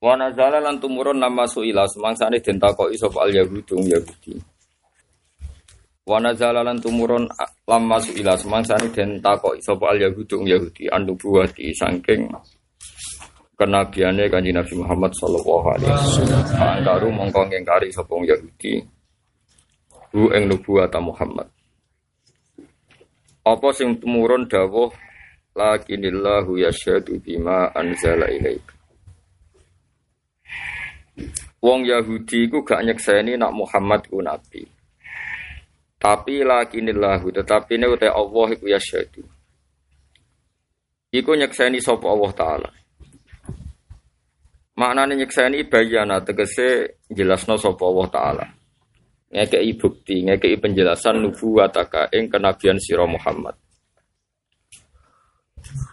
Wa nazala lan tumurun nama suila semangsane den takoki sapa al yahudung yahudi. Wa nazala lan tumurun lamma suila semangsane den takoki sapa al yahudi andu buati saking kenabiane kanjeng Nabi Muhammad sallallahu alaihi wasallam. Angkaru mongko ngingkari sapa Yahudi hu ing nubuwat Muhammad. Apa sing tumurun dawuh lakinillahu yasyhadu bima anzala ilaika. Wong Yahudi ku gak nyekseni nak Muhammad ku nabi. Tapi lakinillahu tetapi ini utai Allah iku yasyhadu. Iku nyekseni sapa Allah taala. Maknane nyekseni bayana tegese jelasno sapa Allah taala. Ngekei bukti, ngekei penjelasan nubuwataka ing kenabian sira Muhammad.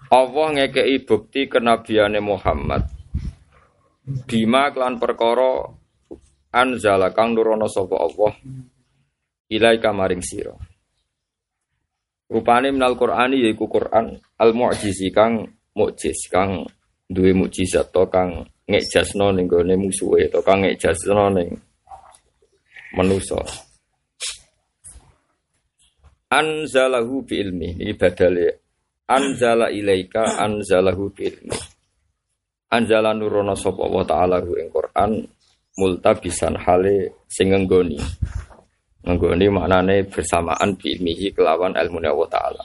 Allah ngekei bukti kenabiane Muhammad Bima klan perkara anzala kang nurono sapa Allah ilaika maring sira. Rupane minal Qur'ani yaiku Qur'an al mu'jizi kang mukjiz kang duwe mukjizat to kang ngejasno ning gone musuhe to kang ngejasno ning manusa. Anzalahu bi ilmi ini badale anzala ilaika anzalahu bi ilmi. Anjala nurono sapa Allah taala hu ing Quran multabisan hale sing ngenggoni. Ngenggoni maknane bersamaan bi ilmihi kelawan ilmu Allah taala.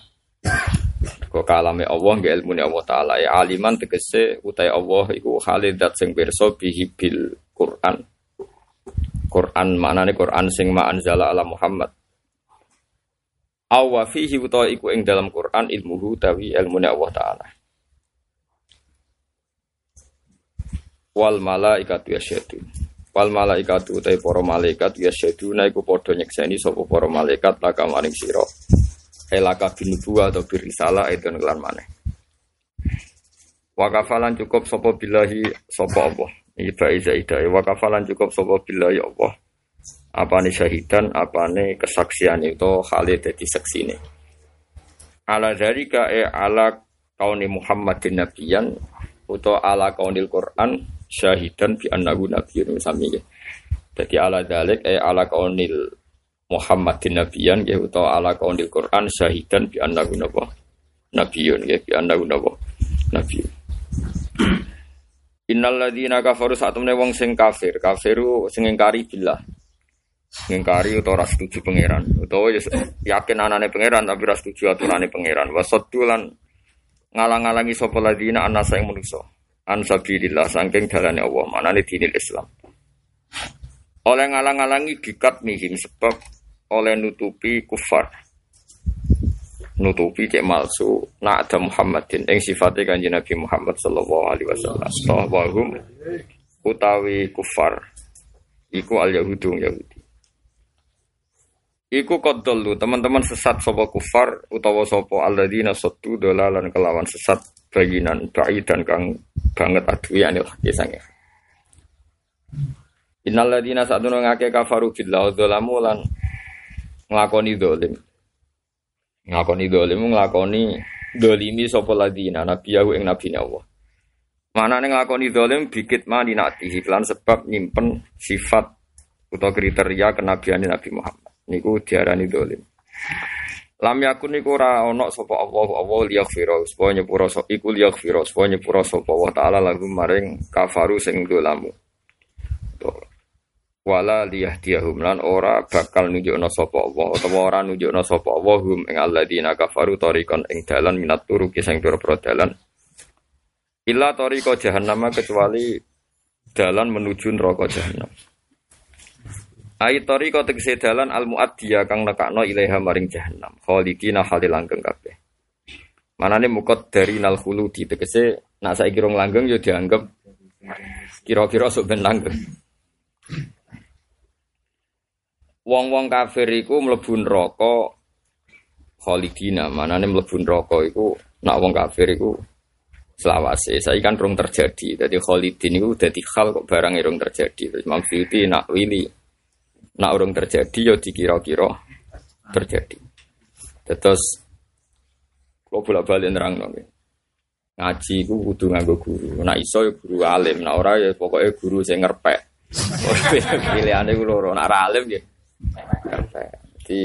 Kok kalame Allah nggih ilmu Allah taala ya aliman tegese utai Allah iku hale dat sing pirsa bihi bil Quran. Quran maknane Quran sing ma anzala ala Muhammad. Awa fihi utawa iku ing dalam Quran ilmuhu tawi ilmu Allah taala. Wal malaikatu yasyadu wal malaikatu utai para malaikat yasyadu iku padha nyekseni sapa para malaikat laka maring sira. Elaka binubuwa atau birisalah itu kelan maneh. Wakafalan cukup sapa billahi sapa Allah. Iki bae zaidah. Wakafalan cukup sapa billahi Allah. Apane syahidan apane kesaksian itu khalid dadi saksine ala dzalika e ala kauni Muhammadin nabiyan utawa ala kaunil Quran syahidan bi annahu nabiyyun sami nggih. Dadi ala dalik eh ala kaunil Muhammadin nabiyan nggih utawa ala kaunil Quran syahidan bi annahu napa nabiyyun nggih bi annahu napa nabiyyun. Innal ladzina kafaru satemene wong sing kafir, kafiru sing ingkari billah. Ngingkari utawa ora setuju pangeran, utawa yakin anane pangeran tapi ora setuju aturane pangeran. Wasaddulan ngalang-alangi sapa ladzina anasa ing manusa an sabilillah saking dalane Allah manane dinil Islam. Oleh ngalang-alangi bikat mihim sebab oleh nutupi kufar. Nutupi cek malsu nak ada Muhammadin yang sifatnya kanji Nabi Muhammad sallallahu alaihi wasallam. Bahwahum utawi kufar. Iku al yahudung yahudi. Iku kodolu teman-teman sesat sopo kufar utawa sopo alladzina satu dolalan kelawan sesat bayinan dan kang banget adu ya anil haki sange. Innalladzina sa'dunu ngake kafaru billah dzalamu lan nglakoni dolim. Nglakoni dolim nglakoni dolimi sapa ladina nabiyahu ing nabine Allah. Manane nglakoni dolim bikit mani natihi lan sebab nyimpen sifat utawa kriteria kenabiane Nabi Muhammad. Niku diarani dolim. Lam yakun niku ora ana sapa Allah Allah liyaghfira supaya nyepura sapa iku liyaghfira supaya nyepura sapa Allah taala lagu maring kafaru sing dolamu. Wala liyahdiyahum lan ora bakal nunjukna sapa Allah utawa ora nunjukna sapa Allah hum ing alladzina kafaru tariqan ing dalan minat turuki sing pira-pira dalan. Illa tariqa jahannam kecuali dalan menuju neraka jahannam. Ai tariqa tegese dalan al muaddiya kang nekakno ilaiha maring jahannam. Khalidina khalil langgeng kabeh. Manane mukot dari nal khuludi tegese nak saiki rong langgeng ya dianggap Kira-kira sok ben langgeng. Wong-wong kafir iku mlebu neraka khalidina. Manane mlebu neraka iku nak wong kafir iku selawase. Saya kan rung terjadi. Jadi khalidin iku dadi hal kok barang rung terjadi. Terus nak wili nak urung terjadi ya dikira-kira terjadi. Terus kalau bolak-balik nerang nggih. Ngaji ku kudu nganggo guru. Nak iso ya guru alim, nak ora ya pokoknya guru sing ngerpek. Pilihane ku loro, nak alim ya ngerpek. Jadi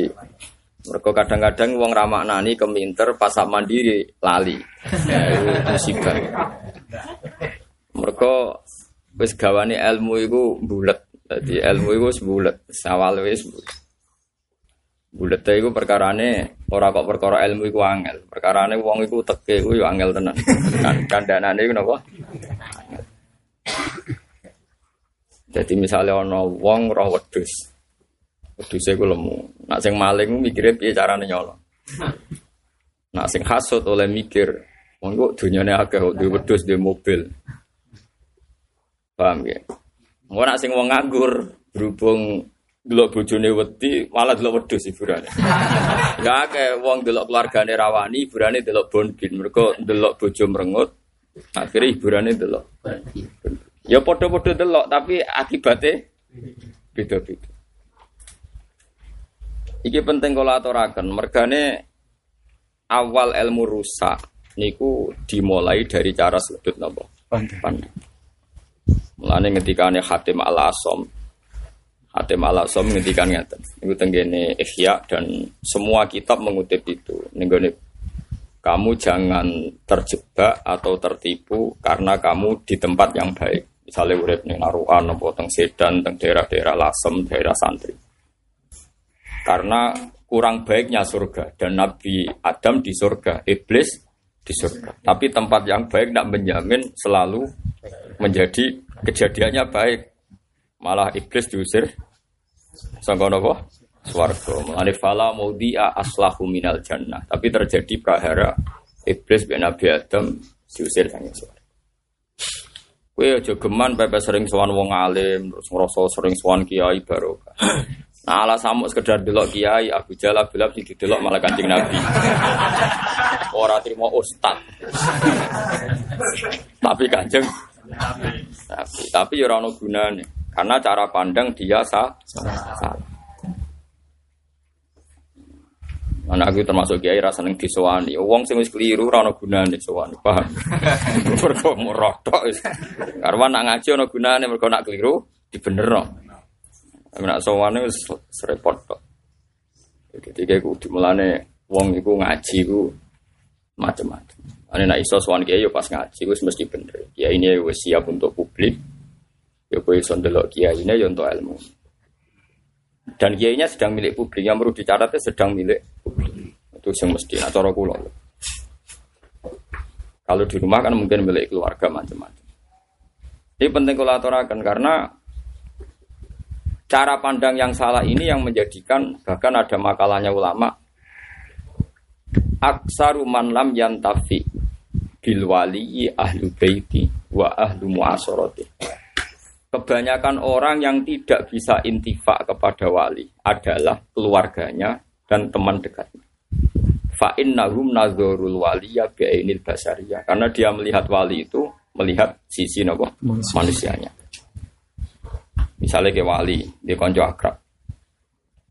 mereka kadang-kadang wong nani keminter pas mandiri lali. Ya, musibah. Mereka wis gawane ilmu iku bulet. Jadi ilmu iku wis bulet, sawal wis bulet. Bulet iku perkarane ora kok perkara ilmu iku angel. Perkarane wong iku teke iku angel tenan. Kan kandhanane iku napa? Jadi misalnya ana wong roh wedhus. Wedhuse iku lemu. Nak sing maling mikire piye carane nyolong. Nak sing hasud oleh mikir, wong kok dunyane akeh kok duwe wedhus duwe mobil. Paham ya? Mau nak sing wong nganggur berhubung delok bojone wedi malah delok wedhus hiburane. Ya kayak wong delok keluargane rawani hiburane delok bonbin. Mergo delok bojo merengut akhirnya hiburane delok. Ya padha-padha delok tapi akibatnya beda-beda. Iki penting kalau aturaken mergane awal ilmu rusak niku dimulai dari cara sudut napa? Pandang. Mulane ngendikane Hatim Al-Asom Hatim al asom ngendikan ngeten. Itu tenggene Ihya dan semua kitab mengutip itu. Nenggone kamu jangan terjebak atau tertipu karena kamu di tempat yang baik. Misalnya urip ning Naruan atau teng Sedan, teng daerah-daerah Lasem, daerah santri. Karena kurang baiknya surga dan Nabi Adam di surga, iblis di surga. Tapi tempat yang baik tidak menjamin selalu menjadi kejadiannya baik. Malah iblis diusir Sangka napa? Swarga. Mulane fala maudhi'a aslahu minal jannah. Tapi terjadi prahara iblis ben Nabi Adam diusir sang swarga. Kowe aja geman pepe sering sowan wong alim, terus ngrasa sering sowan kiai barokah. Nah, ala samuk sekedar delok kiai Abu Jalal Bilal sing didelok malah Kanjeng Nabi. Ora trimo ustad. Tapi Kanjeng Nabi. Tapi ya ora gunane. Karena cara pandang dia sah, salah. Mana aku termasuk kiai rasa neng disowani. Wong sing wis keliru ora ono gunane sowani, paham? Mergo merotok wis. Karena nak ngaji ono gunane mergo nak keliru dibenerno. Tapi nak sowani wis repot kok. Jadi kayak kudu mulane wong iku ngaji ku macam-macam. Ane nak iso sowan kiai yo pas ngaji wis mesti bener. Ya ini wis siap untuk publik Ya kowe iso ndelok kiainya ya untuk ilmu. Dan kiainya sedang milik publik, yang perlu dicatatnya sedang milik publik. Itu yang mesti nah cara kula. Kalau di rumah kan mungkin milik keluarga macam-macam. Ini penting aturakan karena cara pandang yang salah ini yang menjadikan bahkan ada makalahnya ulama aksaru man lam yantafi bil wali ahlu baiti wa ahlu muasarati kebanyakan orang yang tidak bisa intifak kepada wali adalah keluarganya dan teman dekatnya. Fa'in nahum nazarul waliya bi'ainil basariyah. Karena dia melihat wali itu melihat sisi nopo manusianya. Misalnya ke wali, dia konco akrab.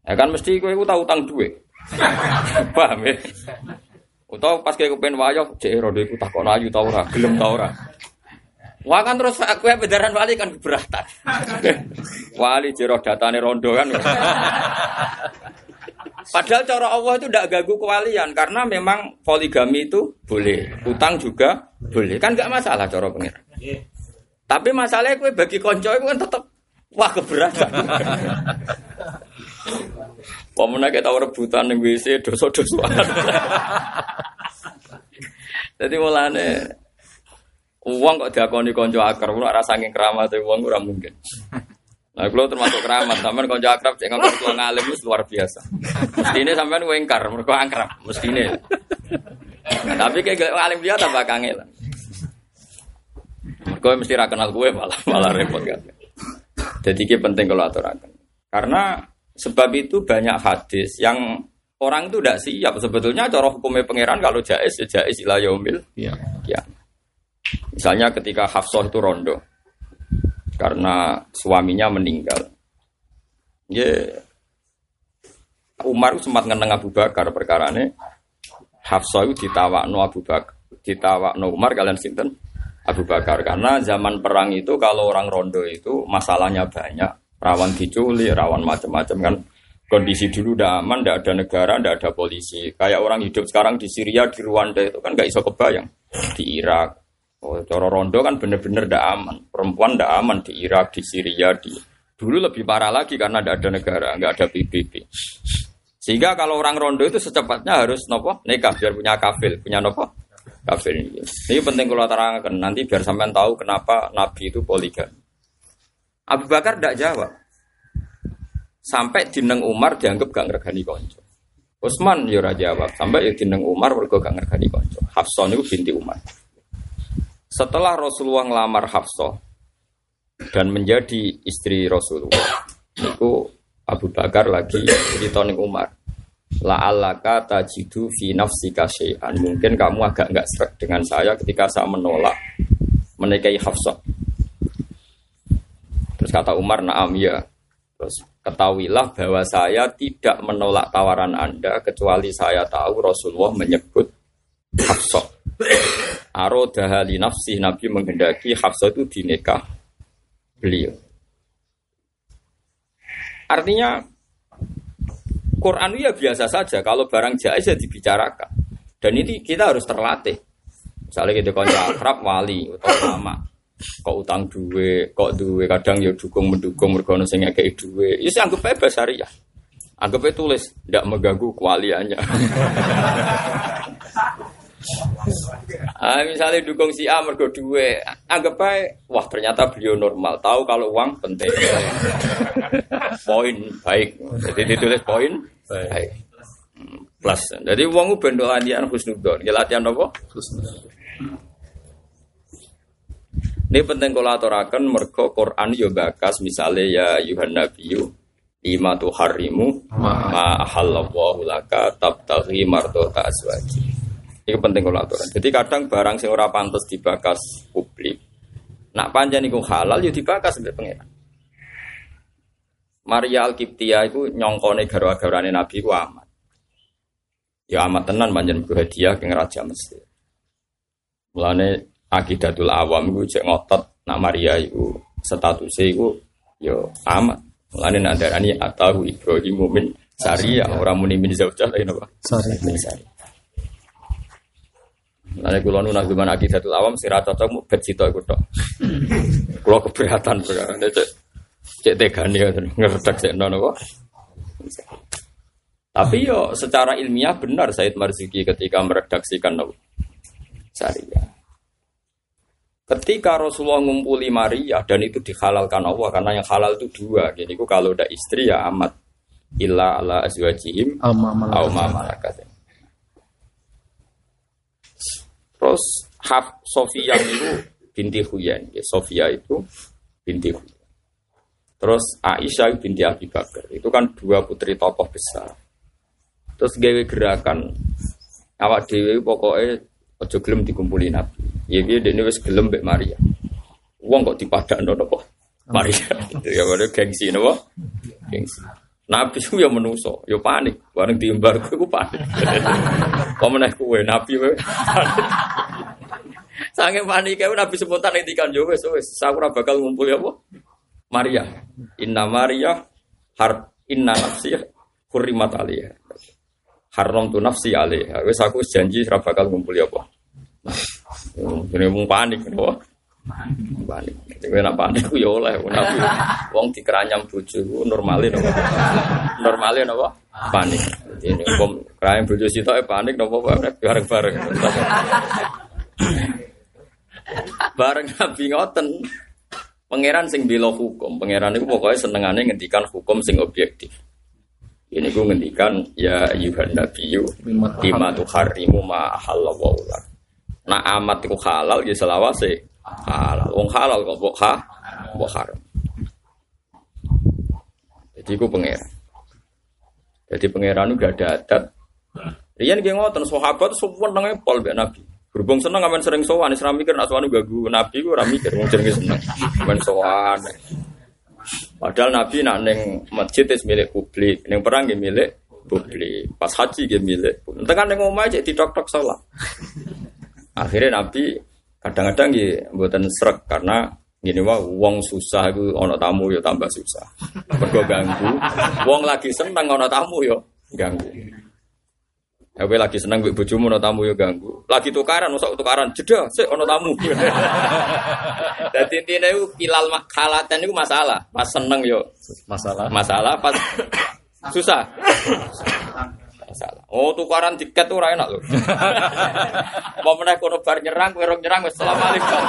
Ya kan mesti kowe tahu utang duit. Paham ya? Utawa pas kowe kepen wayo, cek rodo iku takon ayu ta ora, gelem ta ora. Wah kan terus aku ya bedaran wali kan keberatan. wali jero datane rondo kan. Padahal cara Allah itu tidak gagu kewalian karena memang poligami itu boleh, utang juga boleh, kan nggak masalah cara pengir. Tapi masalahnya kue bagi konco itu kan tetap wah keberatan. Pemenang kita rebutan yang WC dosa-dosa. Jadi mulane Uang kok diakoni konco akrab, ora saking keramat uang ora mungkin. Nah, kalau termasuk keramat, sampean konco akrab cek ngomong tua ngalim itu luar biasa. Ini sampean wengkar, mereka akrab, mesti. Nah, tapi kayak ngalim dia tambah kangen. Kowe mesti ra kenal gue malah malah repot kan. Jadi ini penting kalau aturakan. Karena sebab itu banyak hadis yang orang itu tidak siap. Sebetulnya cara hukumnya pangeran kalau jais ya jais ilah yaumil. Iya. Ya. Misalnya ketika Hafsah itu rondo karena suaminya meninggal. Ya Umar sempat ngeneng Abu Bakar perkara ini Hafsah itu ditawakno Abu Bakar ditawakno Umar kalian sinten Abu Bakar karena zaman perang itu kalau orang rondo itu masalahnya banyak rawan diculik rawan macam-macam kan. Kondisi dulu udah aman tidak ada negara tidak ada polisi. Kayak orang hidup sekarang di Syria di Rwanda itu kan nggak iso kebayang. Di Irak. Oh, coro rondo kan bener-bener tidak aman. Perempuan tidak aman di Irak di Syria di dulu lebih parah lagi karena tidak ada negara nggak ada PBB sehingga kalau orang rondo itu secepatnya harus nopo nikah biar punya kafil punya nopo? Kafir. Ini. Ini penting kalau terangkan. Nanti biar sampean tahu kenapa Nabi itu poligami. Abu Bakar tidak jawab. Sampai dineng Umar dianggap gak ngergani konco. Utsman ya ora jawab. Sampai ya dineng Umar mergo gak ngergani konco. Hafsah itu binti Umar. Setelah Rasulullah ngelamar Hafsah dan menjadi istri Rasulullah, itu Abu Bakar lagi cerita Umar la'allaka tajidu fi nafsika syai'an. Mungkin kamu agak enggak serak dengan saya ketika saya menolak menikahi Hafsah. Terus kata Umar, "Na'am ya." Terus ketahuilah bahwa saya tidak menolak tawaran Anda kecuali saya tahu Rasulullah menyebut Hafsah. Arodahali nafsi Nabi menghendaki Hafsah itu dinikah beliau. Artinya Quran itu ya biasa saja. Kalau barang jais ya dibicarakan. Dan ini kita harus terlatih. Misalnya kita konco akrab wali atau lama. Kok utang duwe, kok duwe kadang ya dukung mendukung mergono sing ngekei duwe. Ya anggap aja bahasa ya. Anggap aja tulis, tidak mengganggu kewaliannya. ah, misalnya dukung si A mergo duwe, anggap aja, wah ternyata beliau normal, tahu kalau uang penting. poin baik, jadi ditulis poin baik. Plus, jadi uang ben latihan husnudon, ya latihan apa? Ini penting kalau aturakan mergo Quran yo bakas misalnya ya Yuhan Nabiyu lima tu harimu ma ahallallahu laka tabtaghi mardota aswaji. Ini penting kalau aturan. Jadi kadang barang sing ora pantas dibakas publik. Nak panjang iku halal yo dibakas sampai pangeran. Maria Al-Qibtiyah itu nyongkone garwa-garwane Nabi ku amat. Ya amat tenan panjen mergo hadiah ke raja Mesir. Mulane akidatul awam iku cek ngotot nak Maria iku statusnya iku yo amat. Mulane nak darani atahu Ibrahim min Saria orang muni min zaujah lain apa? Sorry. Min Saria. Mulane kula nu nak gimana akidatul awam sira cocok mu bet sito iku tok. Kula keberatan perkara cek cek tegane ngertek sik nono kok. Tapi yo secara ilmiah benar Said Marzuki ketika meredaksikan Syariah. Ketika Rasulullah ngumpuli Maria dan itu dihalalkan Allah karena yang halal itu dua. Jadi kalau udah istri ya amat illa ala azwajihim au ma malakat. Terus Haf Sofia itu binti Huyan. Ya, Sofia itu binti Huyan. Terus Aisyah binti Abi Bakar. Itu kan dua putri tokoh besar. Terus gawe gerakan awak dewi pokoknya ojo gelem dikumpulin Nabi. Ya dia dene wis gelem mbek Maria. Wong kok dipadakno napa? Maria. ya ada gengsi napa? Gengsi. Nabi itu ya menuso, ya panik. Bareng diembar kowe ku panik. Kok meneh kowe Nabi kowe. Sange panik Nabi spontan ngendikan yo wis wis aku ora bakal ngumpul apa? Maria. Inna Maria har inna nafsi hurrimat alaiha. Haram tu nafsi alaiha. Wis aku janji ora bakal ngumpul apa? Ini mau panik, kenapa? Panik. Kowe nak panik ku ya oleh nabi. Wong dikeranyam bojo ku normale napa? Normale napa? Panik. Ini hukum keranyam bojo sitoke panik napa bareng-bareng. Bareng nabi ngoten. Pangeran sing bela hukum, pangeran itu pokoknya senengane ngendikan hukum sing objektif. Ini gue ngendikan ya Yuhan Nabiyu lima tu harimu ma halallahu lak. Nah amat itu halal ya selawase halal. Wong halal kok mbok ha, haram. Jadi ku pangeran. Jadi pangeran gak ada adat. Rian nggih ngoten sahabat seneng pol mbek Nabi. Berhubung seneng aman sering sowan, wis ra mikir nek sowan ganggu Nabi ku ora mikir wong jenenge seneng. Aman sowan. Padahal Nabi nak neng masjid itu milik publik, neng perang milik publik, pas haji itu milik. Tengah neng omah aja tok salah. Akhirnya Nabi kadang-kadang gitu buatan serak karena gini wah uang susah itu ono tamu ya tambah susah. Mergo ganggu. Wong lagi seneng ono tamu yo ya ganggu. Ya lagi seneng mbek bojomu ono tamu yo ya ganggu. Lagi tukaran, usah tukaran jeda sik ono tamu. Dadi intine iku kilal khalatan iku masalah. Pas seneng yo masalah. Masalah pas susah. Masalah. Oh tukaran tiket tuh enak loh. Mau menaik kono bar nyerang, kowe nyerang wis asalamualaikum.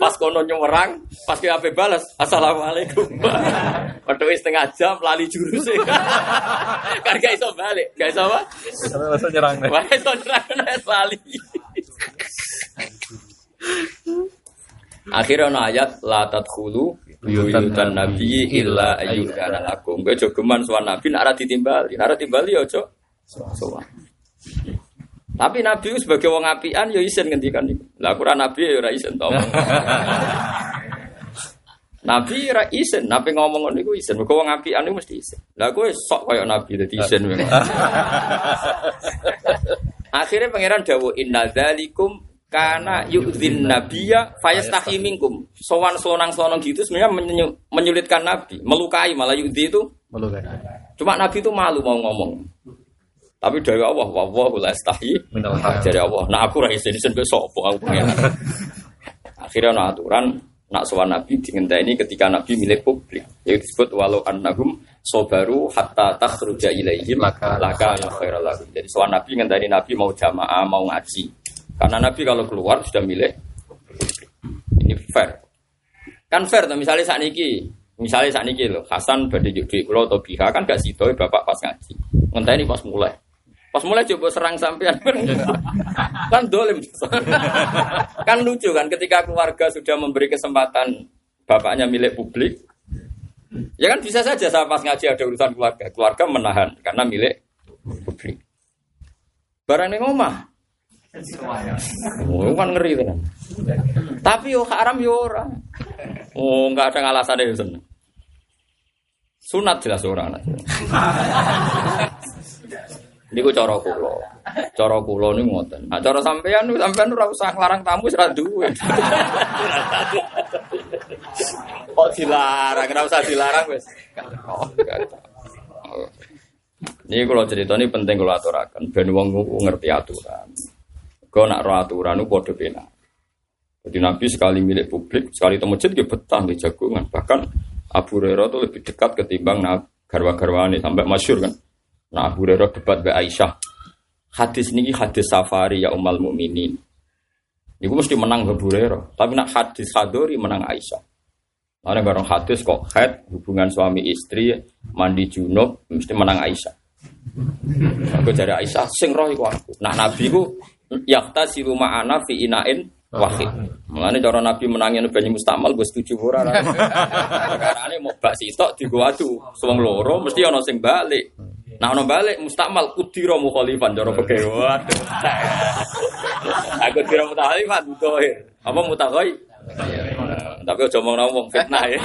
Pas kono nyerang, pas ke ape balas, assalamualaikum. Padahal setengah jam lali jurus kan gak iso balik, gak iso apa? Karena iso nyerang. Wah iso nyerang lali. Akhirnya ana ayat la tadkhulu buyutan nabi illa ayyukana lakum. Kowe jogeman sowan nabi ora ditimbali, nek ora timbali ya aja sowan. Tapi Nabi sebagai wong apian ya isin ngendikan niku. Lah aku Nabi ya ora isin to. Nabi ora isin, nabi ngomong ngono niku isin. Mergo wong apian niku mesti isin. Lah kowe sok kaya Nabi dadi isin Akhirnya pangeran dawuh inna dzalikum karena yu'dzin nabiyya fayastahi minkum. Sowan sonang sonong gitu sebenarnya menyulitkan nabi, melukai malah yu'dzi itu melukai. Cuma nabi itu malu mau ngomong. Tapi dari Allah, wallahu la istahi dari Allah. Nah aku ra isin isin sapa aku pengen. Akhirnya ana aturan nak sowan nabi ini ketika nabi milik publik. Yaitu disebut walau annahum sobaru hatta takhruja ilaihim laka laka khairal lahum. Jadi sowan nabi ngenteni nabi mau jamaah, mau ngaji. Karena nabi kalau keluar sudah milik ini fair. Kan fair tuh misalnya saat ini Misalnya saat ini loh, Hasan badai duit pulau atau biha kan gak situ bapak pas ngaji. Ngenteni pas mulai. Pas mulai coba serang sampean kan dolim. kan lucu kan ketika keluarga sudah memberi kesempatan bapaknya milik publik. Ya kan bisa saja saya pas ngaji ada urusan keluarga. Keluarga menahan karena milik publik. Barang yang. Oh, kan ngeri kan. Tapi yo haram yo ora. Oh, enggak ada alasan itu seneng. Sunat jelas orang. Ini gue coro kulo, coro kulo nih ngoten. Nah coro sampean nih sampean ora usah nglarang tamu serat duwe. Kok dilarang? Ora usah dilarang wes. Ini kalau cerita ini penting kalau aturakan. Ben wong ngerti aturan. Kau nak roh aturan itu kode pena. Jadi Nabi sekali milik publik, sekali temu masjid dia betah di jagungan. Bahkan Abu Hurairah itu lebih dekat ketimbang garwa ini sampai masyur kan. Nah Abu Hurairah debat be Aisyah. Hadis ini hadis safari ya umal mukminin. Iku mesti menang Abu Hurairah. Tapi nak hadis hadori menang Aisyah. Mana barang hadis kok head hubungan suami istri mandi junub mesti menang Aisyah. Aku cari Aisyah sing roh aku. Nah Nabi ku yakta si rumah anak fi inain wahid. Mengenai cara Nabi menangin banyak mustamal gue setuju ora. Karena ini mau bak sitok di gua tuh, suang loro mesti ono sing balik. Nah ono balik mustakmal kudiro mukhalifan cara pekewan. Aku kira mukhalifan mutohir. Apa mutakhoi? Tapi aja ngomong ngomong fitnah ya.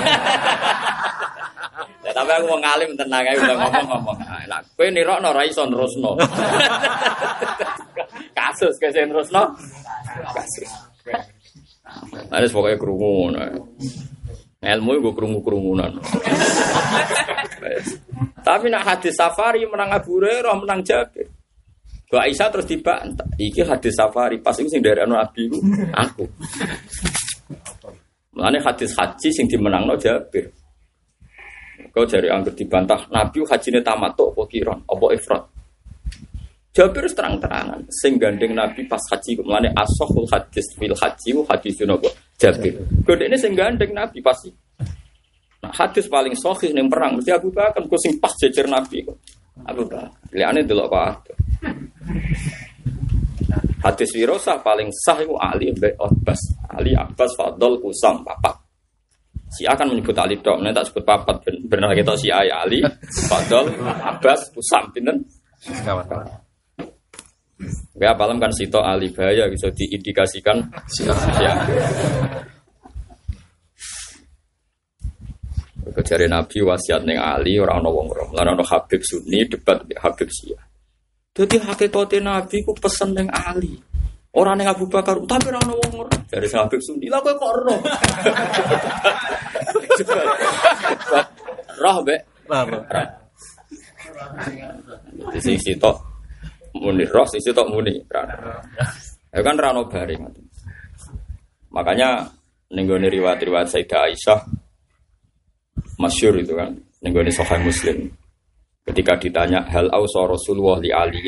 Ya tapi aku mau ngalim tenang aja udah ngomong-ngomong. Lah kowe nirokno ra iso nerusno. Kasus kesen nerusno. Kasus. Ada pokoknya kerumunan. Ilmu gue kerungu kerumunan. Tapi nak hadis safari menang Abu Hurairah menang Jabir. Gua Aisyah terus tiba, iki hadis safari pas itu sing dari anu Abi aku. Mulane hadis haji sing dimenangno Jabir. Kau cari anggur dibantah Nabi hajine tamat apa kiron apa ifrat. Jabir terang-terangan sing gandeng Nabi pas haji mulane asohul hadis fil haji hadis nopo Jabir. Kode ini sing gandeng Nabi pasti. Nah, hadis paling sohih nih perang mesti Abu Bakar kok sing pas jejer Nabi kok. Abu Bakar. Liane delok kok Hadis wirosah paling sah itu Ali Mbak Abbas. Ali Abbas Fadl Usam papat. Si akan menyebut Ali dok, nanti tak sebut papat. Benar kita si Ay Ali Fadl Abbas Usam, pinten? Ya apalem kan Sito Ali Bahaya bisa diindikasikan ya. Kejari Nabi wasiat neng Ali orang ono wong rom. Lan ono Habib Sunni debat Habib Syiah. Jadi hakikatnya Nabi ku pesen neng Ali. Orang neng Abu Bakar, tapi orang ono wong rom. Dari Habib Sunni, lah kok roh. Roh be. Di sini Sito muni roh, sisi tok muni. Ya kan rano bareng. Makanya nenggone riwayat-riwayat Sayyidah Aisyah masyur itu kan nenggone Sahih Muslim. Ketika ditanya hal ausa Rasulullah li Ali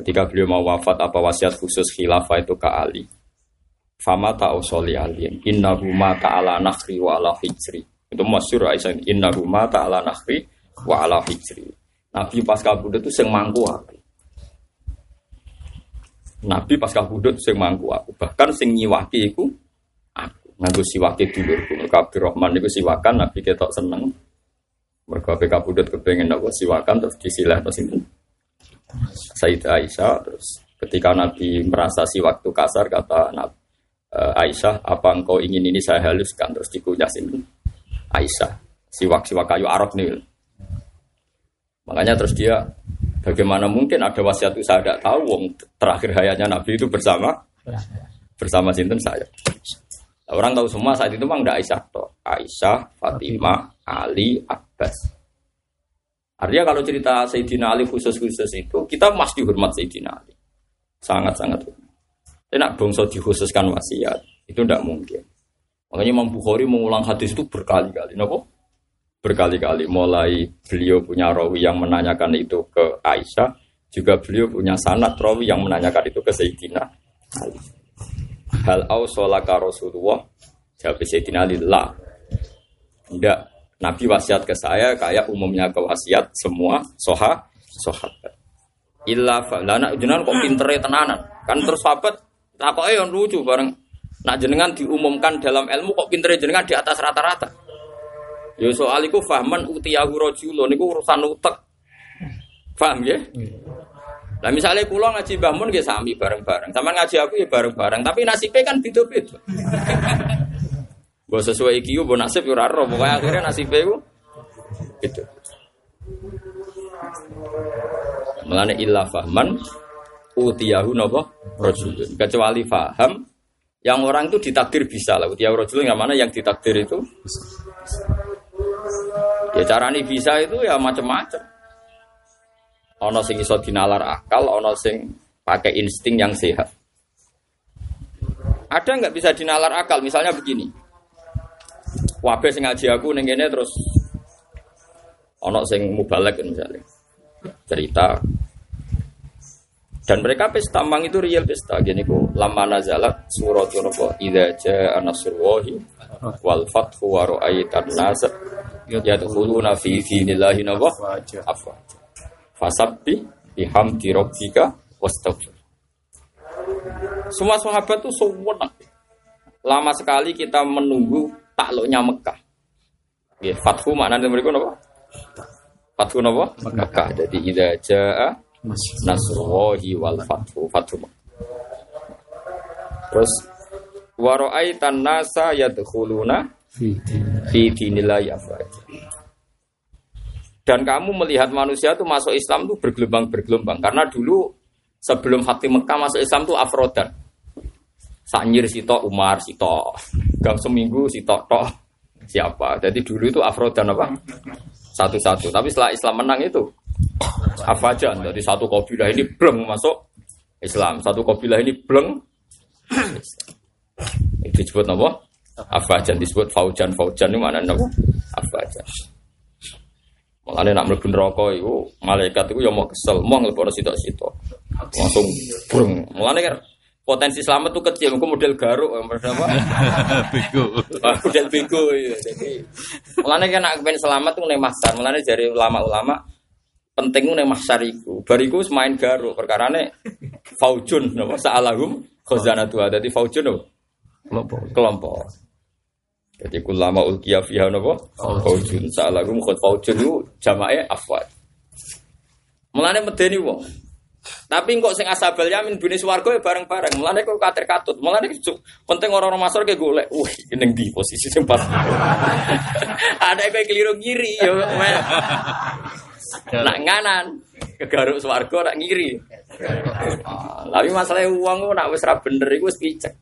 ketika beliau mau wafat apa wasiat khusus khilafah itu ke Ali. Fama ta'usoli Ali. Innahu ma ta'ala nakhri wa ala hijri. Itu masyur Aisyah. Innahu ma ta'ala nakhri wa ala hijri. Nabi pas kabudut itu sing mangku. Nabi pas kabudut sing mangku aku. Bahkan sing nyiwaki iku aku. Nganggo siwake dulurku. Kabir Rahman iku siwakan Nabi ketok seneng. Mergo ape kabudut kepengen apa siwakan terus disilah terus ini. Sayyidah Aisyah terus ketika Nabi merasa siwak itu kasar kata Nabi Aisyah, apa engkau ingin ini saya haluskan terus dikunyah sini Aisyah, siwak-siwak kayu Arab nih. Makanya terus dia bagaimana mungkin ada wasiat itu saya tidak tahu wong terakhir hayatnya Nabi itu bersama bersama sinten saya. Orang tahu semua saat itu memang tidak Aisyah toh. Aisyah, Fatimah, Ali, Abbas. Artinya kalau cerita Sayyidina Ali khusus-khusus itu kita mesti hormat Sayyidina Ali. Sangat-sangat hormat. Enak bangsa dikhususkan wasiat itu tidak mungkin. Makanya Imam Bukhari mengulang hadis itu berkali-kali. Kenapa? Berkali-kali. Mulai beliau punya rawi yang menanyakan itu ke Aisyah, juga beliau punya sanat rawi yang menanyakan itu ke Sayyidina Ali. Hal ausolaka Rasulullah jawab Sayyidina Ali lah. Tidak. Nabi wasiat ke saya kayak umumnya ke wasiat semua soha sahabat. Illa lana jenengan kok pintere tenanan. Kan terus sahabat Takoknya yang lucu bareng. Nak jenengan diumumkan dalam ilmu kok pintere jenengan di atas rata-rata. Ya soal iku fahman utiyahu rajulun niku urusan utek. Paham ya? Lah misalnya pulau ngaji Mbah Mun nggih sami bareng-bareng. Sama ngaji aku ya bareng-bareng, tapi nasibnya kan beda-beda. Mbok sesuai iki yo nasib yo ora ero, pokoke akhirnya nasibnya iku gitu. Melane illa fahman utiyahu napa rajulun. Kecuali faham yang orang itu ditakdir bisa lah. Utiyahu rajulun yang mana yang ditakdir itu Ya cara ini bisa itu ya macam-macam. Ono sing iso dinalar akal, ono sing pakai insting yang sehat. Ada nggak bisa dinalar akal? Misalnya begini. Wabe sing ngaji aku ning terus ono sing mubalek misalnya. Cerita dan mereka pesta mang itu real pesta gini kok lama nazalat surat apa idza jaa nasrullahi wal fathu wa yadkhuluna fi dinillahi nawa afwa fasabbi bihamdi rabbika wastaghfir. Semua sahabat tuh sewenang. Lama sekali kita menunggu takluknya Mekah. Ya fathu maknanya mereka apa? Fathu apa Mekah. Jadi idza jaa nasrullahi wal fathu. Fathu terus waro'aitan nasa yadkhuluna fi dinillahi afwaja dan kamu melihat manusia itu masuk Islam itu bergelombang-bergelombang. Karena dulu sebelum hati Mekah masuk Islam itu afrodan. Sanyir sito Umar sito gam seminggu sito tok. Siapa? Jadi dulu itu afrodan apa? Satu-satu. Tapi setelah Islam menang itu Afajan dari satu kabilah ini bleng masuk Islam. Satu kabilah ini bleng. Itu disebut apa Afajan disebut faujan faujan ini mana apa Afajan Makanya nak mlebu neraka itu malaikat itu yang mau kesel, mau ngelipor situ-situ. Langsung brung. Mulane kan potensi selamat tuh kecil, aku model garuk, model apa? Bego. Ah, model bego ya. Jadi mulane kan nak pengen selamat tuh ning masar. Mulane dari ulama-ulama penting ning mahsyar iku. Bariku main garuk perkarane faujun napa sa'alahum khazanatu. Dadi faujun? Kelompok. kelompok. Jadi kulama ulkiya fiha napa? Faujun sa'alahum khad faujun itu jamae afwad. Mulane medeni wong. Tapi kok sing asabal yamin bune swarga ya bareng-bareng. Mulane kok katir katut. Mulane penting orang-orang masuk ke golek. Wih, ini ning di posisi sing pas. Ada yang keliru ngiri ya. Nak nganan kegaruk swarga nak ngiri. Tapi masalah uang nak wis ra bener iku wis picek.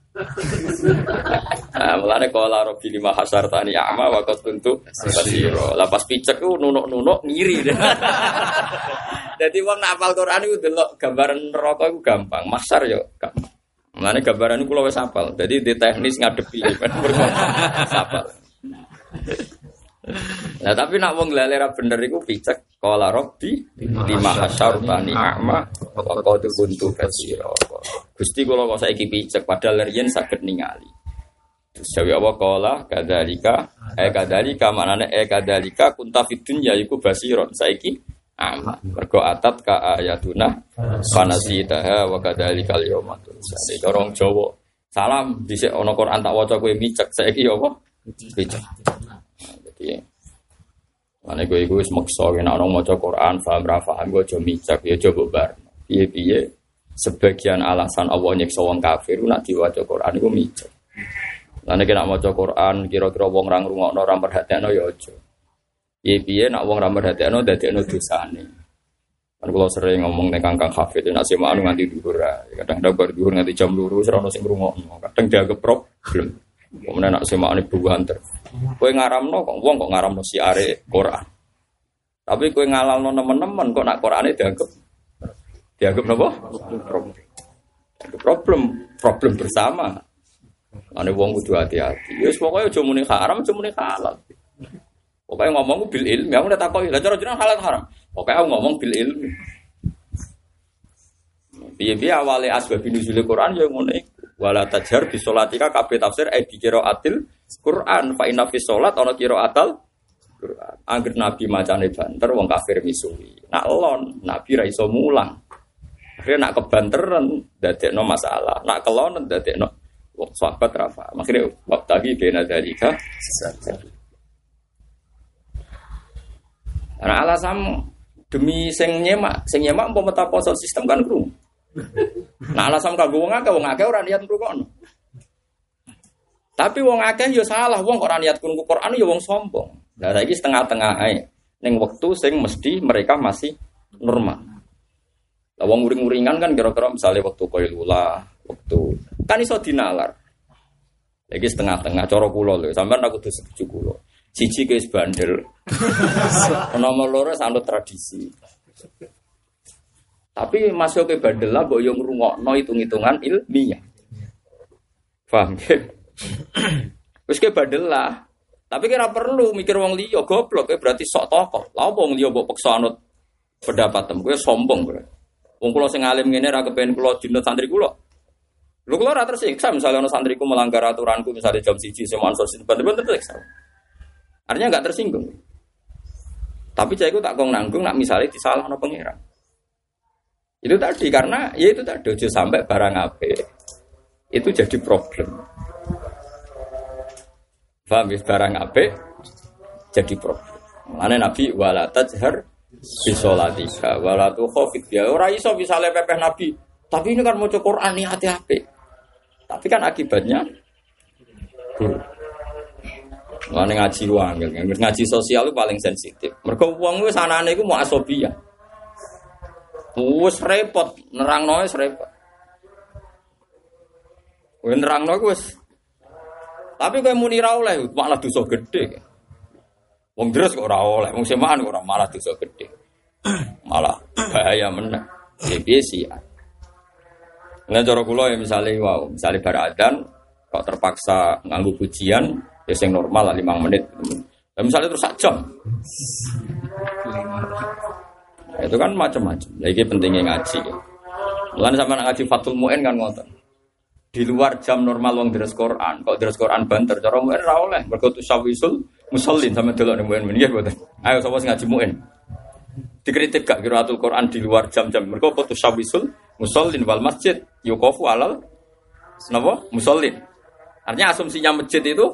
Nah, mulane kala rabbi lima hasartani a'ma wa qad kuntu basira. Lah pas picek ku nunuk-nunuk ngiri. Jadi wong nak hafal Quran iku delok gambaran neraka iku gampang, maksar yo gampang. Mulane gambaran iku wis hafal. Jadi di teknis ngadepi hafal. Nah tapi nak wong lali ra bener iku picek kala rabbi lima hasartani a'ma wa qad kuntu basira. Gusti kula kok saiki picek padahal riyen saged ningali. Terus jawi apa kala kadzalika eh kadzalika maknane eh kadzalika kunta fid dunya iku basiron saiki ama mergo atat ka ayatuna fanasitaha wa kadzalika al-yawma tunsa. Orang Jawa salam dhisik ana Quran tak waca kowe micek saiki apa? Picek. Jadi Mana gue gue wis maksa nek ana maca Quran paham ra paham gue aja micek ya coba bar. Piye-piye sebagian alasan Allah nyiksa wong kafir nak diwaca Quran iku micek. Lan nek nak maca Quran kira-kira wong ra ngrungokno ra perhatekno ya aja. Piye-piye nak wong ra perhatekno dadekno dosane. Kan kula sering ngomong nek Kangkang Hafid nek semaan nganti dhuwur ae. Kadang-kadang bar dhuwur nganti jam 2 ora ono sing ngrungokno. Kadang dianggap problem. Kemudian nak semaan buanter. Kowe ngaramno kok wong kok ngaramno siare Quran. Tapi kowe ngalalno nemen-nemen kok nak Qurane dianggap dianggap napa? Problem. Problem, problem bersama. Ane wong kudu hati-hati. Ya wis pokoke aja muni haram, aja muni halal. Pokoknya ngomong bil ilmi, aku udah takoki, lah cara jenengan halal haram. Pokoknya aku ngomong bil ilmi. Piye-piye awale asbab nuzul Quran ya iku. Wala tajhar bi sholatika kabeh tafsir eh dikira atil Quran fa inna fi sholat ana kira atal Quran. Angger nabi macane banter wong kafir misuwi. Nak elon, nabi ra iso mulang. Akhirnya nak kebanteran dadekno masalah. Nak kelon dadekno wong sahabat rafa. Akhirnya waktu lagi bena dalika Nah alasan demi sing nyemak, sing nyemak umpama poso sistem kan kru. Nah alasan kanggo wong akeh wong akeh ora niat ngrungokno. Tapi wong akeh yo salah, wong ora niat krungu Quran yo wong sombong. Lah saiki setengah-tengah ae. Ning wektu sing mesti mereka masih normal. Lah wong uring-uringan kan kira-kira misalnya waktu koilula, waktu kan iso dinalar. Lagi setengah-tengah cara kula lho, sampean aku kudu setuju kula. Siji guys bandel. Nomor loro sanut tradisi. Tapi masuk ke bandel lah, mbok yo ngrungokno hitung-hitungan ilmiah. Paham ya? Wis ke bandel lah. Tapi kira perlu mikir wong liya goblok, eh berarti sok tokoh. Lah apa wong liya mbok peksa anut pendapat tem, kowe sombong berarti. Wong kula sing alim ngene ra kepen kula jinut santri kula. Lho kula ora tersiksa misalnya ana santriku melanggar aturanku misalnya jam 1 semaan sosial bener-bener tersiksa. Artinya nggak tersinggung. Tapi saya itu tak kong nanggung, nak misalnya disalah no pengiran. Itu tadi karena ya itu tadi ojo sampai barang apa itu jadi problem. Paham ya barang apa jadi problem. Mana Nabi wala tajhar bisolatika wala tu khofit ya ora iso misalnya pepeh Nabi. Tapi ini kan mau Quran nih hati-hati. Tapi kan akibatnya. Mana ngaji uang, ngaji sosial itu paling sensitif. Mereka uang itu sana itu mau asobia. Wes repot, nerang noy repot. Wes nerang noy wes. Tapi kayak muni ra oleh, malah dosa gede. Wong deres kok ora oleh, wong semaan kok ora malah dosa gede. Malah bahaya meneh. Ya piye sih? Nah cara kula ya misalnya wow, misalnya bar adzan kok terpaksa nganggu pujian ya yang normal lah lima menit. Dan misalnya terus sak jam. Nah, itu kan macam-macam. Lagi pentingnya ngaji. Mulane sama ngaji Fatul Muin kan ngoten. Di luar jam normal wong deres Quran, kok deres Quran banter cara muin ra oleh. Mergo tu sawisul musallin sama delok muin nggih mboten. Ayo sapa ngaji muin. Dikritik gak kiraatul Quran di luar jam-jam. Mereka apa tuh syawisul musallin wal masjid yukofu alal napa musallin. Artinya asumsinya masjid itu.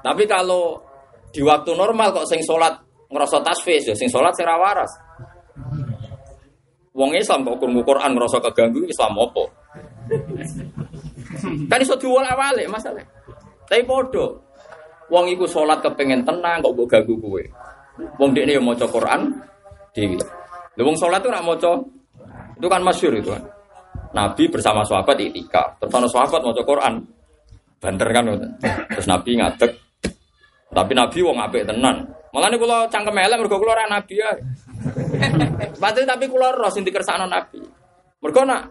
Tapi kalau di waktu normal kok sing sholat ngerasa tasfis ya sing sholat sing ra waras. Wong Islam kok krungu Quran ngerasa keganggu Islam apa? kan iso diwolak-walik masalah. Tapi podo. Wong iku sholat kepengen tenang kok mbok ganggu kowe. Wong dekne ya maca Quran dhewe. Lha wong sholat tuh ora maca itu kan masyhur itu kan. Nabi bersama sahabat itikaf. Terus ana sahabat maca Quran. Banter kan. Terus Nabi ngadeg. Tapi Nabi wong apik tenan. Malah nih kalau cangkem elek mergo kula ora nabi ya. Pasti tapi kula roh sing dikersakno nabi. Mergo nak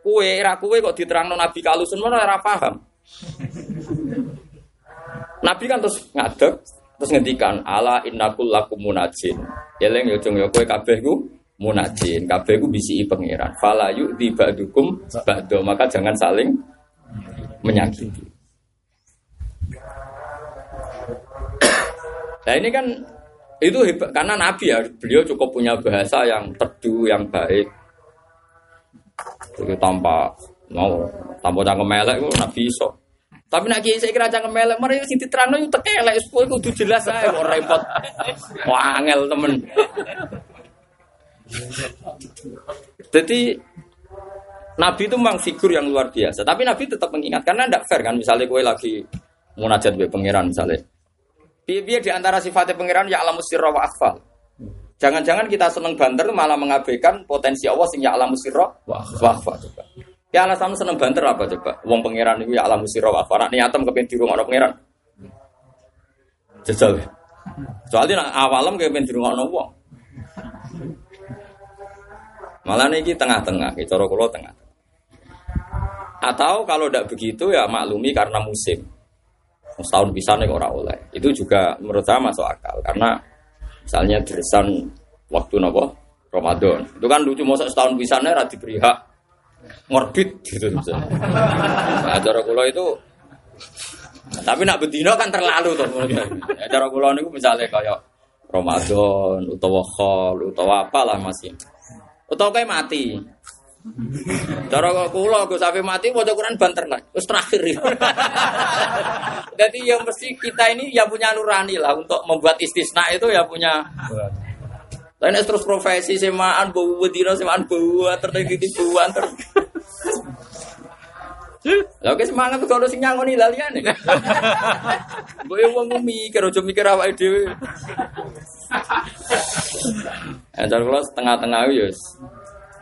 kue ra kue kok diterangno nabi kalusun mana ora paham. Nabi kan terus ngadeg terus ngendikan ala innakul lakum munajin. Eleng yo cung yo kowe kabeh ku munajin, kabeh ku bisi pangeran. Fala yu di ba'dukum ba'do, maka jangan saling menyakiti. Nah ini kan itu hebat karena Nabi ya beliau cukup punya bahasa yang teduh yang baik. Itu tanpa mau tanpa cangkem melek itu Nabi iso. Tapi nak kiai saya kira cangkem melek, mari sing diterangno itu tekelek, itu kudu jelas ae kok repot. Wah angel temen. Jadi Nabi itu memang figur yang luar biasa, tapi Nabi tetap mengingat karena tidak fair kan, misalnya kue lagi munajat be pangeran misalnya, Biar di antara sifatnya pangeran ya alam sirra wa akhfal. Jangan-jangan kita seneng banter malah mengabaikan potensi Allah sing ya alam sirra wa akhfal. Coba. Ya alasan seneng banter apa coba? Wong pangeran itu ya alam sirra wa akhfal. Nek niatem kepen dirungokno pangeran. Jajal. Soalnya awalem kepen dirungokno wong. Malah ini tengah-tengah, cara kula tengah. Atau kalau tidak begitu ya maklumi karena musim setahun bisa nih orang oleh. Itu juga menurut saya masuk akal karena misalnya dresan waktu nopo? Ramadan. Itu kan lucu masa setahun bisa nih rati diberi hak ngorbit gitu misalnya nah, cara kulo itu tapi nak bedino kan terlalu tuh ya, cara kulo itu misalnya kayak Ramadan utawa khol utawa apalah masih. Utawa kayak mati Cara kok kula Gus Safi mati maca Quran banter lah. Terus terakhir. Jadi yang mesti kita ini ya punya nurani lah untuk membuat istisna itu ya punya. Lain terus profesi semaan bau bedino semaan bau terus gitu bau antar. Lah oke semangat tuh kalau sing nyangoni laliane. Mbok yo wong mikir aja mikir awake dhewe. Entar kula setengah-tengah yo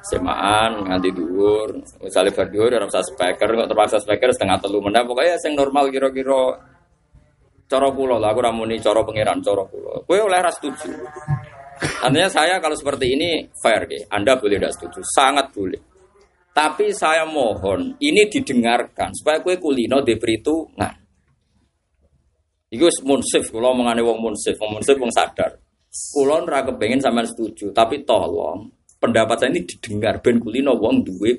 semaan nganti dhuwur. Misalnya bar dhuwur ora usah speaker. Kok terpaksa speaker setengah telu mendah pokoknya sing normal kira-kira cara kula lah. Aku ramuni cara pangeran cara kula. Kowe oleh ras setuju? Artinya saya kalau seperti ini fair ke Anda boleh tidak setuju? Sangat boleh. Tapi saya mohon ini didengarkan supaya kue kulino itu nah Iku munsif, kalau mengani wong munsif, wong munsif wong sadar. Kulon ra kepengen sampean setuju, tapi tolong pendapat saya ini didengar ben kulino wong duwe.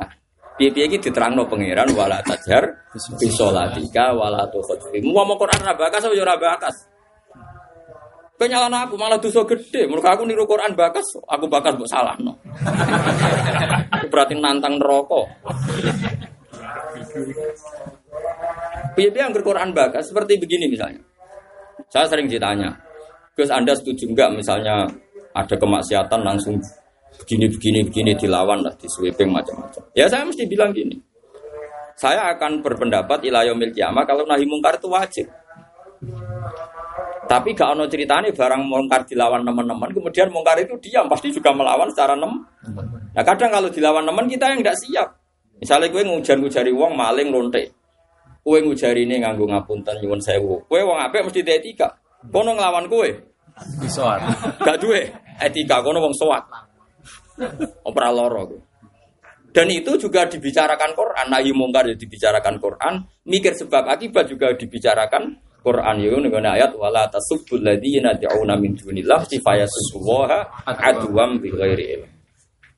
Nah, piye-piye iki diterangno pangeran wala tajar bisolatika wala tukhfi. Mu mau Quran ra bakas apa ora bakas? Penyalan aku malah dosa gede. Menurut aku niru Quran bakas, aku bakas mbok salahno. Berarti nantang neraka. Piye-piye yang Quran bakas seperti begini misalnya. Saya sering ditanya, Gus Anda setuju enggak misalnya ada kemaksiatan langsung begini begini begini dilawan lah di sweeping macam-macam. Ya saya mesti bilang gini. Saya akan berpendapat ilayomil kiamah kalau nahi mungkar itu wajib. Tapi gak ono ceritanya barang mungkar dilawan teman-teman, kemudian mungkar itu diam, pasti juga melawan secara nem. Nah kadang kalau dilawan teman kita yang tidak siap. Misalnya gue ngujar ngujari uang maling lonte, gue ngujari ini nganggu ngapunten nyuwun sewu, gue uang apa mesti etika. Kono ngelawan gue, gak duwe etika, kono wong soat. Opera loro. Dan itu juga dibicarakan Quran. Nahi mungkar ya dibicarakan Quran. Mikir sebab akibat juga dibicarakan Quran. Ya dengan ayat wala tasubbul ladzina yad'una min dunillah sifayasubuha aduwam bi ghairi.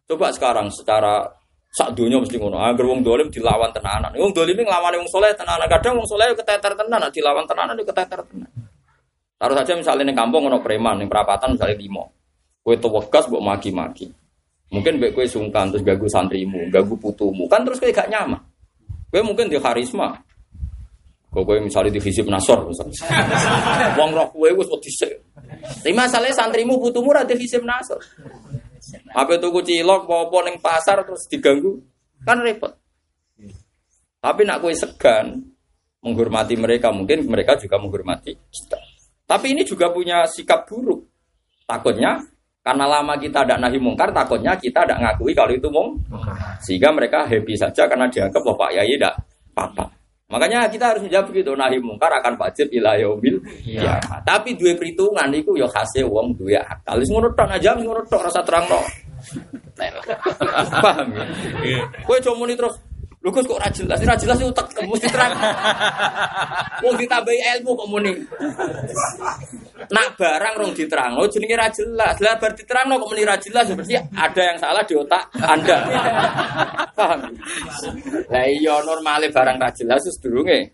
Coba sekarang secara sak dunia mesti ngono. Angger wong dolim dilawan tenanan. Wong dolim nglawan wong soleh tenanan. Kadang wong soleh keteter tenanan, dilawan tenanan keteter tenanan. Taruh saja misalnya di kampung ono preman, di perapatan misalnya limo. Kue tewegas buat maki-maki. Mungkin baik kue sungkan terus gagu santrimu, gagu putumu, kan terus kue gak nyaman. Kue mungkin di karisma. Kue kue misalnya di fisip nasor misalnya. Wong roh kue wedi sik. Tapi masalahnya santrimu putumu ra di fisip nasor. Apa tuku cilok apa ning pasar terus diganggu kan repot. Tapi nak kue segan menghormati mereka, mungkin mereka juga menghormati kita. Tapi ini juga punya sikap buruk. Takutnya karena lama kita tidak nahi mungkar, takutnya kita tidak ngakui kalau itu mung. Sehingga mereka happy saja karena dianggap bahwa Pak Yai tidak apa-apa. Makanya kita harus menjawab begitu, nahi mungkar akan wajib ila yaumil ya. Tapi dua perhitungan itu ya khasnya wong dua akal. Wis ngono tok aja ngono tok rasa terang no. Paham ya? Kowe cuma muni terus Lho kok ora jelas, ora jelas itu tak mesti terang. Wong ditambahi ilmu kok muni. Nak barang rong diterang, oh jenenge ra jelas. Lah bar diterangno kok muni ra jelas berarti ada yang salah di otak Anda. Paham? Lah iya normale barang ra jelas wis durunge.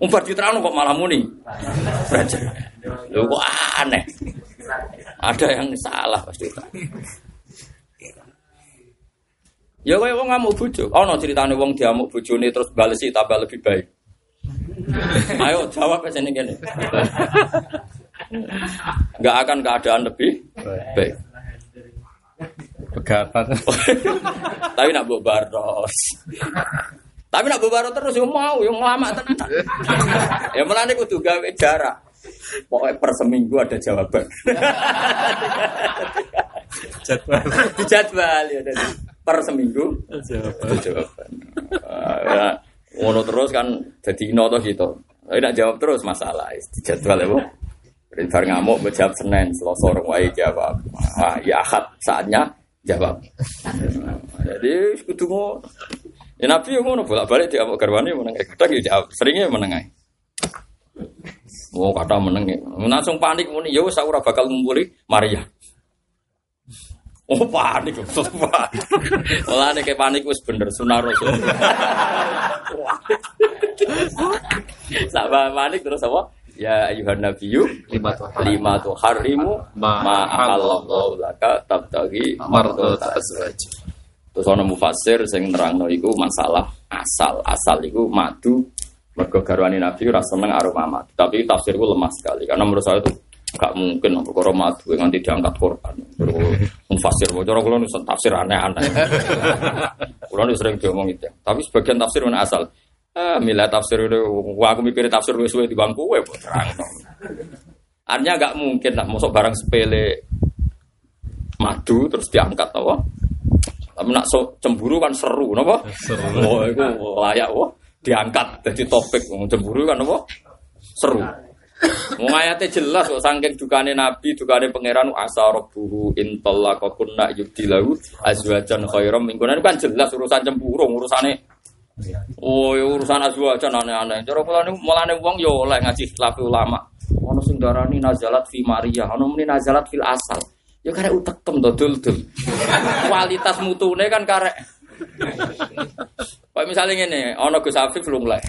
Umbar diterangno kok malah muni. Lho kok aneh. Ada yang salah pasti. Ya kaya wong ngamuk bojo. Ono ceritane wong diamuk bojone terus balesi tambah lebih baik. Ayo jawab aja nih gini. Gak akan keadaan lebih baik. Pegapan. Tapi nak mbok baros. Tapi nak mbok baros terus yo mau, yo lama tenan. Ya melane kudu gawe jarak. Pokoknya per seminggu ada jawaban. Jadwal. Dijadwal ya. Jadi per seminggu Jawaban. jawaban. Ya, Ngono terus kan jadi noto gitu. Tapi nak jawab terus masalah dijadwal ya bu. Bar ngamuk menjawab Senin, Selasa orang wae jawab. Ah, ya akad saatnya jawab. Jadi kudu ngono. Ya Nabi yang ngono bolak-balik dia mau garwane meneng kadang ya jawab, seringnya meneng ae. Oh kata meneng ya. langsung panik muni ya wis ora bakal ngumpuli Maria. Oh panik, terus panik. Malah kayak panik wis bener sunah rasul. Sama panik terus apa? Ya ayuhan nabiyyu Lima tuh. lima tuh harimu Ma- ahallallahu laka tabtagi mardot azwaj. Terus ana mufasir sing nerangno iku masalah asal. Asal iku madu mergo garwane Nabi ora seneng aroma madu. Tapi tafsirku lemah sekali karena menurut saya itu gak mungkin perkara madu yang nanti diangkat korban. Mufasir cara kula nu tafsir aneh-aneh. Kula nu sering diomong itu. Tapi sebagian tafsir mana asal. Ah, milah tafsir itu, wah aku mikir tafsir wis suwe di bangku kowe terang. Artinya gak mungkin lah, masuk barang sepele madu terus diangkat apa? Tapi nak so, cemburu kan seru, napa? Seru. Oh, itu layak, wah diangkat jadi topik. Cemburu kan apa? Seru. Wong ayatnya jelas kok saking dukane Nabi, dukane pangeran asa rabbuhu in talaqakunna yubdilahu azwajan khairam mingkunan kan jelas urusan cemburu, urusane Oh, ya urusan azwajan aneh-aneh. Cara kula niku mulane wong yo oleh ngaji khilaf ulama. Ono sing darani nazalat fi Maria, ono muni nazalat fil asal. Ya karek utekem to dul-dul. Kualitas mutune kan karek Kayak misalnya ngene, ono Gus Afif lunglai.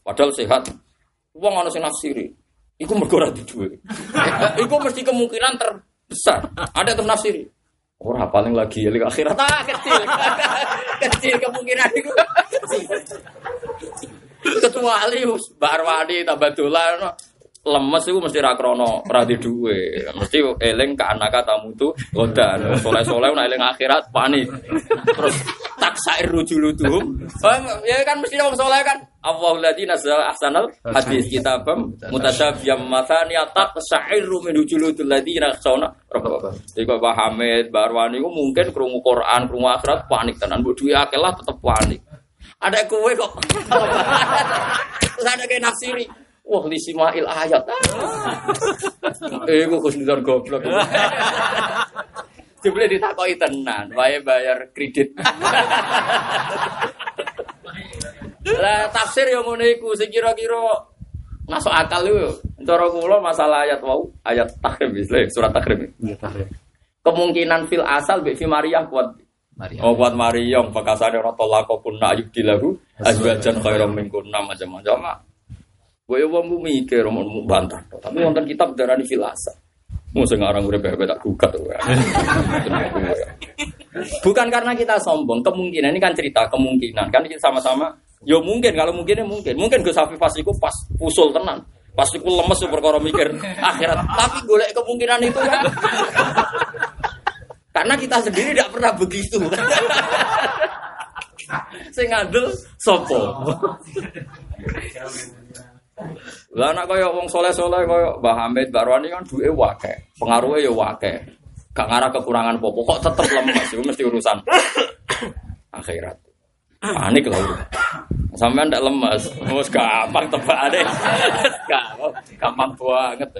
Padahal sehat. Wong ono sing nafsiri. Iku mergo ora duwe. Iku mesti kemungkinan terbesar. Ada tuh nafsiri. Ora paling lagi ya akhirat ah kecil. kecil kemungkinan itu. Kecuali Mbak Arwani tambah dolan lemes itu mesti ra krono ra di duwe. Mesti eling ke anak tamu tu godan. Soleh-soleh nek eling akhirat panik. Terus tak sair rujulutuhum. Oh, ya kan mesti wong soleh kan. Allahul ladzi nazzala ahsanal hadis kitabam mutasyabiyan mathani tak sa'iru min rujulutul ladzina khashawna rabbahum. Jadi Pak Hamid, Mbak Arwani ku mungkin krungu Quran, krungu akhirat panik tenan. Mbok duwe akeh lah tetep panik. Ada kue kok. Terus ada kayak nafsiri. Wah, li simail ayat. Eh, gue kusnudon goblok. Jebule ditakoki tenan, wae bayar kredit. Lah tafsir yang ngono iku sing kira-kira masuk akal yo. Cara kula masalah ayat wau, ayat takhrim Islam, surat takhrim. Iya, tahrif. Kemungkinan fil asal bi fi Maryam kuat. Maria. Oh buat Maryam, pakasane ora talaqo kunna yubdilahu azwajan khairam min kunna macam-macam. Gue ya wong mikir mau bantah, tapi wonten kitab darani filasa. Mau sekarang udah bebe tak gugat. Bukan karena kita sombong, kemungkinan ini kan cerita kemungkinan kan kita sama-sama. Yo mungkin kalau mungkinnya mungkin, mungkin Gus Hafiz pas iku pas usul tenan, pas iku lemes super perkara mikir akhirat. Tapi golek kemungkinan itu kan. karena kita sendiri tidak pernah begitu. Sing ngandel sopo. Lah anak kaya wong soleh-soleh kaya Mbah Hamid, Mbah Rwani kan duwe wake, pengaruhnya ya wake. Gak ngarah kekurangan popo, kok tetep lemes, itu mesti urusan akhirat. Panik lah udah. Sampai ndak lemes, mus gampang tebak deh. Gampang, gampang banget.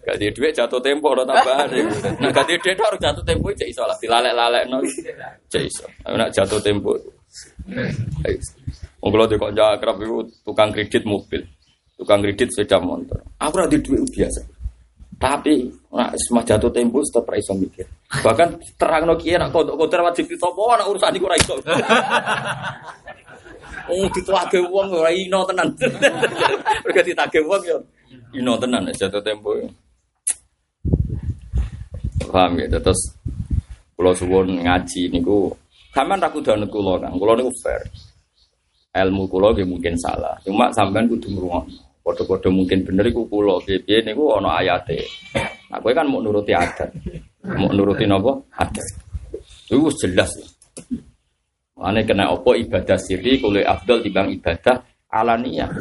Gak di duit jatuh tempo udah tambah deh. Nah gak di duit harus jatuh tempo cek iso lah, dilalek-lalek no. Iso. Nak jatuh tempo. Oh, kalau di kok kerap itu tukang kredit mobil, tukang kredit sepeda motor. Aku ada duit biasa. Tapi nak semua jatuh tempo tetap iso mikir. Bahkan terang no kiai nak kodok kodok wajib ditopo anak urusan iku ora iso. Oh ditagih wong ora ino tenan. Mergo ditagih wong yo ino tenan jatuh tempo. Paham ya terus kalau suwun ngaji niku sampean ra kudu anut kula Kang. Kula niku fair ilmu kulo nggih mungkin salah. Cuma sampean kudu ngrungokno. Padha-padha mungkin bener iku kulo piye niku ana ayate. Nah, kowe kan mau nuruti adat. Mau nuruti napa? Adat. Itu jelas. Ane kena opo ibadah siri kulo afdal dibanding ibadah alaniyah.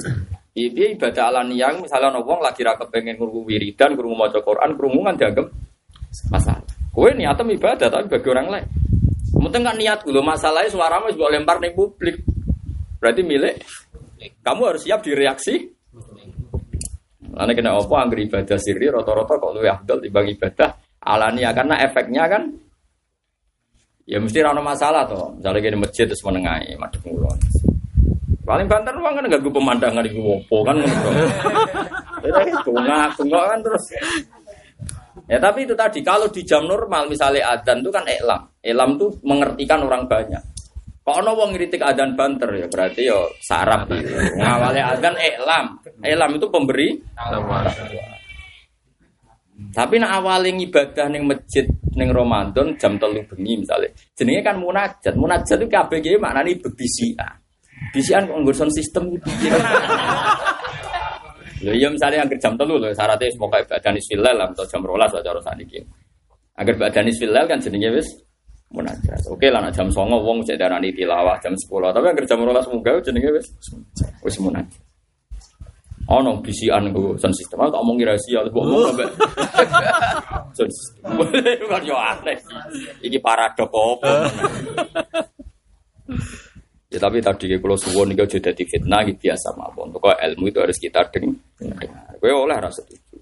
Iya ibadah alaniyah misalnya wong lagi ra kepengin krungu wiridan, krungu maca Quran, krungu kan dianggap masalah. Kowe niatem ibadah tapi bagi orang lain. Mungkin kan niat gue masalahnya suaramu juga lempar nih publik. Berarti milik kamu harus siap direaksi. Karena kena apa angger ibadah sirri rata-rata kok lebih afdal dibanding ibadah alania karena efeknya kan ya mesti rano masalah toh. Misalnya gini masjid terus menengahi madhep ngulon. Paling banter uang kan ganggu pemandangan di wopo kan ngono. Ya bunga, bunga kan terus. Ya tapi itu tadi kalau di jam normal misalnya adzan itu kan elam. Elam tuh mengertikan orang banyak. Kok ono wong ngritik adzan banter ya berarti yo sarap gitu. Ngawale adzan elam. Elam itu pemberi Tapi nak awale ibadah ning masjid ning Ramadan jam telu bengi misalnya. Jenenge kan munajat. Munajat itu kabeh ge maknane bebisian. Bisian kok ngurson sistem Lho iya misalnya yang jam telu lho syaratnya semoga ibadah nisfilal atau jam rolas atau cara saniki. Agar ibadah nisfilal kan jenenge wis munajat. Oke lah jam songo wong cek darani tilawah jam sepuluh. Tapi yang jam rolas munggah jenenge wis wis munajat. Ono bisian go sound system. Aku tak omong rahasia, mbok ngomong sampe. Sound system. Kan yo aneh. Iki paradok apa? Ya tapi tadi kalau suwon ini jadi dadi fitnah gitu biasa mawon. Pokok ilmu itu harus kita dengar. Kowe oleh rasa itu.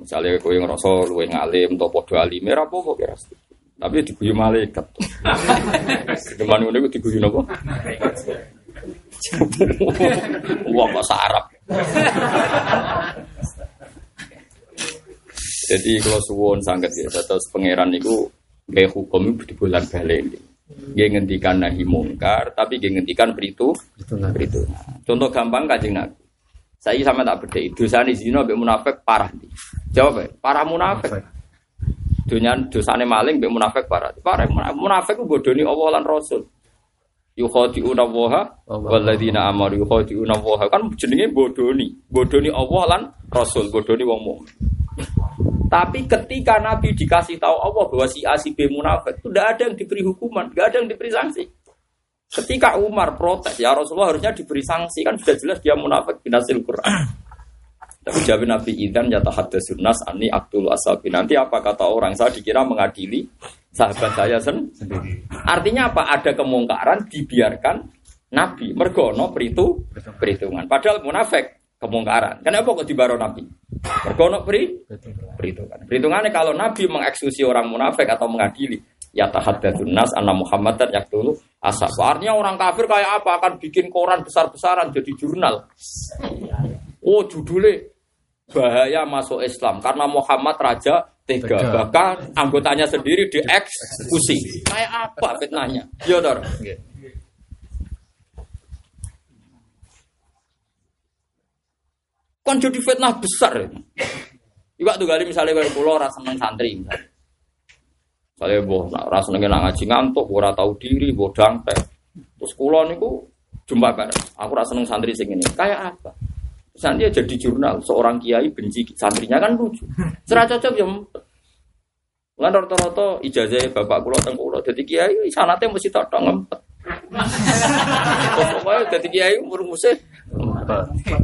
Misalnya kowe ngerasa luwe ngalim atau podo alim, ora apa-apa kira Tapi diguyu malaikat. Ke mana ngono iku diguyu napa? Wah bahasa Arab. Jadi kalau suwon sangat ya, terus pangeran itu gaya hukum itu di bulan balik. Dia ngendikan nahi mungkar, tapi dia ngendikan beritu, beritu. Contoh gampang kajing nabi. Saya sama tak beda. Dosa di zina be munafik parah nih. Jawab ya, parah munafik. Dunia dosane maling be munafik parah. Parah munafik ku bodoni Allah lan Rasul. yukhadi'una waha walladzina amaru yukhadi'una waha kan jenenge bodoni. Bodoni Allah lan Rasul bodoni wong mukmin. Tapi ketika Nabi dikasih tahu Allah bahwa si A si B munafik itu tidak ada yang diberi hukuman tidak ada yang diberi sanksi. Ketika Umar protes ya Rasulullah harusnya diberi sanksi. Kan sudah jelas dia munafik binasil Quran tapi jawab Nabi Idan ya tahaddatsun nas ani aktul asabi. Nanti apa kata orang? Saya dikira mengadili sahabat saya sendiri. Artinya apa? Ada kemungkaran dibiarkan Nabi mergono peritu perhitungan. Padahal munafik kemungkaran. Kenapa kok dibaro Nabi? Mergono peri perhitungan. Perhitungannya kalau Nabi mengeksekusi orang munafik atau mengadili ya tahaddatsun nas anna Muhammadan yaktulu asab. Artinya orang kafir kayak apa? Akan bikin koran besar-besaran jadi jurnal. Oh judulnya bahaya masuk Islam karena Muhammad raja tega bahkan anggotanya sendiri dieksekusi kayak apa fitnahnya ya dor Kon jadi fitnah besar. Iwak tuh kali misalnya kalau pulau rasa seneng santri misalnya. Misalnya boh, rasa seneng ngaji ngantuk, ora tahu diri, boh dangtek. Terus kulo niku jumpa kan, aku rasa seneng santri sing ini. Kayak apa? Misalnya dia jadi jurnal, seorang kiai benci santrinya kan lucu. Serah cocok ya. Lan rata-rata ijazah bapak kulo teng kulo dadi kiai sanate mesti tok ngempet. Pokoke dadi kiai umur musih.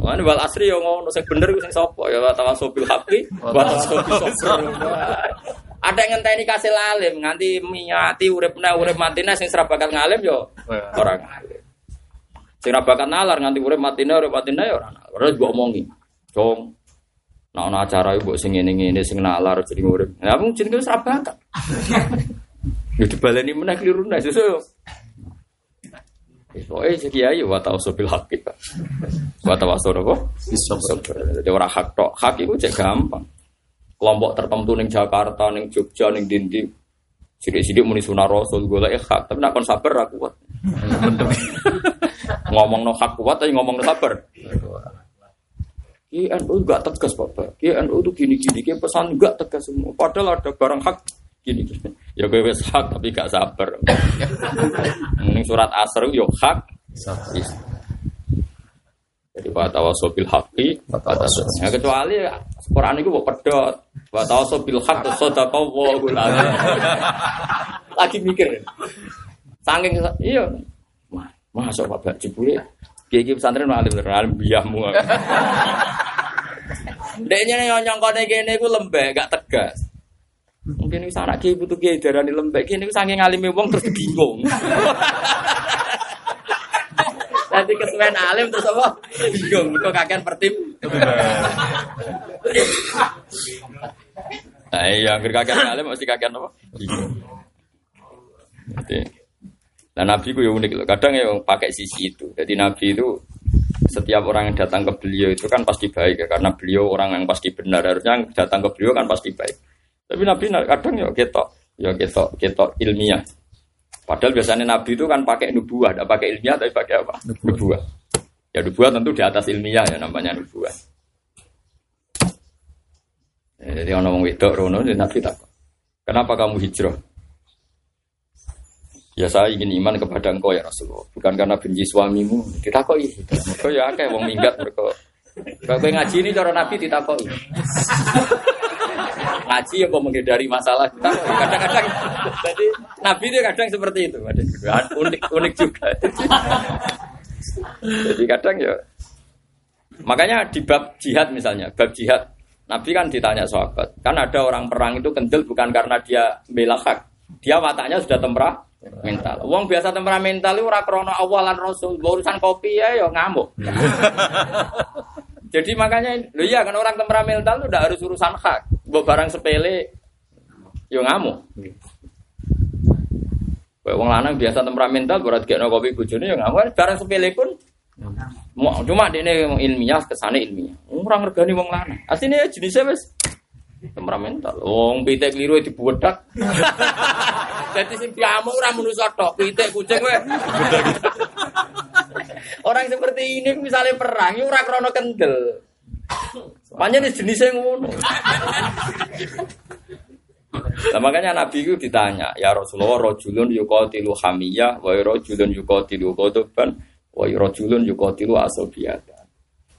Lan wal asri yo ngono sing bener sing sapa ya wa tawasobil haqi wa. Ada yang ngenteni kasil alim nganti miati uripna urip matine sing sira bakat ngalim yo ora ngalim. Sing ra bakat nalar nganti urip matine urip matine yo ora nalar. Terus mbok omongi. Jong, Nah, ana acara ibu sing ngene-ngene sing nalar jadi murid. Lah mung jenenge wis ra bakat. Ya dibaleni meneh kliru nek sesuk. Pokoknya si kiai wa tawassul bil haqq. Wa tawassul apa? Jadi ora hak tok. Hak iku cek gampang. Kelompok tertentu ning Jakarta, ning Jogja, ning Dindi. Sidik-sidik muni sunah Rasul golek hak, tapi nek kon sabar ra kuat. ngomong no hak kuat tapi ngomong no sabar. INU enggak tegas Bapak. INU itu gini-gini, kayak pesan enggak tegas semua. Padahal ada barang hak gini gini. Ya gue wes hak tapi gak sabar. Ini surat asr yo hak. Jadi wa tawasobil haqi Ya kecuali Quran itu kok pedot. Wa tawasobil haq sadaqa wa Lagi mikir. Saking iya. Masuk Bapak jebule Kiai pesantren alim alim biahmu. Deknya yang nyongkone kene iku lembek, gak tegas. Mungkin wis anak kiai butuh kiai darani lembek, kene iku saking ngalime wong terus bingung. Nanti kesuwen alim terus apa? Bingung, kok kakean pertim. Nah, iya, akhir kakean alim mesti kakean apa? Jadi, Nah Nabi itu ya unik loh. Kadang ya pakai sisi itu. Jadi Nabi itu setiap orang yang datang ke beliau itu kan pasti baik ya. Karena beliau orang yang pasti benar. Harusnya yang datang ke beliau kan pasti baik. Tapi Nabi kadang ya ketok, ya ketok, ketok ilmiah. Padahal biasanya Nabi itu kan pakai nubuah, tidak pakai ilmiah tapi pakai apa? Nubuah. Ya nubuah tentu di atas ilmiah ya namanya nubuah. Ya, jadi orang ngomong wedok rono Nabi tak. Kenapa kamu hijrah? Ya saya ingin iman kepada engkau ya Rasulullah. Bukan karena benci suamimu. Ditakoi. Mereka ya kayak wong minggat mereka. Kalau ngaji ini cara Nabi ditakoi. Ngaji ya kok menghindari masalah Kadang-kadang jadi Nabi itu kadang seperti itu. Unik unik juga. jadi kadang ya makanya di bab jihad misalnya, bab jihad Nabi kan ditanya sahabat, kan ada orang perang itu kendel bukan karena dia bela dia matanya sudah temperah mental. Wong biasa temperamental itu ora krana awalan Rasul, urusan kopi ya yo ngamuk. Jadi makanya lo iya kan orang temperamental itu udah harus urusan hak. Mbok barang sepele yo ngamuk. Kayak wong lanang biasa temperamental berat gekno kopi bojone yo ngamuk. Barang sepele pun Mau cuma ini ilmiah ke sana ilmiah. Orang regani wong lanang. Aslinya jenisnya wes temperamental. Wong pitik keliru dibuedak. Jadi sing diamuk ora manusa tok, pitik kucing kowe. Orang seperti ini misalnya perang, ya ora krana kendel. Panjang jenisnya ngono. Nah, makanya Nabi itu ditanya, ya Rasulullah, rojulun yukotilu hamiyah, wa rojulun yukotilu kodoban, wa rojulun yukotilu asobiyata.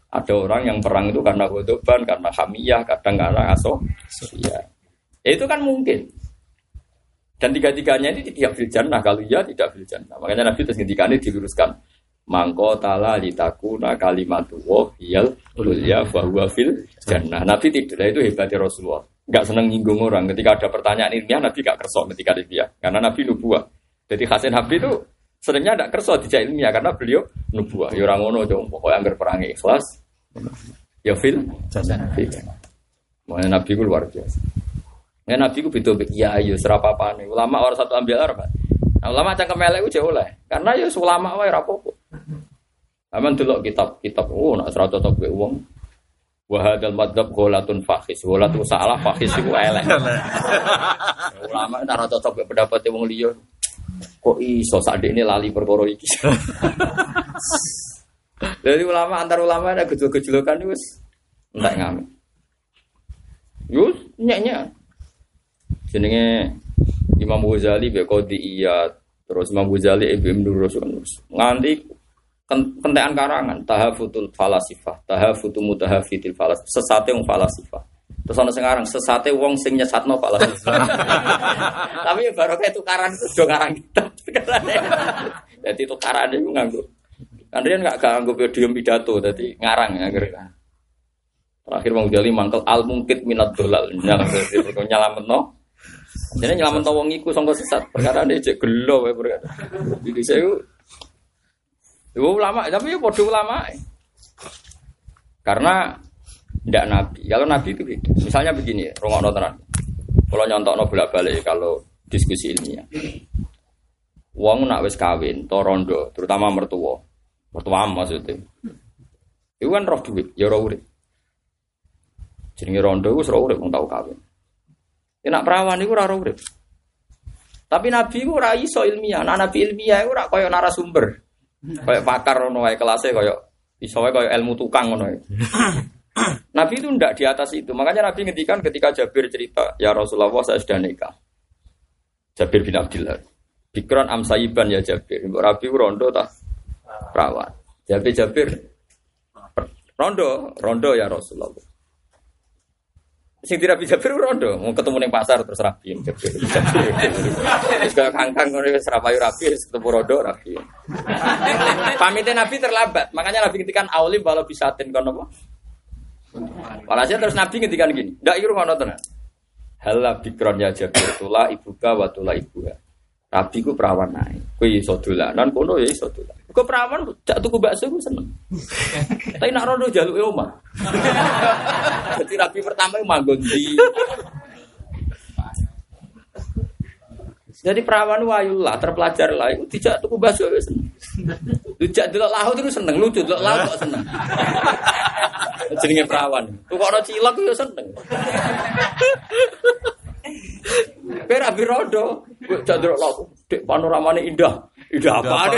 Ada orang yang perang itu karena kodoban, karena hamiyah, kadang karena asobiyah. Ya, itu kan mungkin. Dan tiga-tiganya ini tidak fil jannah. Kalau iya tidak fil jannah. Makanya Nabi terus ini diluruskan. Mangko tala litakuna kalimatu wa hiyal ulya bahwa fil jannah. Nabi tidak itu hebatnya Rasulullah. Gak seneng nyinggung orang. Ketika ada pertanyaan ilmiah Nabi gak kersok ketika dia. Karena Nabi nubuah. Jadi khasin Nabi itu seringnya tidak kersok tidak ilmiah karena beliau nubuah. Ya orang ngono dong. Pokoknya anggar perang ikhlas. Ya fil. Makanya Nabi itu luar biasa. Ya Nabi ku beda ya ayo serapa apa nih. Ulama orang satu ambil arba. Nah, ulama cangkem elek ku jauh lah. Karena ya ulama wae ra apa-apa. Aman delok kitab-kitab oh nak serata cocok be wong. Wa hadzal madzhab gholatun fakhis. Gholatun salah fakhis iku elek. ulama ora cocok pendapat wong liya. Kok iso ini lali perkara iki. Jadi ulama antar ulama ada gejol-gejolokan wis. Entek ngamen. Yo nyek-nyek. Jenenge Imam Ghazali be iya. Terus Imam Ghazali Ibnu Nurus nganti kentekan karangan. Tahafutul falasifah. Tahafutu mutahafitil falas sesate wong falasifah terus ana sekarang sesate wong sing nyesatno falasifah tapi ya baru kayak tukaran itu do ngarang kita jadi tukaran itu nganggo kan dia nggak nganggo podium pidato jadi ngarang ya kan terakhir Imam Ghazali mangkel al mungkit minat dolal nyalamet no jadi nyelamat wong iku sangka sesat. Perkara ini cek gelo wae perkara. Jadi saya itu ulama, tapi ya bodoh ulama. Karena tidak nabi. Kalau nabi itu beda. Misalnya begini, rongok tenan. Kalau nyontok no bolak balik kalau diskusi ilmiah. Wong nak wis kawin, to rondo, terutama mertua. Mertua maksudnya. Itu kan roh duit, ya roh urip. Jenenge rondo wis roh urip tau kawin. Ya nak perawan itu ora urip. Tapi nabi itu ora iso ilmiah. Nah, nabi ilmiah itu ora koyo narasumber. Koyo pakar ngono wae kelase koyo iso koyo ilmu tukang ngono Nabi itu ndak di atas itu. Makanya Nabi ngendikan ketika Jabir cerita, "Ya Rasulullah, saya sudah nikah." Jabir bin Abdullah. Bikron amsayiban ya Jabir. Rabi rondo tak perawan. Jabir Jabir rondo, rondo ya Rasulullah. Sing tidak bisa biru rondo, mau ketemu neng pasar terus rapi. Terus kayak kangkang ngono wis rapayu rapi, ketemu rondo rapi. Pamitnya Nabi terlambat, makanya Nabi ngetikan aulim walau bisa ten kono apa? Walhasil terus Nabi ngetikan gini, ndak iru ngono tenan. Hala bikron ya jabir tula ibuka wa tula ibuka. Rabi ku perawan naik. Kowe iso dolanan kono ya iso dolan. Kok perawan jak tuku bakso ku seneng. Tapi nak rondo jaluk e omah. Jadi rabi pertama manggon di Jadi perawan wayullah terpelajar lah itu tidak tuku bakso ya seneng. Dijak delok laut itu seneng, lucu delok laut kok seneng. Jenenge perawan. Tukokno cilok yo seneng. Pera birodo, candro laut, dek panoramanya indah, indah apa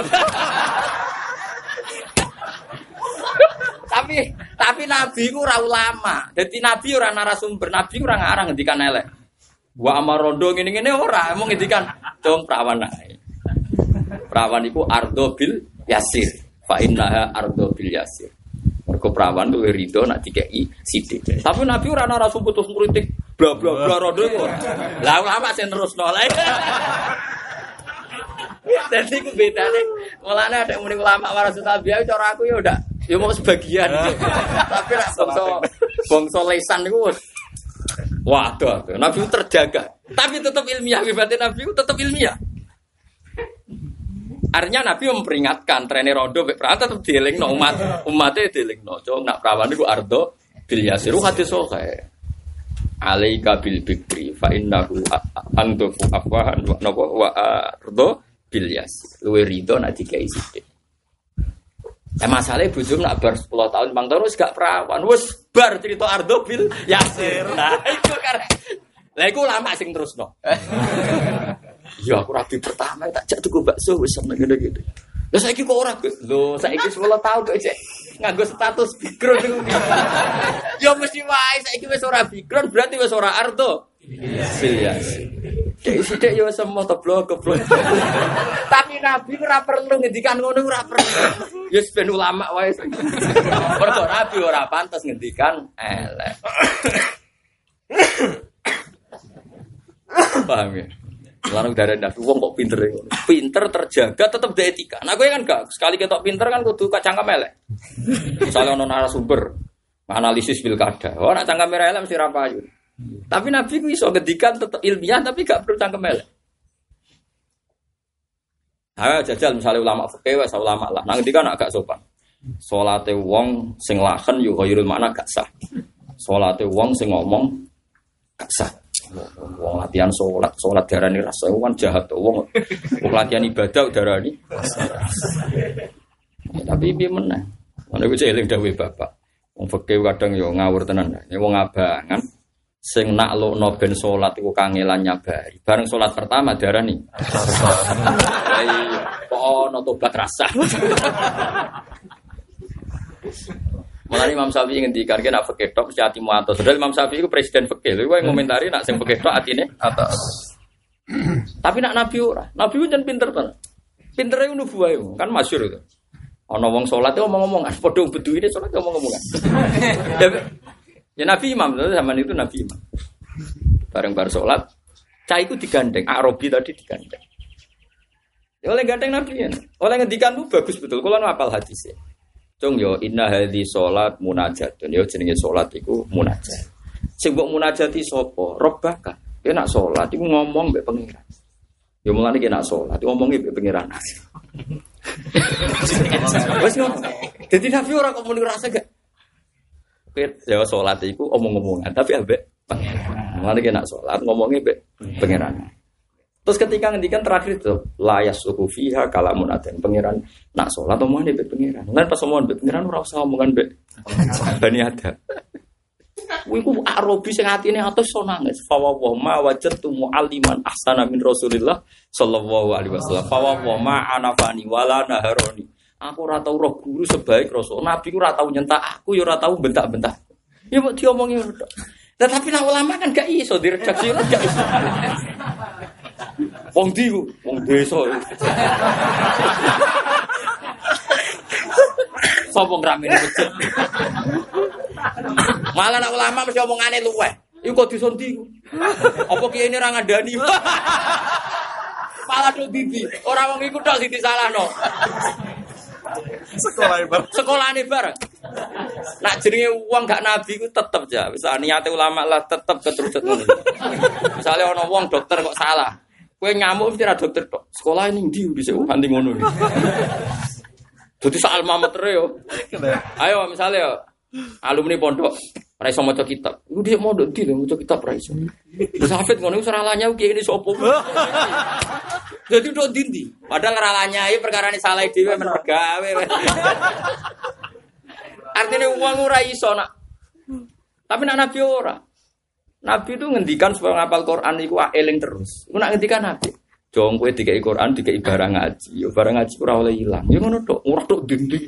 tapi tapi nabi ku ora ulama. Dadi nabi ora narasumber, nabi ora ngarang ngendikan elek. Wa amarondo ngene-ngene ora, emang ngendikan dong perawan ae. Perawan iku ardo bil yasir. Fa innaha ardo bil yasir. Mergo perawan tuh rido nak dikei sidik. Tapi nabi ora narasumber terus ngritik bla bla bla rodo iku. Lah ulama sing terus nolak. Jadi ku bedane mulane ada muni ulama warasul tabi'ah cara aku ya udah ya mau sebagian. Tapi nak bangsa bangsa lesan wis Waduh, Nabi itu terjaga. Tapi tetap ilmiah, berarti Nabi itu tetap ilmiah. Artinya Nabi memperingatkan trainer rondo perang tetap dieling no umat umatnya dieling no. Coba nak perawan itu ardo bil yasiru hati sokai alaika bil bikri fa innahu antufu afwahan wa napa wa ardo bil yas luwe rido nak dikai sithik. Ya masalahnya bujum nak bar 10 tahun bang terus gak perawan wes bar cerita ardo bil yasir nah itu karena lah iku lama sing terus no ya aku rapi pertama tak jak tuku bakso wis seneng ngene gitu lah saiki kok ora lho saiki 10 tahun kok cek nganggo status background itu. ya mesti wae saiki wis ora background berarti wis ora arto. Iya. Dek sithik ya semua teblok keblok. Tapi Nabi ora perlu ngendikan ngono ora perlu. Ya ben ulama wae. Mergo Nabi ora pantas ngendikan elek. Paham ya? Larang darah ndak wong kok pinter ya. Pinter terjaga tetap ada etika. Nah gue kan gak sekali ketok pinter kan kudu kacang elek. Misalnya ono narasumber analisis pilkada. Oh nak cangkem elek mesti rapayu. Tapi Nabi ku iso ngedikan tetap ilmiah tapi gak perlu cangkem. Ayo jajal misalnya ulama fikih wes ulama lah. Nang kan agak sopan. Salate wong sing lahen yo khairul makna gak sah. Salate wong sing ngomong gak sah. Wong latihan sholat, sholat darani rasa kan jahat tuh. Wong, wong latihan ibadah darani. Ya, tapi piye meneh? Mana gue celing dawuh bapak. Wong fakir kadang yo ngawur tenan. Ya wong abangan sing nak lo no ben sholat iku kangelan nyabari. Bareng sholat pertama darani. Iya, kok ono rasa. Malah Imam Syafi'i ngendikan kan nak fikih tok mesti atimu atos. Padahal Imam Syafi'i itu presiden fikih. Lha yang ngomentari nak sing fikih tok atine atas. Tapi nak Nabi ora. Nabi ku jan pinter tenan. Pintere buahe kan masyhur itu. Ana wong salat itu omong-omongan, padha bedu ini salat omong-omongan. ya, ya Nabi Imam, zaman itu Nabi Imam. Bareng-bareng salat, cah itu digandeng, Arabi tadi digandeng. Ya oleh gandeng Nabi ya. Oleh ngendikan tuh bagus betul. Kalau apal hadis ya. Cung yo inna hadhi salat munajatun. Yo jenenge salat iku munajat. Sing mbok munajati sapa? Robbaka. Dia nak salat iku ngomong mbek pengiran. Yo mulane ki nak salat ngomongi mbek pengiran. Wes ngono. Dadi Nabi ora kok muni rasa gak. Ya salat iku omong-omongan tapi ambek pengiran. Mulane ki nak salat ngomongi mbek pengiran. Terus ketika ngendikan terakhir itu layas suku fiha kalamun aden pangeran nak sholat omongan be pangeran. Kan pas omongan be pangeran ora usah omongan be bani ada. Wiku arobi sing atine atus so nangis. Fa wa ma wajadtu mualliman ahsana min Rasulillah sallallahu alaihi wasallam. Fa wa ma anafani wala naharoni. Aku ora tau roh guru sebaik Rasul. Nabi ku ora tau nyentak aku ya ora tau bentak-bentak. Ya mau diomongi Tetapi nak ulama kan gak iso diredaksi gak iso. Wong di wong desa. Sopo ngramene masjid. Malah nak ulama mesti omongane luweh. Iku kok disondi. Apa kiai ini ra ngandani? Malah do bibi. Ora wong iku tok sing disalahno. Sekolah ibar. Sekolah ini bareng. Nak jenenge uang gak nabi ku tetep ya. Bisa niate ulama lah tetep keterucut ngono. Misalnya ono wong dokter kok salah. Kue ngamuk mesti ada dokter tok. Sekolah ini di di sini nanti ngono. Jadi soal mamat yo. Ayo misalnya yo, alumni pondok raiso maca kitab. Iku dia mau di lho maca kitab raiso. Terus hafid ngono seralanya ki ini sopo. Jadi udah dindi. Padahal ngeralanya ini perkara ini salah dhewe men pegawe. Artinya uang ora iso nak. Tapi nak nabi ora. Nabi itu ngendikan supaya ngapal Quran itu eling terus. Iku nak ngendikan Nabi. Jong kowe dikai Quran, dikai barang ngaji. Yo barang ngaji ora oleh ilang. Yo ngono tok, ora tok dindi.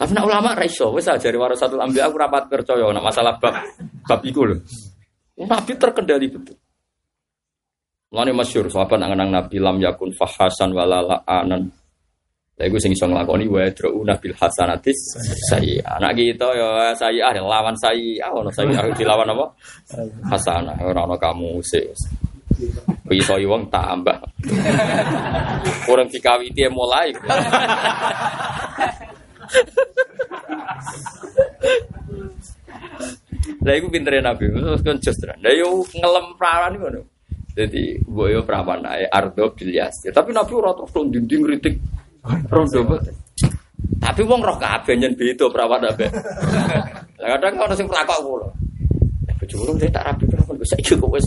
Tapi nak ulama ra iso, wis ajari warasatul anbiya aku rapat percaya nak masalah bab bab iku lho. Nabi terkendali betul. Mulane masyhur sahabat nang Nabi lam yakun fahasan walala anan Lha iku sing iso nglakoni wa drauna bil hasanatis sayyi. Anak kita ya sayyi ah lawan sayyi. Ah ono sayyi ah dilawan apa? Hasanah ora ono kamu sih. Iso wong tambah. Orang dikawiti mulai. Lah iku pintere Nabi, terus kan just Lah yo ngelem perawan ngono. Jadi boyo perawan ae ardo bilyas. Tapi Nabi ora terus dinding kritik rondo Tapi wong roh kabeh nyen beda perawan ape. Lah kadang ono sing takok kula. Bojomu dia tak rapi perawan wis saiki kok wis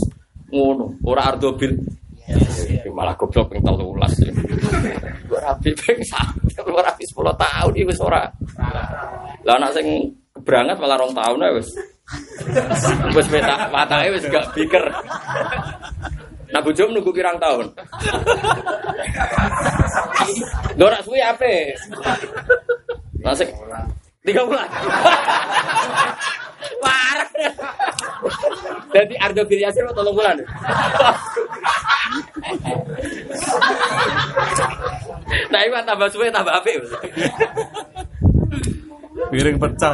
ngono, ora ardo bil malah goblok ping 13. Ora rapi ping 1, ora rapi 10 tahun iki wis ora. Lah anak sing keberangat malah rong tahun ya wis. Wis petak patake wis gak biker. Nah bujum nunggu pirang tahun. Dorak suwi apa? Masih tiga bulan. Parah. Jadi Ardo Giryasir mau tolong bulan. nah ini tambah suwe tambah api. Piring pecah.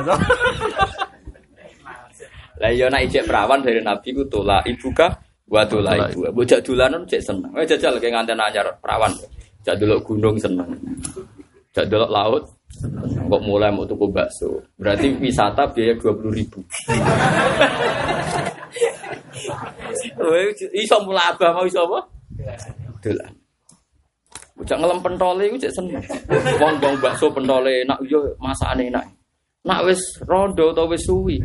Lah iya nak ijek perawan dari Nabi ku tola ibuka tola ibu. Bocah dolanan cek seneng. Eh jajal kayak nganten anyar perawan. Jak delok gunung seneng. Jak delok laut kok mulai mau tuku bakso. Berarti wisata biaya dua puluh ribu. iso mulai abah mau iso apa? Dolan. Bocah ngelem pentole iku cek seneng. Wong wong bakso pentole enak yo masakane enak. Nak wis rondo atau wis suwi.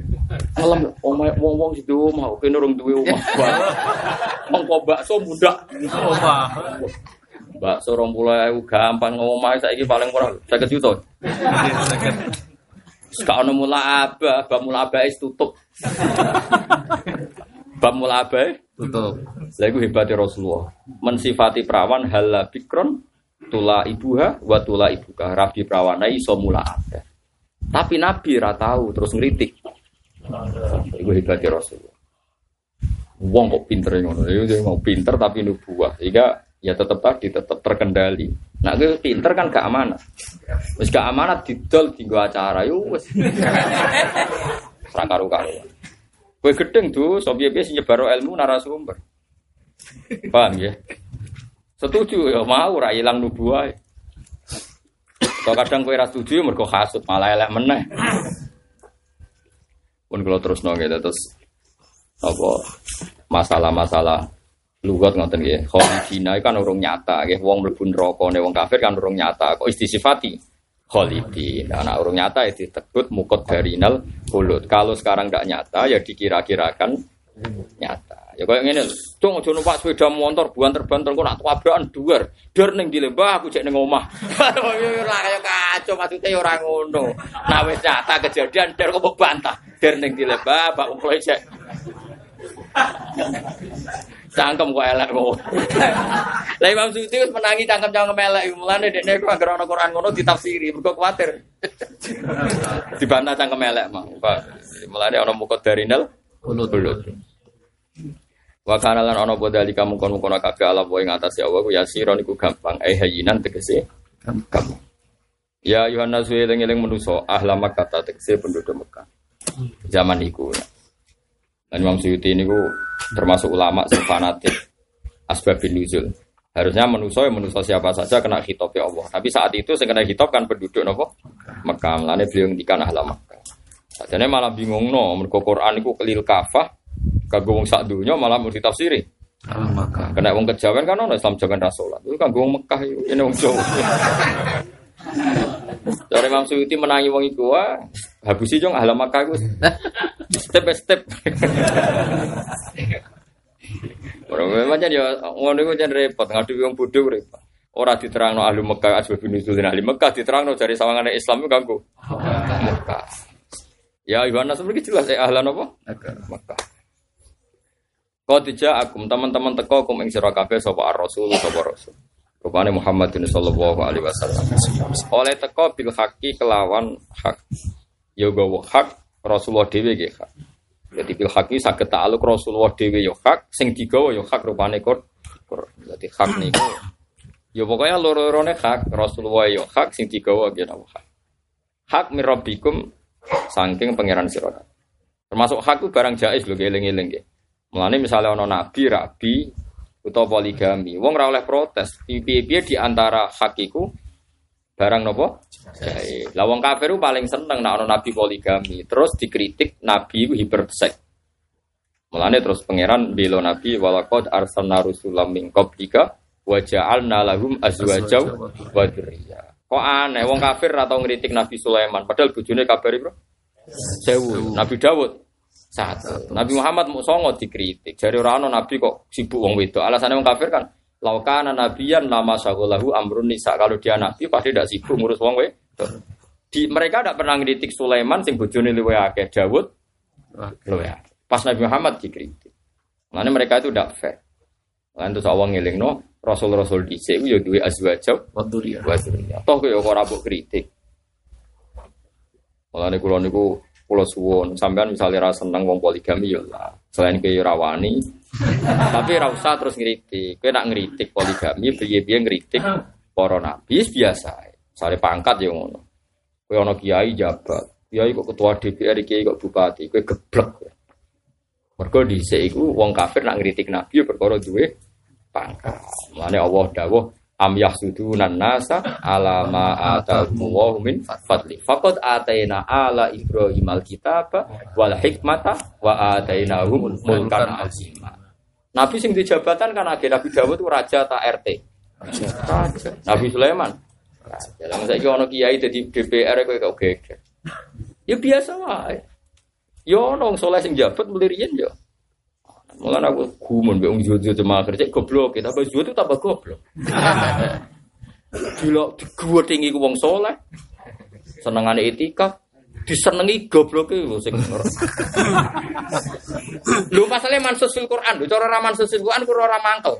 Ngelem omah wong-wong situ mau kene urung duwe omah. Mengko bakso mudak. Omah. Bakso 20.000 gampang ngomah saiki paling murah 50 juta. Sekarang ono mula abah, bab mula abah tutup. Bab mula abah Tutup. Lha iku hebatnya Rasulullah. Mensifati perawan hala bikron tula ibuha wa tula ibuka. Rabi perawana iso mula abah. Tapi Nabi ra tahu terus ngritik. Iku hebatnya Rasulullah. Wong kok pinter ngono. Ya dia mau pinter tapi nubuah. Sehingga ya tetap tadi tetap terkendali. Nah, itu pinter kan gak amanah. Wis gak amanah didol tinggo acara yo wis. Ora karu-karu. Kowe gedeng tuh, piye sing nyebar ilmu narasumber. Paham ya? Setuju ya mau ra ilang nubuah. Kalau kadang kowe ra setuju mergo hasud malah elek meneh. Pun kalau terus nongol terus apa masalah-masalah lugat ngoten nggih. Khalidina kan urung nyata nggih. Wong mlebu neraka wong kafir kan urung nyata. Kok istisifati khalidin. Nah, urung nyata ya disebut mukot darinal hulut. Kalau sekarang tidak nyata ya dikira-kirakan nyata. Ya kayak ngene, cung aja numpak sepeda motor banter-banter kok nak tabrakan duar. Dur ning di lembah aku cek ning omah. Ora kaya kacau maksudnya ya ora ngono. Nah wis nyata kejadian der kok bantah. Der ning di lembah bak wong cek. Cangkem kok elek kok. Lah Imam Suyuti wis menangi cangkem-cangkem elek mulane dekne ku anggere ana Quran ngono ditafsiri mergo kuwatir. Dibantah cangkem elek mah. Mulane ana mukot darinal bulut. Wa kana lan ana apa dalika mungkon-mungkon kabeh ala wa ing atase Allah ku yasiron iku gampang eh hayinan tegese gampang. Ya Yohanes eling-eling manusa ahla Makkah tegese penduduk Mekah. Zaman iku. Dan Imam Suyuti ini ku termasuk ulama sing fanatik asbabun nuzul. Harusnya manusia yang manusia siapa saja kena hitop ya Allah. Tapi saat itu saya kena hitop kan penduduk nopo Mekah. Melane beliau ngendikan ahla Mekah. Sajane malah bingung no, mergo Quran iku kelil kafah kanggo wong sak donya malah mesti tafsiri. Maka Kena wong kejawen kan ono Islam jaman rasolat. Itu kanggo wong Mekah iku ini wong Jawa. Dari Imam Suyuti menangi wong iku wah habusi jong ahla Mekah iku step by step. Orang memang jadi ngono iku jan repot ngadepi wong bodho repot. Ora diterangno ahli Mekah asbabun nuzul ahli Mekah diterangno dari sawangane Islam iku kanggo Mekah. Ya Yohanes seperti jelas eh ahlan apa? Mekah. Kau tidak akum teman-teman teko kum ing sira kabeh sapa ar-rasul sapa rasul. Rupane Muhammadin sallallahu alaihi wasallam. Oleh teko bil haqi kelawan hak. Ya gawa hak Rasulullah dhewe nggih hak. Jadi bil haqi saged ta'aluk Rasulullah dhewe ya hak, sing digawa ya hak rupane kor. Jadi hak niku Ya pokoknya loro-lorone hak Rasulullah ya hak sing digawa napa hak. Hak mirabbikum saking pangeran sira. Termasuk hak itu barang jais lho eling-eling nggih. Mulane misalnya ono nabi, rabi, utawa poligami, wong ora oleh protes. Piye-piye di antara hak iku barang nopo? Jae. Lah wong kafir paling seneng nek ono nabi poligami, terus dikritik nabi ku hipersek. Mulane terus pangeran belo nabi walaqad arsalna rusulam min qablika wa ja'alna lahum azwajaw wa dzurriyyah. Kok aneh wong kafir atau ngritik Nabi Sulaiman padahal bojone kabari, Bro. Sewu. Nabi Dawud satu. Nabi Muhammad mau songo dikritik. Jadi orang nabi kok sibuk wong wedok. Alasannya wong kafir kan laukana nabiyan nama sagolahu amrun nisa. Kalau dia nabi pasti tidak sibuk ngurus wong wedok. Di mereka tidak pernah ngritik Sulaiman sing bojone luwe akeh Dawud luwe. Pas Nabi Muhammad dikritik. Makanya mereka itu tidak fair. Lan terus awang ngelingno Rasul-rasul dhisik yo duwe azwaja wa dzurriyyah. Toh kowe ora kritik. Mulane kula niku kula suwun sampean misalnya ra seneng wong poligami ya lah. Selain kowe ora wani, tapi ra usah terus ngritik. Kowe nak ngritik poligami piye-piye ngritik para nabi biasa. Sare pangkat ya ngono. Kowe ana kiai jabat, kiai kok ketua DPR, kiai kok bupati, kowe geblek. Mergo dhisik iku wong kafir nak ngritik nabi ya perkara duwe pangkat. Mulane Allah dawuh am yahsudunan nasa ala ma atahumullahu min fadli. Faqad ataina ala ibrahim alkitaba wal hikmata wa atainahum mulkan azima. Nabi sing di jabatan kan agen Nabi Dawud raja tak RT raja. Nabi Sulaiman. Raja. Lah masa iki ono kiai dadi DPR kowe kok geger ya biasa wae. Ya ono saleh sing jabat mulirian ya Mulane aku gumun mbek wong jojo jemaah kerja goblok, kita tambah jojo itu tambah goblok. Gila gua tinggi ku wong soleh. Senengane etika, disenengi gobloke lho sing Lho pasale mansus fil Quran, lho cara ra mansus fil Quran ora ora mangkel.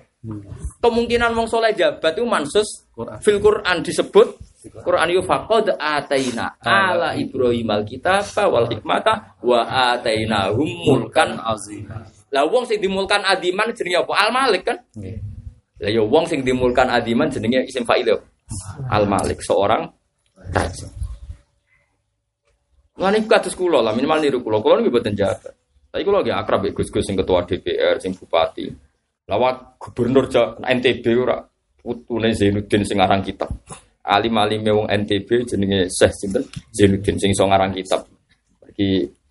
Kemungkinan wong soleh jabat itu mansus fil Quran disebut Quran yo faqad ataina ala Ibrahim alkitab wal hikmata wa atainahum mulkan azim. Lah wong sing dimulkan adiman jenenge apa? Al Malik kan? Lah ya wong sing dimulkan adiman jenenge isim fa'il yo. Al Malik seorang raja. Lah niku kados kula lah minimal niru kula. Kula niku mboten jabat. Tapi kula lagi akrab ya Gus-gus sing ketua DPR, sing bupati. Lawat gubernur NTB ora putune Zainuddin sing aran kitab. Alim-alime wong NTB jenenge Syekh sinten? Zainuddin sing iso kitab. Iki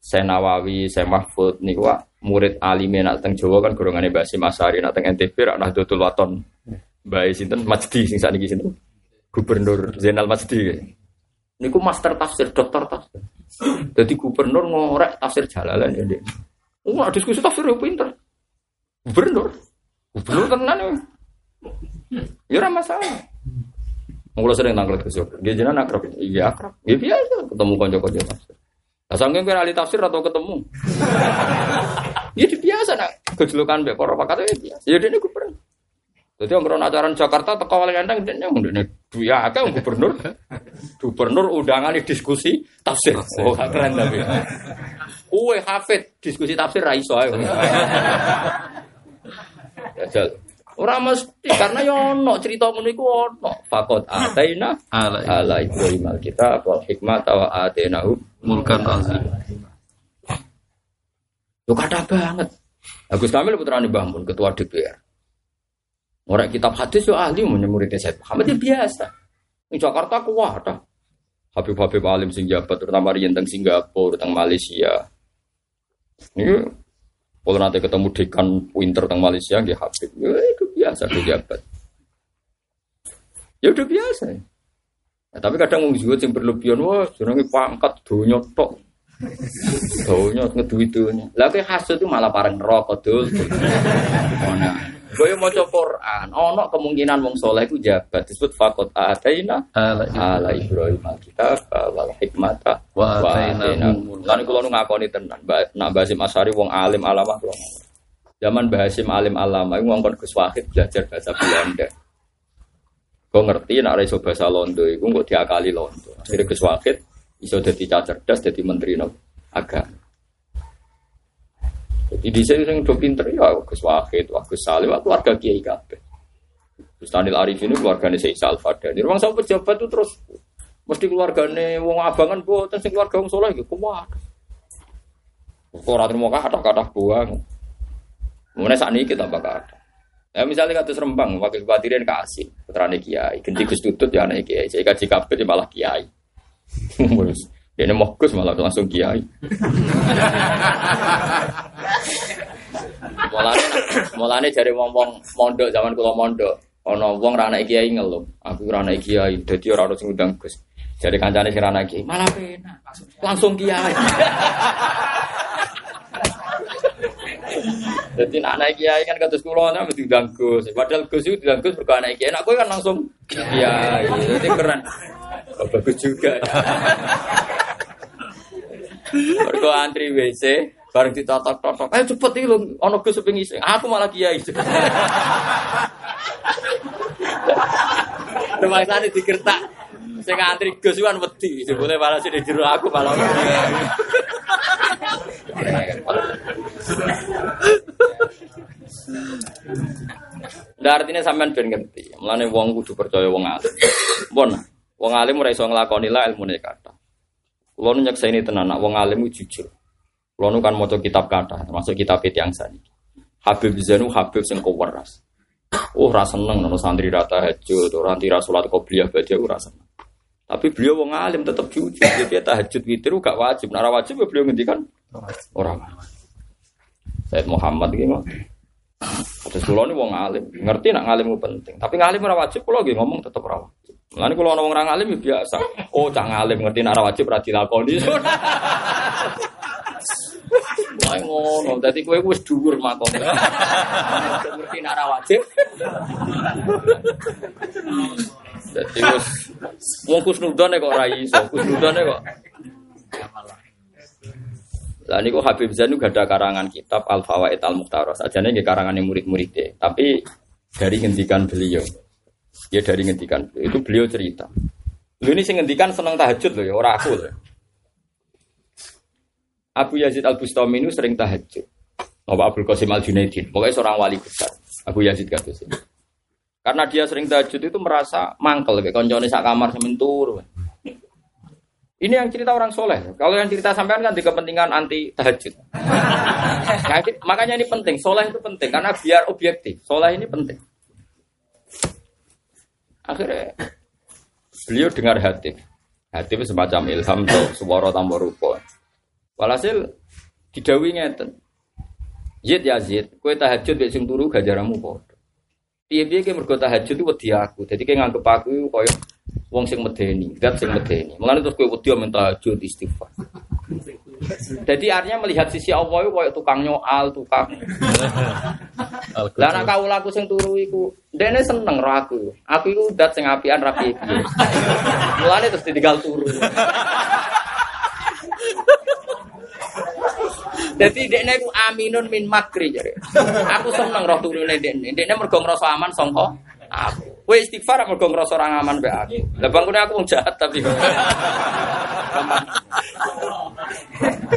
Saya Nawawi, saya Mahfud niku Wak, murid alime nak teng Jawa kan golongane Mbak Sim Asari nak teng NTB rak Nahdlatul Waton. Mbak sinten Majdi sing sakniki sinten? Gubernur Zainal Majdi. Niku master tafsir, dokter tafsir. Jadi gubernur ngorek tafsir jalalan ya dia. Oh, diskusi tafsir ya pinter. Gubernur, gubernur tenan ya. Ya ora masalah. Mula sering tanggal ke Dia jenengan akrab. Iya akrab. Ya biasa ketemu konco-konco tafsir. Lah sangking kowe ahli tafsir atau ketemu. Ya biasa nak kejulukan mbek para pakate ya biasa. Ya dene gubernur. Jadi orang ajaran Jakarta teko wali kandang dene ndene duya akeh gubernur. Gubernur undangan di diskusi tafsir. Oh, keren tapi. Kue hafid diskusi tafsir ra iso ae. Jajal. Ora mesti karena yo ono cerita ngono iku ono. Fakot ataina Ala Ibrahim alkitab wal hikmah wa atainahu mulkan azim. Lu kata banget. Agus Kamil putrane Mbah Mun, ketua DPR. Orang kitab hadis yo ahli mau muridnya Said Muhammad ya biasa. Di Jakarta kuat dah. Habib-habib alim sing jabat terutama riyen teng Singapura, teng Malaysia. Ini kalau nanti ketemu dekan winter teng Malaysia nggih Habib. Ya itu biasa dia jabat. Ya udah biasa. Ya, tapi kadang wong zuhud sing berlebihan wah jenenge pangkat donya tok. Donya ngeduwi donya. Lah kowe hasud itu malah pareng neraka dul. Ono. Kowe maca Quran, ono kemungkinan wong saleh iku jabat disebut faqat ataina Ala Ibrahim alkitab wal hikmata Wa atainahum. Lan kula ngakoni tenan, nak Mbak Hasim Asyari wong alim alamah kula. Zaman Hasim alim alamah iku ngongkon Gus Wahid belajar bahasa Belanda. Kau ngerti nak iso bahasa Londo iku kok diakali Londo. Akhirnya Gus Wahid iso cah cerdas menteri no agama. Jadi di sini yang do pinter ya Gus Wahid, Wah Gus Salim, keluarga Kiai kabeh. Gus Tanil Arif ini keluarganya Syekh Salvadar. Di ruang sama pejabat itu terus mesti keluargane wong abangan boten sing keluarga wong saleh iku kuat. Kok ora terima kata-kata buang. Mulai saat ini kita bakal ada. Ya misalnya kata Rembang, wakil bupati kasih putrane kiai, ganti Gus Tutut ya anak kiai, saya kaji kabeh malah kiai. Dia mau Gus malah langsung kiai. Mulane mulane jare wong-wong mondok zaman kula mondok, ana wong ra anak kiai ngeluh, aku ora anak kiai, dadi ora ono sing undang Gus. Jare kancane sing ra anak kiai, malah penak. Langsung kiai. Jadi nak anak kiai kan kados kula ana mesti diundang Gus. Padahal Gus itu diundang Gus mergo anak kiai. Nak kan langsung kiai. Jadi keren. Oh, bagus juga. Mergo antri WC, bareng ditotok-totok. Ayo cepet iki lho, ana Gus seping isi. Aku malah kiai. Rumah sana dikertak. Sing antri Gus kan wedi, sebule malah sing jero aku malah. Nah, artinya sampean ben ngerti. Mulane wong kudu percaya wong alim. Pun, wong alim ora iso nglakoni la ilmune kata. Kulo nu nyekseni tenan nak wong alim jujur. Kulo nu kan maca kitab kata, termasuk kitab yang sani. Habib Zainu Habib sing keweras. Oh, ora seneng nono santri rata tahajud, ora anti salat qobliyah badhe ora seneng. Tapi beliau wong alim tetap jujur. Jadi tahajud witir gak wajib. Nara wajib ya beliau ngendikan orang. Said Muhammad gitu. Terus kulo ini wong alim, ngerti nak ngalim penting. Tapi ngalim ora wajib kulo nggih ngomong tetep ora. Mulane kulo ana wong ora ngalim ya biasa. Oh, cak ngalim ngerti nak ora wajib ora dilakoni. Wah ngono, dadi kowe wis dhuwur makome. Ngerti nak ora wajib. Dadi wis wong kusnudone kok ora iso, kusnudone kok. Lah niku Habib Zainu gak ada karangan kitab Al Fawaid Al Mukhtaros. Ajane nggih karangan murid-muridnya, tapi dari ngendikan beliau. Ya dari ngendikan beliau. Itu beliau cerita. Lho ini sing ngendikan seneng tahajud loh ya, ora aku loh. Abu Yazid Al Bustami ini sering tahajud. Bapak Abdul Qasim Al Junaidin, pokoknya seorang wali besar. Abu Yazid sini. Karena dia sering tahajud itu merasa mangkel kayak koncone sak kamar sementur. Ini yang cerita orang soleh. Kalau yang cerita sampean kan di kepentingan anti tahajud. Nah, makanya ini penting. Soleh itu penting karena biar objektif. Soleh ini penting. Akhirnya beliau dengar hati. Hati itu semacam ilham tuh suara tambah rupa. Walhasil didawi ngeten. Zid ya Zid, kue tahajud besok sing turu gajaramu kok. Piye-piye ke mergo tahajud itu wedi aku. Jadi kayak nganggep aku koyo wong sing medeni, dat sing medeni. Mulane terus kowe wedi men tahajud istighfar. Jadi artinya melihat sisi Allah itu koyo tukang nyoal, tukang. Lah nek kawula aku sing turu iku, dene seneng ro aku. Aku iku dat sing apian rapi piye. Mulane terus ditinggal turu. Jadi dekne ku aminun min makri jare. Aku seneng roh turune dekne. Dekne mergo ngrasa aman sangka aku. Kowe istighfar mergo ngrasa ora aman mbek aku. Lah bangkune aku wong jahat tapi.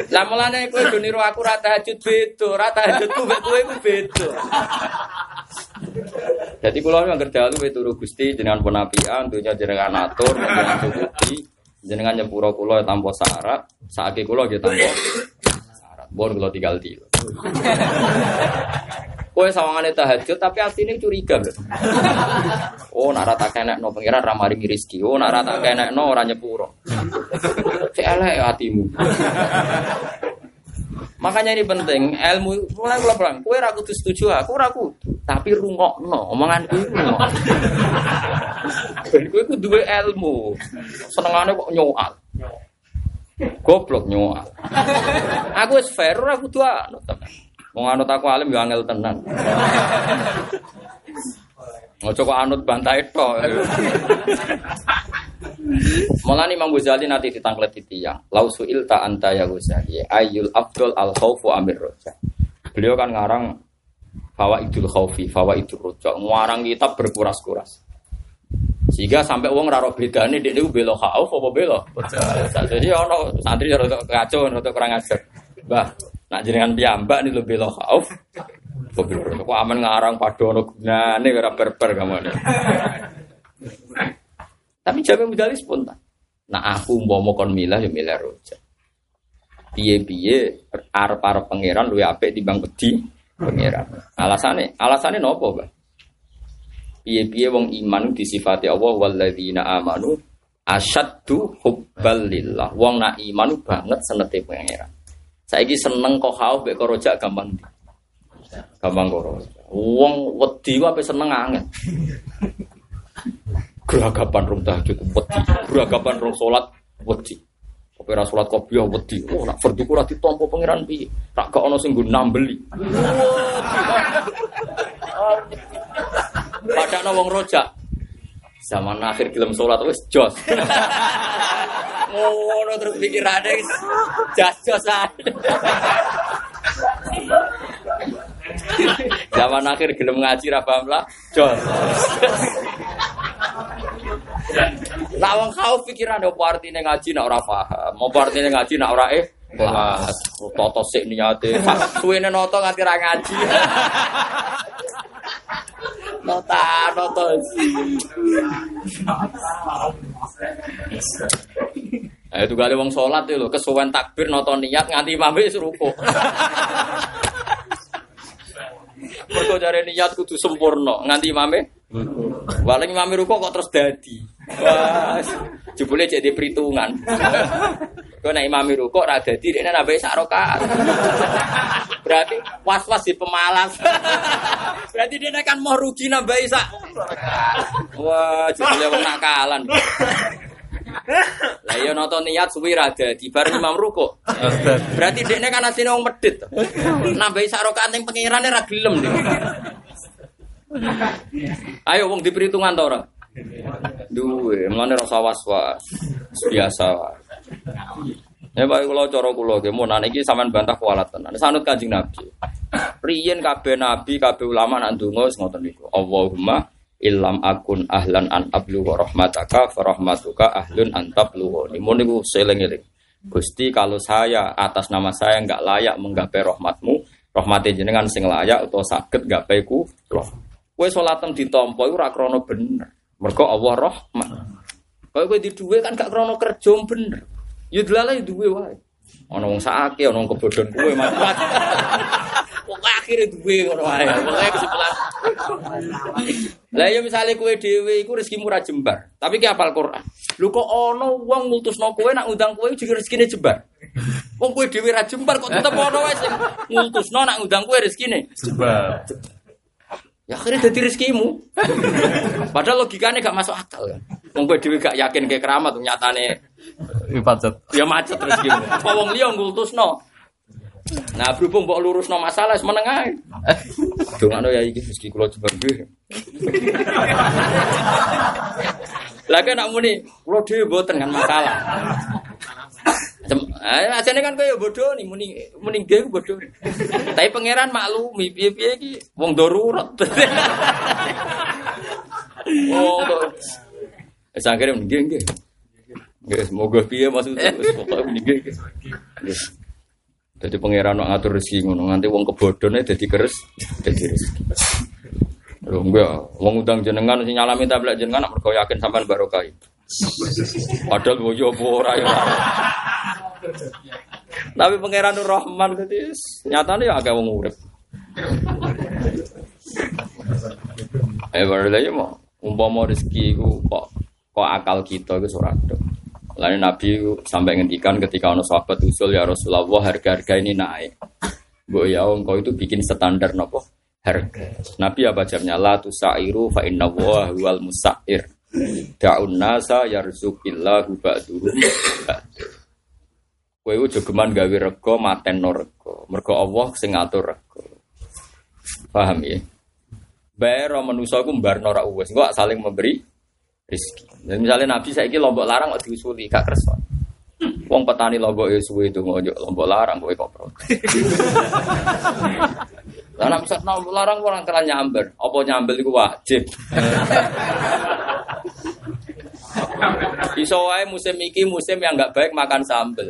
Lah mulane kowe do niru aku ra tahajud beda, ra tahajudku mbek kowe iku beda. Jadi kula yang kerja lu turu Gusti jenengan pun apian, dunya jenengan atur, jenengan cukupi, jenengan nyepuro kula tanpa syarat, saiki kula nggih tanpa syarat. Bon kula tinggal di. Kowe sawangane tahajud tapi asline curiga lho. Oh, nak rata kenek no pengiran ra maringi rezeki. Oh, nak rata kenek no ora nyepuro. Cek elek hatimu. Makanya ini penting, ilmu mulai kula bilang, kowe ra kudu setuju aku ora tapi rungokno omongan rungokno. Ben kowe kudu duwe ilmu. Senengane kok nyoal. Goblok nyoal. Aku wis fair ora kudu anu tenan. Wong anut aku alim yo angel tenan. Ojo kok anut bantai tok. Malah Imam Ghazali nanti ditangklet di tiang. Lau suil ta anta ya Ghazali. Ayul Abdul al khawfu amir roja. Beliau kan ngarang fawa idul khawfi, fawa idul roja. Ngarang kitab berkuras-kuras. Sehingga sampai uang raro bedane dia itu belok khauf apa belok. Jadi ono santri rada kacau, rada kurang ajar. Bah, nak jenengan piyambak nih lo belok khauf. Kok aman ngarang padono gunane ora berber kamane. Tapi jamin medali spontan. Nah aku mau kon milah ya milah roja. Piye-piye arep-arep pangeran luwe apik timbang wedi pangeran. Alasane, alasane nopo, Mbak? Piye-piye wong iman disifati Allah walladzina amanu asyaddu hubbal lillah. Wong nak iman banget senete pangeran. Saiki seneng kok haus mek roja gampang. Gampang kok. Wong wedi wae seneng angin geragapan rong tahajud wedi, geragapan rong salat wedi. Kowe ora salat kopiah wedi. Oh, nak fardu ora ditampa pangeran piye? Tak gak ono sing nggo nambeli. Padahal wong rojak. Zaman akhir gelem salat wis jos. Ngono terus pikirane jas-josan. Zaman akhir gelem ngaji ra paham lah, jos. Lah wong kau pikiran opo artine ngaji nak ora paham, opo artine ngaji nak ora eh. Toto sik niate. Suwene noto nganti ra ngaji. Nota, noto Eh itu kali wong sholat itu kesuwen takbir nonton niat nganti imam wis rukuk. Mergo jare niat kudu sempurna nganti imame. Waling imame rukuk kok terus dadi. Wah, jebule jadi perhitungan. Kau nek imame rukuk ra dadi dekne nambahi sak rakaat. Berarti was-was di pemalas. Berarti dia kan mau rugi nambahi sak. Wah, jebule wong. Lah iya nonton niat suwi ra dadi bareng imam rukuk. Berarti dekne kan asline wong medhit. Nambahi sak rakaat ning pengirane ra gelem. Ayo wong diperhitungan to ora? Duwe, mlane rasa was-was. Biasa wae. Ya baik kalau cara kula ge mun iki sampean bantah kualat tenan. Sanut Kanjeng Nabi. Riyen kabeh nabi, kabeh ulama nak ndonga wis ngoten niku. Allahumma Ilam akun ahlan an abluwa rahmataka fa rahmatuka ahlun an tabluwa. Ini niku seling-eling. Gusti kalau saya atas nama saya nggak layak menggapai rahmatmu, rahmati jenengan sing layak atau sakit gapai ku loh. Kue sholatem ditompo ora krana bener. Mergo Allah rahmat. Kau kowe di duwe kan gak krana kerja bener. Delalah ya duwe wae. Ana wong sakake, wong kebodhon kowe macam-macam. Akhire duwe ngono wae. Pokoke kesimpulan. Lah ya misale kowe dhewe iku rezekimu ora jembar, tapi ki hafal Quran. Lho kok ana wong ngutusno kowe nak ngundang kowe juga rezekine jembar. Wong kowe dhewe ra jembar kok tetep ana wae sing ngutusno nak ngundang kowe rezekine. Jebak. Ya akhirnya jadi rezekimu. Padahal logikanya gak masuk akal kan. Wong kowe dhewe gak yakin ke keramat nyatane Ini pacet. ya macet rezekimu. Wong liya ngultusno. Nah, berhubung mbok lurusno masalah wis meneng ae. Dongakno ya iki rezeki kula jembar nggih. Lah kan nak muni kula dhewe mboten kan masalah. Eh, ajane kan kowe ya bodoh nih muni muni ku bodoh. Tapi pangeran maklumi piye-piye iki wong darurat. Akhire muni nggih nggih. Nggih, semoga piye maksudnya wis pokoke nggih. Jadi pangeran nak ngatur rezeki ngono nganti wong kebodhone dadi keres dadi rezeki. Lho enggak, wong udang jenengan sing nyalami tablet jenengan mergo yakin sampean barokah. Padahal wo yo apa ora ya. Tapi pangeran Nur Rahman dadi nyatane ya agak wong urip. Eh baru lagi mau umpama rezeki iku kok akal kita iku ora Lalu Nabi sampai ngendikan ketika ono sahabat usul ya Rasulullah harga-harga ini naik. Bu ya engkau itu bikin standar nopo harga. Nabi apa jamnya la tusairu fa inna wa huwal musair. Da'un nasa yarzuqillahu ba'duhum ba'du. Kowe ojo geman gawe rego mateno rego. Mergo Allah sing ngatur rego. Paham ya? Bayar manusa iku mbarno ra uwes. Engko saling memberi rezeki. Dan misalnya Nabi saiki lombok larang kok diusuli gak kersa. Wong petani lombok ya suwe itu ngojo lombok larang kowe kok protes. Lah nek misal lombok larang orang kena nyamber, apa nyamber iku wajib. Iso wae musim iki musim yang nggak baik makan sambel.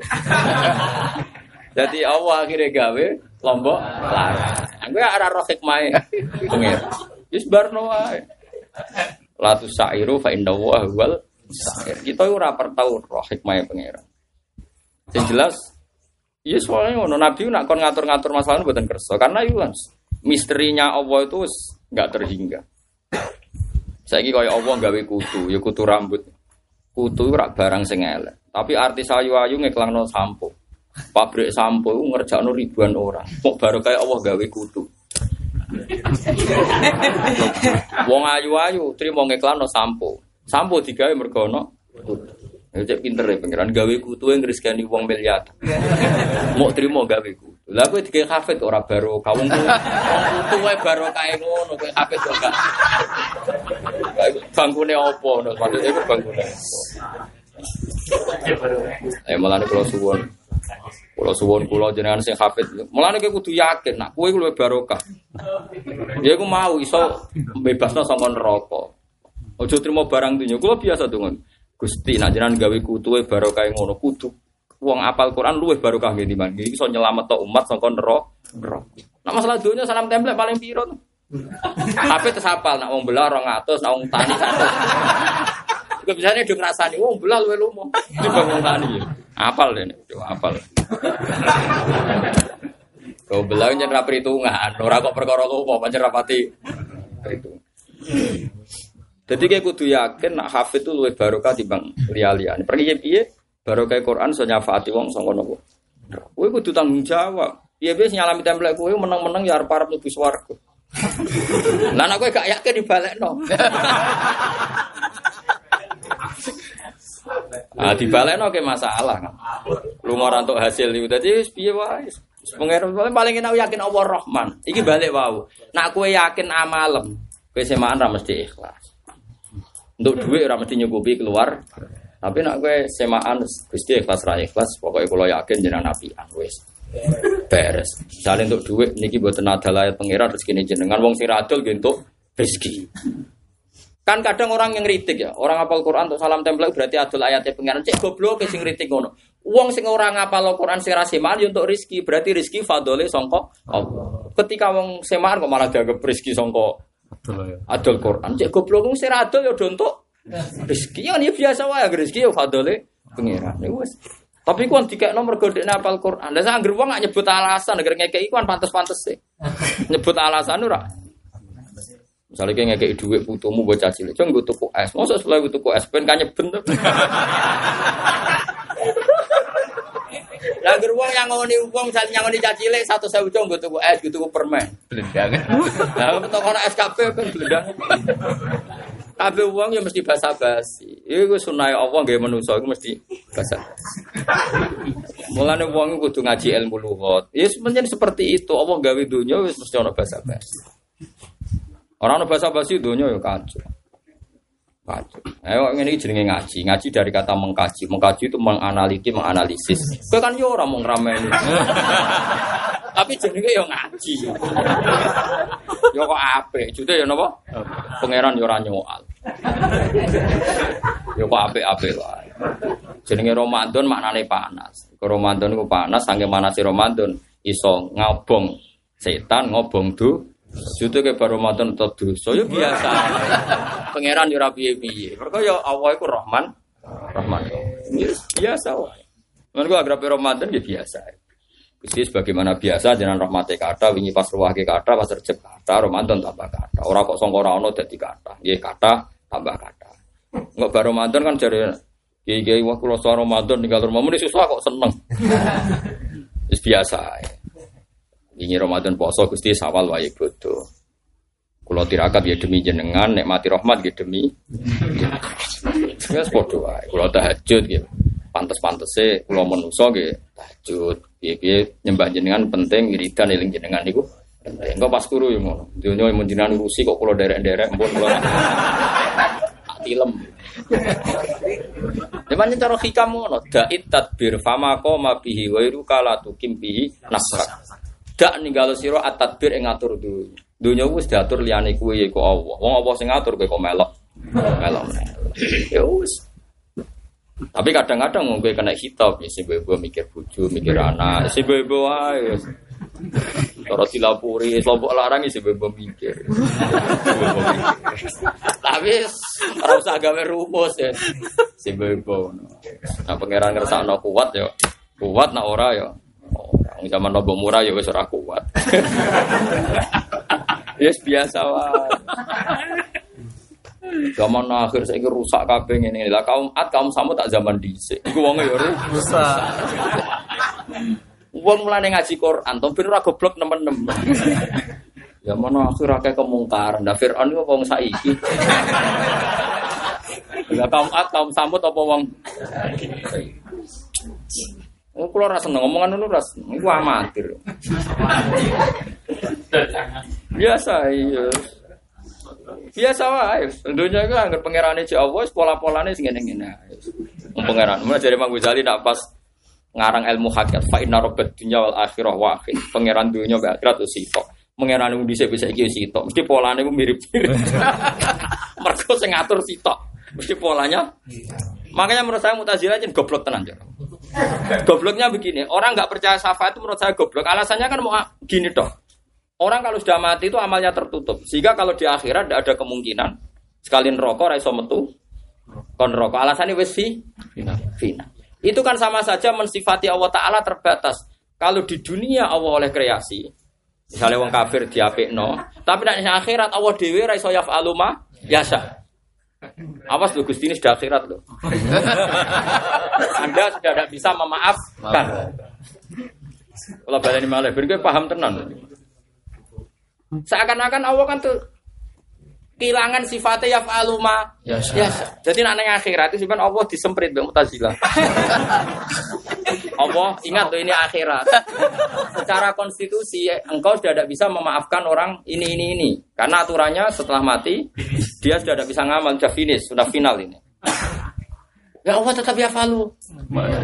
Jadi Allah akhirnya gawe lombok larang. Gue arah roh hikmahnya. Pengen. Wis barno wae. Latu sa'iru fa inna wa huwal sa'ir. Kita ora tau roh hikmahnya pengiran. Yang jelas, iya soalnya ngono Nabi nak kon ngatur-ngatur masalah itu buatan kerso. Karena itu kan misterinya Allah itu nggak terhingga. Saiki kaya Allah gawe kutu, ya kutu rambut. Kutu ora barang sing. Tapi artis ayu-ayu ngeklangno sampo. Pabrik sampo ngerjakno ribuan orang. Kok baru kayak Allah gawe kutu. Wong ayu-ayu trimo ngeklanno sampo. Sampo digawe mergo ono. Ya cek pinter ya pengiran gawe kutu yang ngriskani wong miliar. Mau trimo gawe kutu. Lah kowe digawe hafid ora baro kawung kutu wae baro kae ngono kowe hafid kok gak. Bangkune opo no? Maksudnya iku bangkune. Eh malah kula suwun. Kula suwun kula jenengan sing hafid. Mulane kowe kudu yakin nak kowe luwih barokah. Ya iku mau iso bebasno saka neraka. Ojo trimo barang dunya. Kula biasa dongon. Gusti nak jenengan gawe kutuwe barokah ngono kudu. Wong apal Quran luwih barokah nggih timbang iki iso nyelametno umat saka neraka. Nak masalah dunya salam template paling piro? Tapi terus hafal nak wong belah 200, nak wong tani 100. Juga biasanya udah ngerasani, wong belah luwe lumo. Di wong tani. Apal deh, udah apal. Kau belah nyen ra perhitungan, ora kok perkara lumo, pancen rapati perhitungan. Jadi kayak kudu yakin nak hafid itu luwih barokah timbang liya-liyane. Pergi piye barokah Quran so nyafaati wong sanga nopo. Kowe kudu tanggung jawab. Piye piye nyalami template kowe menang-menang ya arep-arep mlebu swarga. Lah nek kowe gak yakin dibalekno. Ah dibalekno ke masalah kan. Lu mau rantuk hasil itu dadi wis piye wae. Pengen paling enak yakin Allah Rahman. Iki balik wau. Nak kowe yakin amalem, kowe semaan ra mesti ikhlas. Untuk duit ora mesti nyukupi keluar. Tapi nak kowe semaan Gusti ikhlas ra ikhlas, pokoke kula yakin jenengan apian wis. Beres. Misalnya untuk duit niki mboten ada layak pangeran rezeki jenengan wong sing radul nggih entuk rezeki. Kan kadang orang yang ngritik ya, orang apal Quran untuk salam tempel berarti adol ayatnya pengiran. Cek goblok sing ngritik ngono. Uang sing orang apal Quran sing raseman ya untuk rizki, berarti rizki fadole songko Allah. Ketika wong semaan kok malah dianggap rizki songko ya. adol Quran. Cek goblok wong sing adol ya untuk rizki. Ya ini biasa wae rizki ya fadole pengiran. Ya wis. Tapi kuan tiga nomor gede apal Quran. Lah sangger wong gak nyebut alasan, agar ngekeki kuan pantes-pantes sih. Nyebut alasan ora. Misalnya kayak ngekei duit putumu buat caci cilik, gue tuku es, masa setelah gue tuku es, pengen kanya bener. Lah geruang yang ngoni uang, misalnya yang ngoni caci cilik satu saya ucong gue tuku es, gue tuku permen. Belendang. Lah untuk orang SKP kan belendang. Kabeh uang ya mesti basa basi. Iku sunai Allah gak manusa iku mesti basa. Mulane uang kudu ngaji ilmu lugat. Ya sebenarnya seperti itu. Allah gawe dunya wis mesti ana basa basi. Orang ana basa basi dunya ya kacau. Kacau. Ayo ini jenenge ngaji. Ngaji dari kata mengkaji. Mengkaji itu menganaliti, menganalisis. Kowe kan yo ora mau ngrameni. Tapi jenenge yo ngaji. Yo kok apik. Jute yo napa? Pangeran yo ora nyoal. Yo kok apik-apik wae. Jenenge Ramadan maknane panas. Ke Ramadan iku panas sange manase Ramadan iso ngobong setan ngobong du Jute ke baru Ramadan tetep dosa yo biasa. Pangeran yo ora piye-piye. Mergo yo Allah iku Rahman Rahman. Yes, biasa wae. Mergo agrape Ramadan ya biasa. Gusti sebagaimana biasa jenengan rahmate kata wingi pas ruwah ke kata pas recep kata Ramadan tambah kata. Ora kok sangka ora ono dadi kata. Nggih kata tambah kata. Enggak baru Ramadan kan jare kiai-kiai wah kula Ramadan tinggal rumah muni susah kok seneng. Biasa. Wingi Ramadan poso Gusti sawal wae bodo. Kula tirakat ya demi jenengan, nikmati rahmat ya demi. Ya padha wae. Kula tahajud ya. Pantes-pantese kula menungso nggih tahajud. Piye-piye nyembah jenengan penting wiridan eling jenengan niku. Engko pas turu ya ngono. Dunya mun jenengan urusi kok kula derek-derek mpun kula. tak Tilem. Cuman cara hikam ngono, da'it tadbir fama qoma bihi wa iru kala tukim bihi. Dak ninggalo sira at-tadbir ing ngatur dunya. Dunya wis diatur liyane kuwe ya iku Allah. Wong apa sing ngatur kowe kok melok. Melok. Ya wis. Tapi kadang-kadang kowe kena hitop ya bebo mikir bojo, mikir anak, sing bebo wis. Cara dilapuri, kelompok larang bebo mikir. Bebo mikir. Tapi ora usah gawe rumus ya. Sing bebo. Nah pangeran ngersakno kuat ya. Kuat nak ora ya. Orang zaman nobo murah ya wis ora kuat. Yes biasa wae. Zaman akhir saya rusak kabeh ngene lah kaum Ad kaum Samud tak zaman dhisik. Iku wong ya rusak. Wong mulane ngaji Quran, to ben ora goblok nemen-nemen. Ya mana akhir akeh kemungkaran. Nah Firaun iku wong saiki. Lah kaum Ad kaum Samud apa wong Oh, kalau rasa ngomongan dulu ras, itu amatir. Biasa, iya. Biasa wae. Dunia itu anggar pangeran itu Allah, pola-polanya sing ngene-ngene. Wong pangeran, mulai dari Mang Ghazali nak pas ngarang ilmu hakikat fa inna rabbad dunya wal akhirah wahid. Pangeran dunia wal akhirat itu sitok. Pangeran itu bisa bisa iki sitok. Mesti polanya itu mirip-mirip. Mergo sing ngatur sitok. Mesti polanya. Makanya menurut saya Mu'tazilah aja goblok tenan Jon. Gobloknya begini, orang nggak percaya syafaat itu menurut saya goblok. Alasannya kan mau gini toh. Orang kalau sudah mati itu amalnya tertutup. Sehingga kalau di akhirat tidak ada kemungkinan sekalian rokok raiso metu kon rokok. Alasannya wis fi fina. Itu kan sama saja mensifati Allah Taala terbatas. Kalau di dunia Allah oleh kreasi, misalnya wong kafir diapikno, tapi nek ning akhirat Allah dhewe ra iso yaf'alu ma yasa. Awas lu Gusti ini sudah akhirat loh. Anda sudah tidak bisa memaafkan. Kalau baleni malah, ben kowe paham tenan. Seakan-akan Allah kan tuh kehilangan sifatnya yaf'alu ma Yasa. yasa. Jadi nak ning akhirat itu sebenarnya Allah disemprit mbek Mu'tazilah. Allah ingat tuh ini akhirat. Secara konstitusi engkau sudah tidak bisa memaafkan orang ini ini ini karena aturannya setelah mati dia sudah tidak bisa ngamal sudah finish sudah final ini. Ya Allah tetap yafalu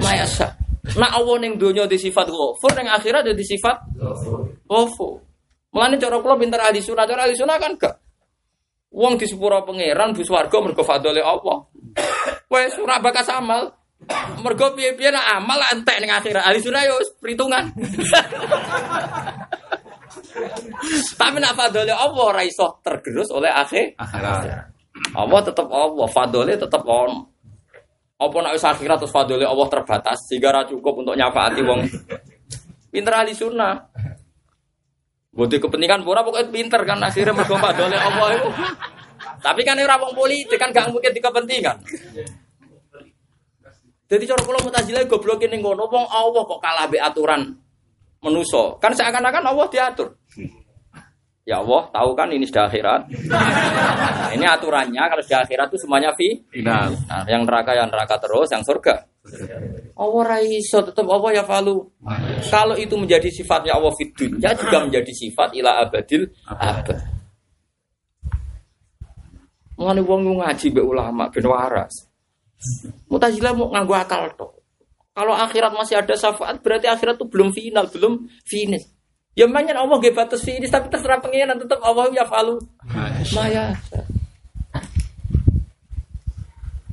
mayasa. Nah Allah ning dunia di sifat ghafur ning akhirat di sifat ghafur. Mulane cara kula pinter ahli sunah, cara ahli sunah kan gak Wong di sepuro pangeran bu swarga mergo fadole Allah. Wes ora bakas amal. Mergo piye-piye nak amal entek ning akhirat. Ahli sunah yo wis perhitungan. Tapi nak fadole Allah ora iso tergerus oleh akhir. Akhirat. Allah tetap Allah, fadole tetap on. Apa nak wis akhirat terus fadole Allah terbatas sehingga ra cukup untuk nyafaati wong. Pinter ahli sunnah. Bodi kepentingan pura pokoknya pinter kan akhirnya mergo fadole Allah itu. Tapi kan ora wong politik kan gak mungkin di kepentingan. Jadi cara kula mutazilah goblok ning ngono wong Allah kok kalah be aturan menuso. Kan seakan-akan Allah diatur. Ya Allah, tahu kan ini sudah akhirat. Nah, ini aturannya kalau sudah akhirat itu semuanya fi. Nah, yang neraka yang neraka terus, yang surga. Allah raiso tetap Allah ya falu. Kalau itu menjadi sifatnya Allah fid dunya juga menjadi sifat ila abadil abad. Mulane wong ngaji be ulama ben waras. Mutazilah mau nganggo akal tok. Kalau akhirat masih ada syafaat berarti akhirat itu belum final, belum finish. Ya makanya Allah gak batas finish tapi terserah pengiran tetap Allah ya falu. Maya.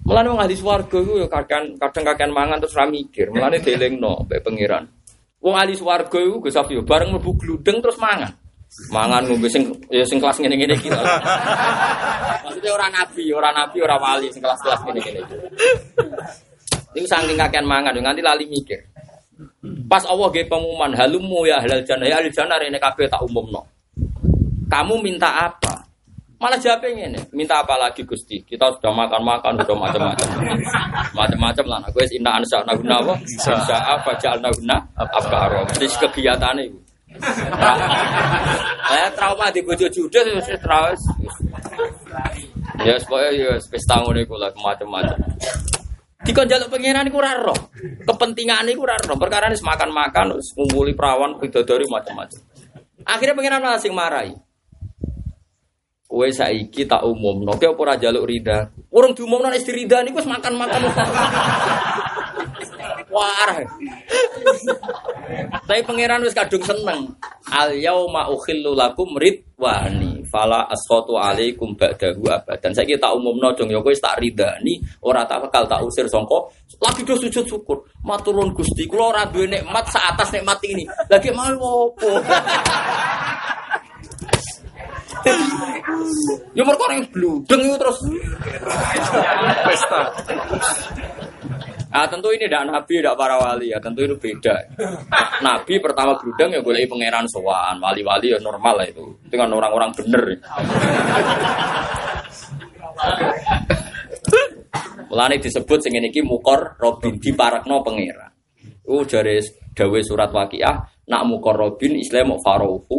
Mulane wong ahli swarga iku ya kadang kadang kakean mangan terus ra mikir. Mulane dielingno mbek pangeran. Wong ahli swarga iku Gus Safi bareng mlebu gludeng terus mangan. Mangan ngombe sing ya sing kelas ngene-ngene iki. Maksudnya ora nabi, ora nabi, ora wali sing kelas-kelas ngene-ngene iki. Ini saking kakean mangan nganti lali mikir. Pas Allah ge pengumuman halumu ya halal jannah ya ahli jannah rene kabeh tak umumno. Kamu minta apa? Malah jawabnya ini, minta apa lagi Gusti? Kita sudah makan-makan, sudah macam-macam. Macam-macam lah. Aku inna ansa naguna apa? Insa apa jal naguna apa aro. Mesti kegiatan itu. Eh trauma di bojo judes terus. Ya supaya ya pesta ngono iku lah macam-macam. Dikon jaluk pangeran iku ora roh. Kepentingane iku ora. Perkara makan-makan, wis ngumpuli perawan, bidadari macam-macam. Akhirnya pangeran malah sing marahi. Kowe saiki tak umum, no apa ora jaluk rida. Urung diumumno nek rida niku wis makan-makan. Wah. Tapi pangeran wis kadung seneng. Al yauma ukhillu lakum ridwani fala asqatu alaikum ba'dahu abadan. Saiki tak umumno dong ya wis tak ridani, ora tak bakal tak usir sangka lagi do sujud syukur. Maturun Gusti, kula ora duwe nikmat sak atas nikmat ini. Lagi mau opo? Ya mereka orang bludeng terus. Pesta. Ah tentu ini tidak nabi, tidak para wali ya. Tentu itu beda. Nabi pertama bludeng ya boleh pangeran sowan, wali-wali ya normal lah itu. Itu kan orang-orang bener. Mulane disebut sing iki mukor robin di parakno pangeran. Oh dari dawe surat waqiah nak mukorobin Islam mau farohu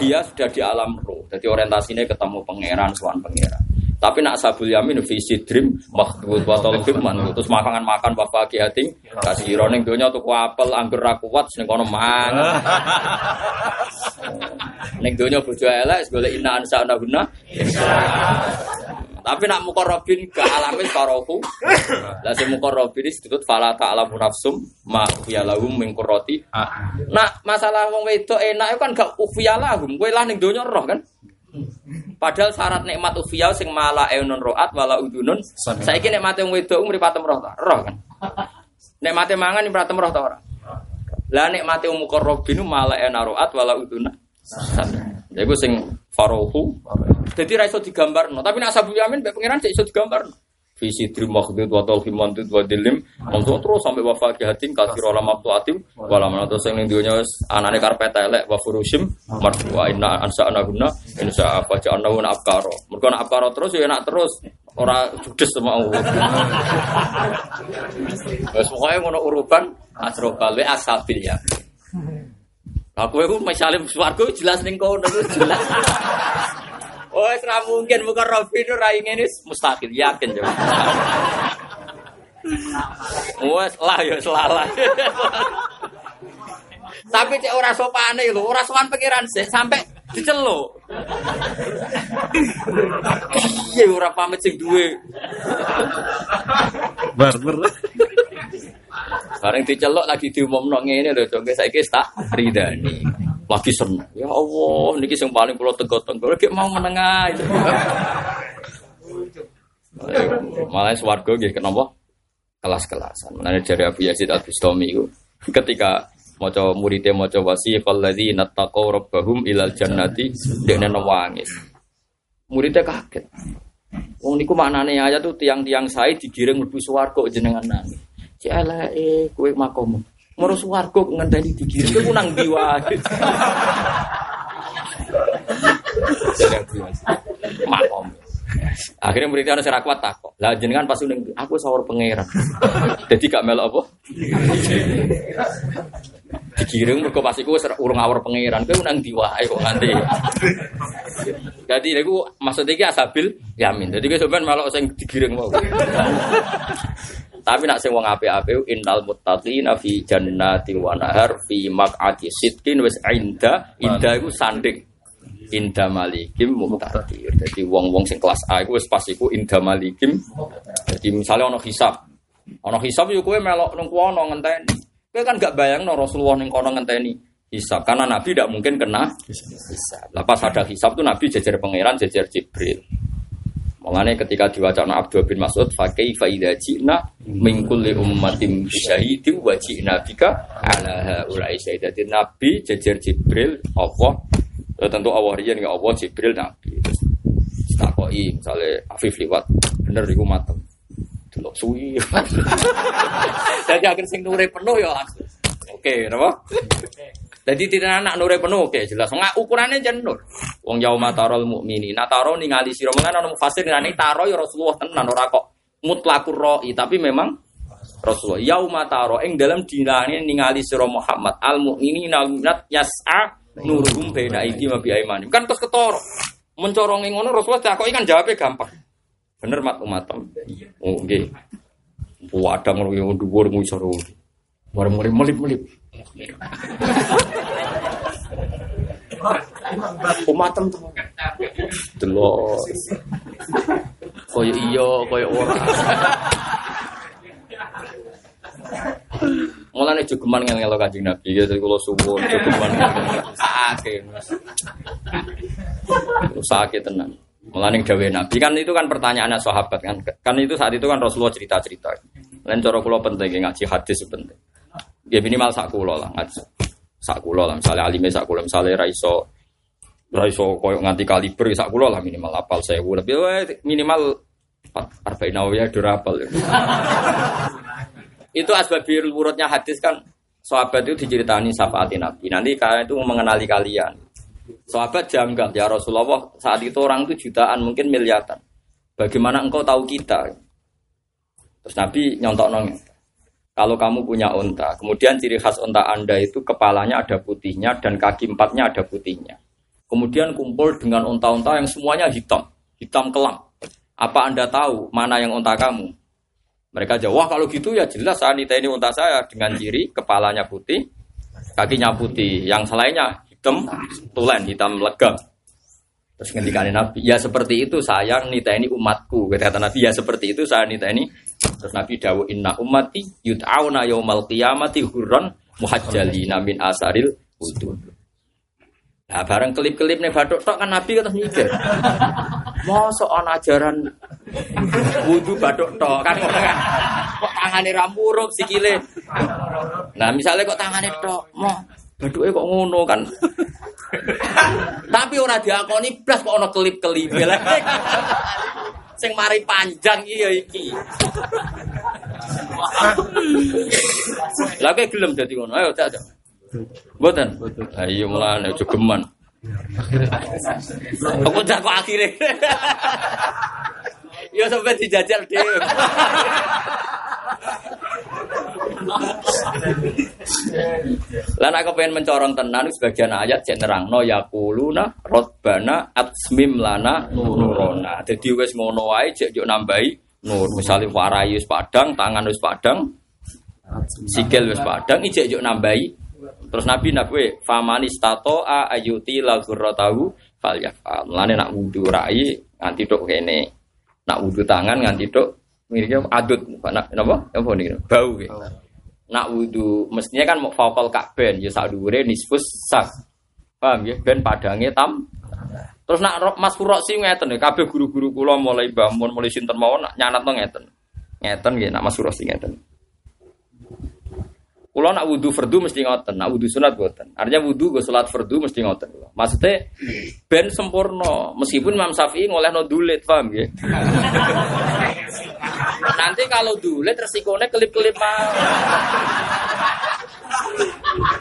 dia sudah di alam roh jadi orientasinya ketemu pangeran suan pangeran tapi nak sabul yamin visi dream makhdud watol firman terus makan makan bapak kiating kasih ironing dunia tuh apel anggur rakuat sing kono mangan ning dunia bojo elek golek inna ansa guna tapi nak mukorobin ke alamin farohu lah si mukorobin disebut fala ta'lamu nafsum ma lahum min qurrati Ah. Nah, masalah wong wedok enak itu kan gak ufiya lahum. Kowe lah ning donya roh kan. Padahal syarat nikmat ufiya sing mala eunun roat wala udunun. Saiki nikmate wong wedok mripatem roh ta? Roh kan. Nikmate mangan mripatem roh ta ora? Lah nikmate wong mukarrabin mala euna roat wala udunun. Ya iku sing farohu. Jadi ra iso digambarno, tapi nak sabu yamin mbek pangeran iso digambarno. Visi dri makhdud wa tauhim mantud wa dilim. Langsung terus sampai wa fakihatin kasir olah maktu atim Wala mana terus yang dunia anane karpet elek wa furushim. Marfu'a inna ansa anaguna Insya apa ja'ana wa abkaro. Mereka nak abkaro terus ya enak terus. Ora judes sama Allah. Wes pokoknya ngono uruban Asrobal asabil ya. Aku itu misalnya suarga jelas ning kono jelas Oh, ora mungkin bukan Robi itu rai ini mustahil yakin coba. Wes lah ya selalah. Tapi cek ora sopane lho, ora sowan pikiran sih sampai diceluk. Iya ora pamit sing duwe. Barber. Bareng diceluk lagi diumumno ngene lho, jongke saiki tak ridani. Lagi seneng. Ya Allah, niki sing paling kula tegok-tegok lagi mau menengah. Malah swarga nggih kenapa? Kelas-kelasan. Menane jari Abu Yazid Al-Bustami iku ketika maca muridé maca wasiqal ladzina taqaw rabbahum ilal jannati dekne nangis. Muridnya kaget. Wong niku maknane ayat tuh tiang-tiang saya digiring mlebu swarga jenengan. Cek eleke kowe makom. Moro swarga ngenteni digiring kowe nang ndi wae. Makom. Akhirnya muridnya ana kuat takok. Lah jenengan pas ning aku sawur pangeran. Jadi gak melok apa? Digiring mergo pas iku urung awur pangeran. Kowe nang ndi wae kok nganti. Jadi niku maksud iki asabil yamin. Jadi kowe sampean melok sing digiring mau. Tapi nak sing wong apik-apik innal muttaqina fi jannati wa nahar fi maq'ati sidqin wis inda inda iku sanding inda malikim muqtadir. Jadi wong-wong sing kelas A iku wis pas iku inda malikim. Jadi misalnya ono hisab. Ono hisab yo kowe melok nang kono ngenteni. Kowe kan gak bayangno Rasulullah ning kono ngenteni hisab karena Nabi tidak mungkin kena hisab. Lepas ada hisab tuh Nabi jajar pangeran, jajar Jibril. Makanya ketika diwacana Abdul bin Mas'ud, fakai faida jina mingkuli ummatim syahidi wa jina bika ala haulai syahidatin Nabi jajar Jibril Allah. Ya, tentu Allah rian ya Allah Jibril Nabi. Takoi misalnya Afif liwat. Bener iku matem. Delok suwi. Jadi akhir sing nure penuh ya oke napa jadi tidak anak nure penuh oke jelas nggak ukurannya jan nur wong yauma tarol mukmini nah taro ningali sira mengan ana mufasir ngene taro ya Rasulullah tenan ora kok mutlakur roi tapi memang Rasulullah yauma taro ing dalam dinane ningali sira Muhammad al mukminina al mu'minat yas'a nuruhum baina aidi wa biaimanim. Kan terus ketoro. Mencorongi ngono Rasulullah takoki kan jawabnya gampang. Bener mat umatem. Oh nggih. Wadang ngono yo dhuwur ngisor. Bareng melip-melip. Umatem tuh. Delok. Koyo iya, koyo ora. Mulane jogeman ngel-ngelo Kanjeng Nabi ya kula suwun jogeman. Sakit. Sakit tenan. Mulane dawuh Nabi kan itu kan pertanyaannya sahabat kan. Kan itu saat itu kan Rasulullah cerita-cerita. Lain cara kula penting ngaji hadis penting. Ya minimal sak kula lah ngaji. Sak kula lah misalnya alime sak kula misalnya ra iso ra iso koyo nganti kaliber sak kula lah minimal apal 1000 lebih minimal arba'in nawawiyah durapal. Itu asbabir urutnya hadis kan sahabat itu diceritani syafaat Nabi. Nanti kalian itu mengenali kalian. Sahabat janggal ya Rasulullah saat itu orang itu jutaan mungkin miliaran. Bagaimana engkau tahu kita? Terus Nabi nyontok nong. Kalau kamu punya unta, kemudian ciri khas unta anda itu kepalanya ada putihnya dan kaki empatnya ada putihnya. Kemudian kumpul dengan unta-unta yang semuanya hitam, hitam kelam. Apa anda tahu mana yang unta kamu? Mereka jawab, wah kalau gitu ya jelas Anita ini unta saya dengan ciri kepalanya putih, kakinya putih, yang selainnya hitam, tulen, hitam legam. Terus ngendikan Nabi, ya seperti itu sayang nita ini umatku. Kata Nabi, ya seperti itu saya nita ini. Terus Nabi dawu inna ummati yud'auna yaumal qiyamati hurran muhajjalina min asaril wudhu. Nah, bareng kelip-kelip nih batuk tok kan Nabi kata mikir. Mosok ana ajaran wudhu batuk tok kan kan. Kok tangane ra murup sikile. Nah, misalnya kok tangane tok, mau baduke kok ngono kan. Tapi ora diakoni blas kok ana kelip-kelip. Sing mari panjang iya iki. Lah kok gelem dadi ngono. Ayo tak Mboten. Ayo mulane aja geman. Aku jak kok akhire. Ya sampai dijajal dhewe. Lah nek pengen mencorong tenan sebagian ayat cek nerangno yaquluna rabbana atsmim lana nurona. Dadi wis ngono wae cek yo nambahi nur. Misale warai padang, tangan wis padang, sikil wis padang, ijek yo nambahi Terus Nabi nabi famani stato a ayuti lagurrotahu fal yafal. Mulane nak wudu rai nganti tok kene. Nak wudu tangan nganti tok miripnya adut nak napa? Apa niki? Bau gitu. Nak wudu mestinya kan mau fakal kakben ya sak dhuwure nisfus sak. Paham ya? Ben padange tam. Terus nak Mas Furoksi ngeten ya, guru-guru kula mulai Mbah Mun mulai sinten mawon nak nyanatno ngeten. Ngeten nggih nak Mas Furoksi ngeten. Kula nak wudu fardu mesti ngoten, nak wudu sunat boten. Artinya wudu go salat fardu mesti ngoten. Maksudnya ben sempurna, meskipun Imam Syafi'i ngolehno dulit, paham nggih? Nanti kalau dulit resikonya kelip-kelip mau.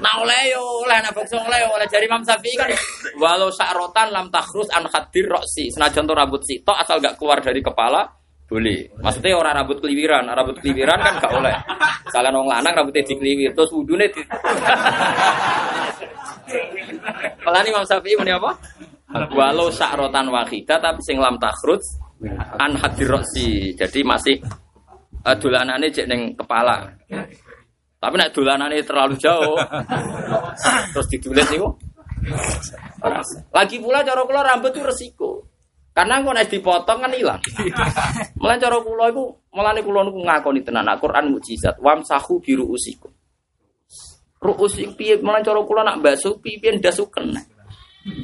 Nah oleh yo oleh nak bangsa oleh oleh jari Imam Syafi'i kan walau sa'rotan lam takhrus an khadir roksi senajan to rambut sitok asal gak keluar dari kepala boleh. Maksudnya orang rambut keliwiran, rambut keliwiran kan gak oleh. Kalian orang lanang rambutnya dikeliwir terus wudune di Malah Imam Syafi'i muni apa? Walau sa'rotan wahidah tapi sing lam takhrus an hadir roksi. Jadi masih uh, dolanane cek ning kepala. Tapi nek dolanane terlalu jauh terus didulit niku. Lagi pula cara kula rambut itu resiko. Karena kok nek dipotong kan hilang. Mulane cara kula iku mulane kula niku ngakoni tenan Al-Qur'an mukjizat. Wamsahu biru usiku. Ruus iki piye mulane cara kula nak basuh piye ndasuken.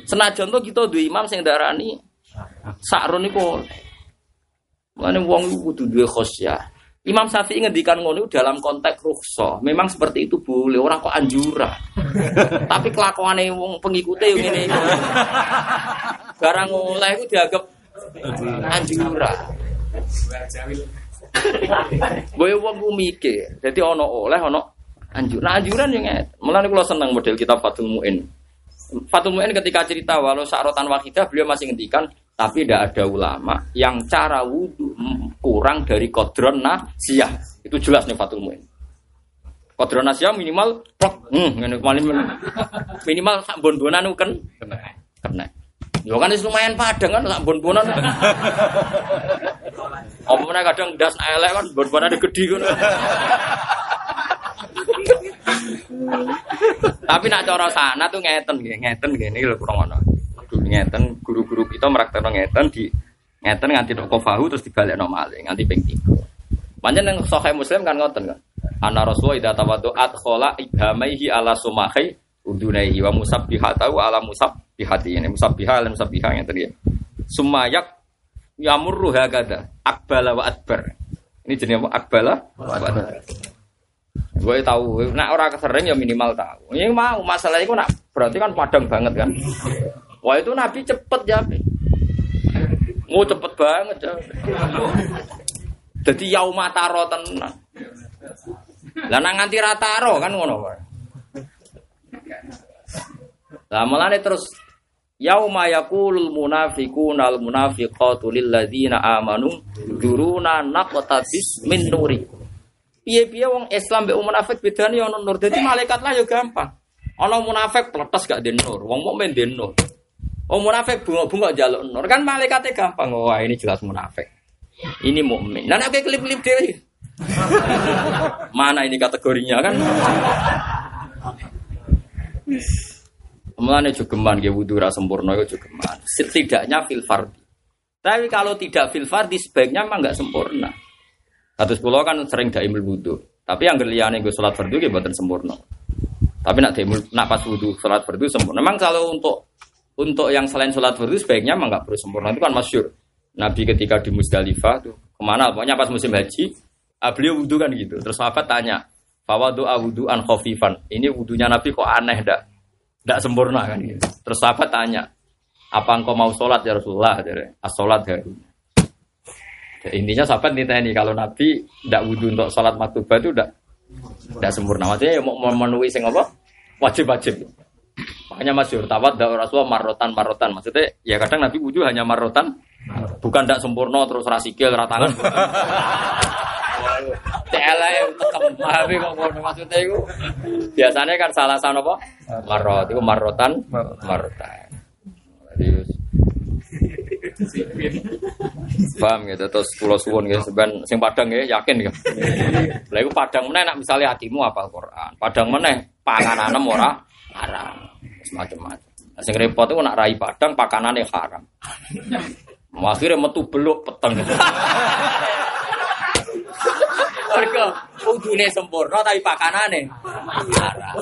Senajan to kita duwe imam sing darani sakrun niku. Mulane wong iku kudu duwe khosyah. Imam Syafi'i ngendikan ngono dalam konteks rukso. Memang seperti itu boleh, orang kok anjura. Tapi kelakuane wong pengikute yo ngene iku. Barang oleh iku dianggap anjura. Boy wong mikir. Dadi ana oleh anjur. Nah anjuran yo ngene. Mulane kula seneng model kitab Fathul Muin. Fathul Muin ketika cerita walau sa'rotan wahidah beliau masih ngendikan tapi tidak ada ulama yang cara wudhu kurang dari kodron nasiyah itu jelas nih Fathul Muin. Kodron nasiyah minimal plok hmm, minimal minimal bon-bonan itu kan kena Yo kan wis lumayan padang kan sak bon-bonan kadang das elek kan bon-bonan gede kan tapi nak cara sana tuh ngeten nggih, ngeten niki lho kurang ono. Ngeten guru-guru kita meraktekno ngeten di ngeten nganti tok kofahu terus dibalekno malih nganti ping 3. Pancen yang sahih Muslim kan ngoten kan. Ana Rasulullah idza tawaddu'at khala ibhamaihi ala sumahi udunaihi wa musabbihatahu ala musabbihati ini musabbiha ala musabbiha tadi ya. Sumayak yamurru hakada akbala wa adbar. Ini jenis apa? Akbala wa adbar. Gue tahu, nak orang sering ya minimal tahu. Ini mau masalah itu nak berarti kan padang banget kan. Wah itu Nabi cepet ya. Mau cepet banget ya. Jadi yaumataro tenan. Lah nang nganti rataro kan ngono wae. Lah mulane terus yauma yaqulul munafiquna al munafiqatu lil ladzina amanu duruna naqtabis min. Piye-piye wong Islam mbek munafik bedane ono nur. Dadi malaikat lah ya gampang. Ono munafik pletes gak den nur, wong mukmin den nur. Wong munafik bunga-bunga jaluk nur. Kan malaikatnya gampang. Wah, ini jelas munafik. Ini mukmin. Nah, nek klip-klip dhewe. Mana ini kategorinya kan? Mulane jogeman nggih wudu ra sempurna yo jogeman. Setidaknya fil fardhi. Tapi kalau tidak fil fardhi sebaiknya memang nggak sempurna. Kados kula kan sering daimul wudu. Tapi yang liyane nggo salat fardu nggih mboten sempurna. Tapi nak daimul nak pas wudu salat fardu sempurna. Memang kalau untuk untuk yang selain salat fardu sebaiknya memang nggak perlu sempurna. Itu kan masyhur. Nabi ketika di Musdalifah tuh ke mana? Pokoknya pas musim haji, ah, beliau wudu kan gitu. Terus sahabat tanya, Fawa doa wudu an khofifan. Ini wudunya Nabi kok aneh dak? Dak sempurna kan gitu. Terus sahabat tanya, apa engkau mau sholat ya Rasulullah? As sholat ya. Ya, intinya sahabat ini kalau Nabi tidak wudhu untuk sholat maktubah itu tidak tidak sempurna. Maksudnya ya mau memenuhi sing apa? Wajib-wajib. Makanya masyur tawat da Rasulullah marotan marotan. Maksudnya ya kadang Nabi wudhu hanya marotan, bukan tidak sempurna terus rasikil ratangan. Tekem pahami kok ngono maksudnya itu. Biasanya kan salah sana apa? Marot itu marotan marotan. Jadi Paham gitu terus pulau suwun gitu seban sing padang ya yakin gitu. Lah iku padang meneh nak misalnya hatimu apal Quran. Padang meneh pangananem ora haram. Semacam-macam. Nah, sing repot itu nak rai padang pakanane haram. Akhirnya metu beluk peteng. Mereka udune sempurna tapi pakanane haram.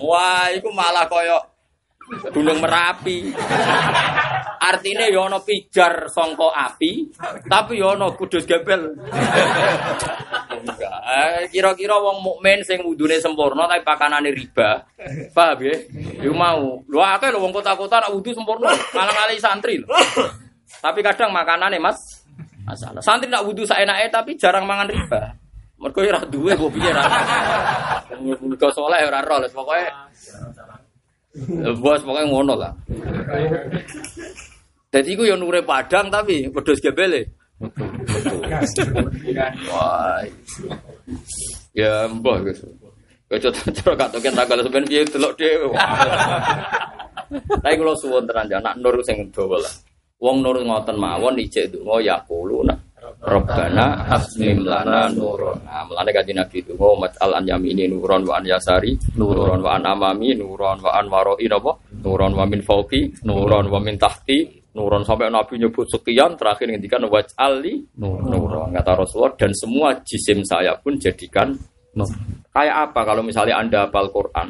Wah, iku malah koyo Gunung Merapi. Artinya ya ana pijar sangka api, tapi ya ana kudus gebel. Eh, Kira-kira wong mukmin sing wudune sempurna tapi pakanane riba. Paham ya? Yo mau. Lho akeh lho wong kota-kota nak wudu sempurna, malah ngali santri lho. Tapi kadang makanane Mas masalah. Santri nak wudu saenake tapi jarang mangan riba. Mergo ora duwe kok piye ra. Mergo saleh ora ro, pokoke Bos pokoknya ngono lah. Jadi iku yo nure padang tapi wedhus gebele. Wah. Ya mbah guys. Kaya cara katoken tanggal sampean piye delok dhewe. Tapi kula suwun tenan ya nak nur sing dawa lah. Wong nur ngoten mawon ijek donga ya kulo nak Rabbana asmim lana nuron. Nah, mulane kanjeng Nabi itu mau mas'al an yamini nuron wa an yasari nuron wa an amami nuron wa an waroi napa? Nuron wa min fauqi nuron wa min tahti nuron sampai Nabi nyebut sekian terakhir ngendikan waj'ali nuron kata Rasulullah dan semua jisim saya pun jadikan. Kayak apa kalau misalnya Anda hafal Quran?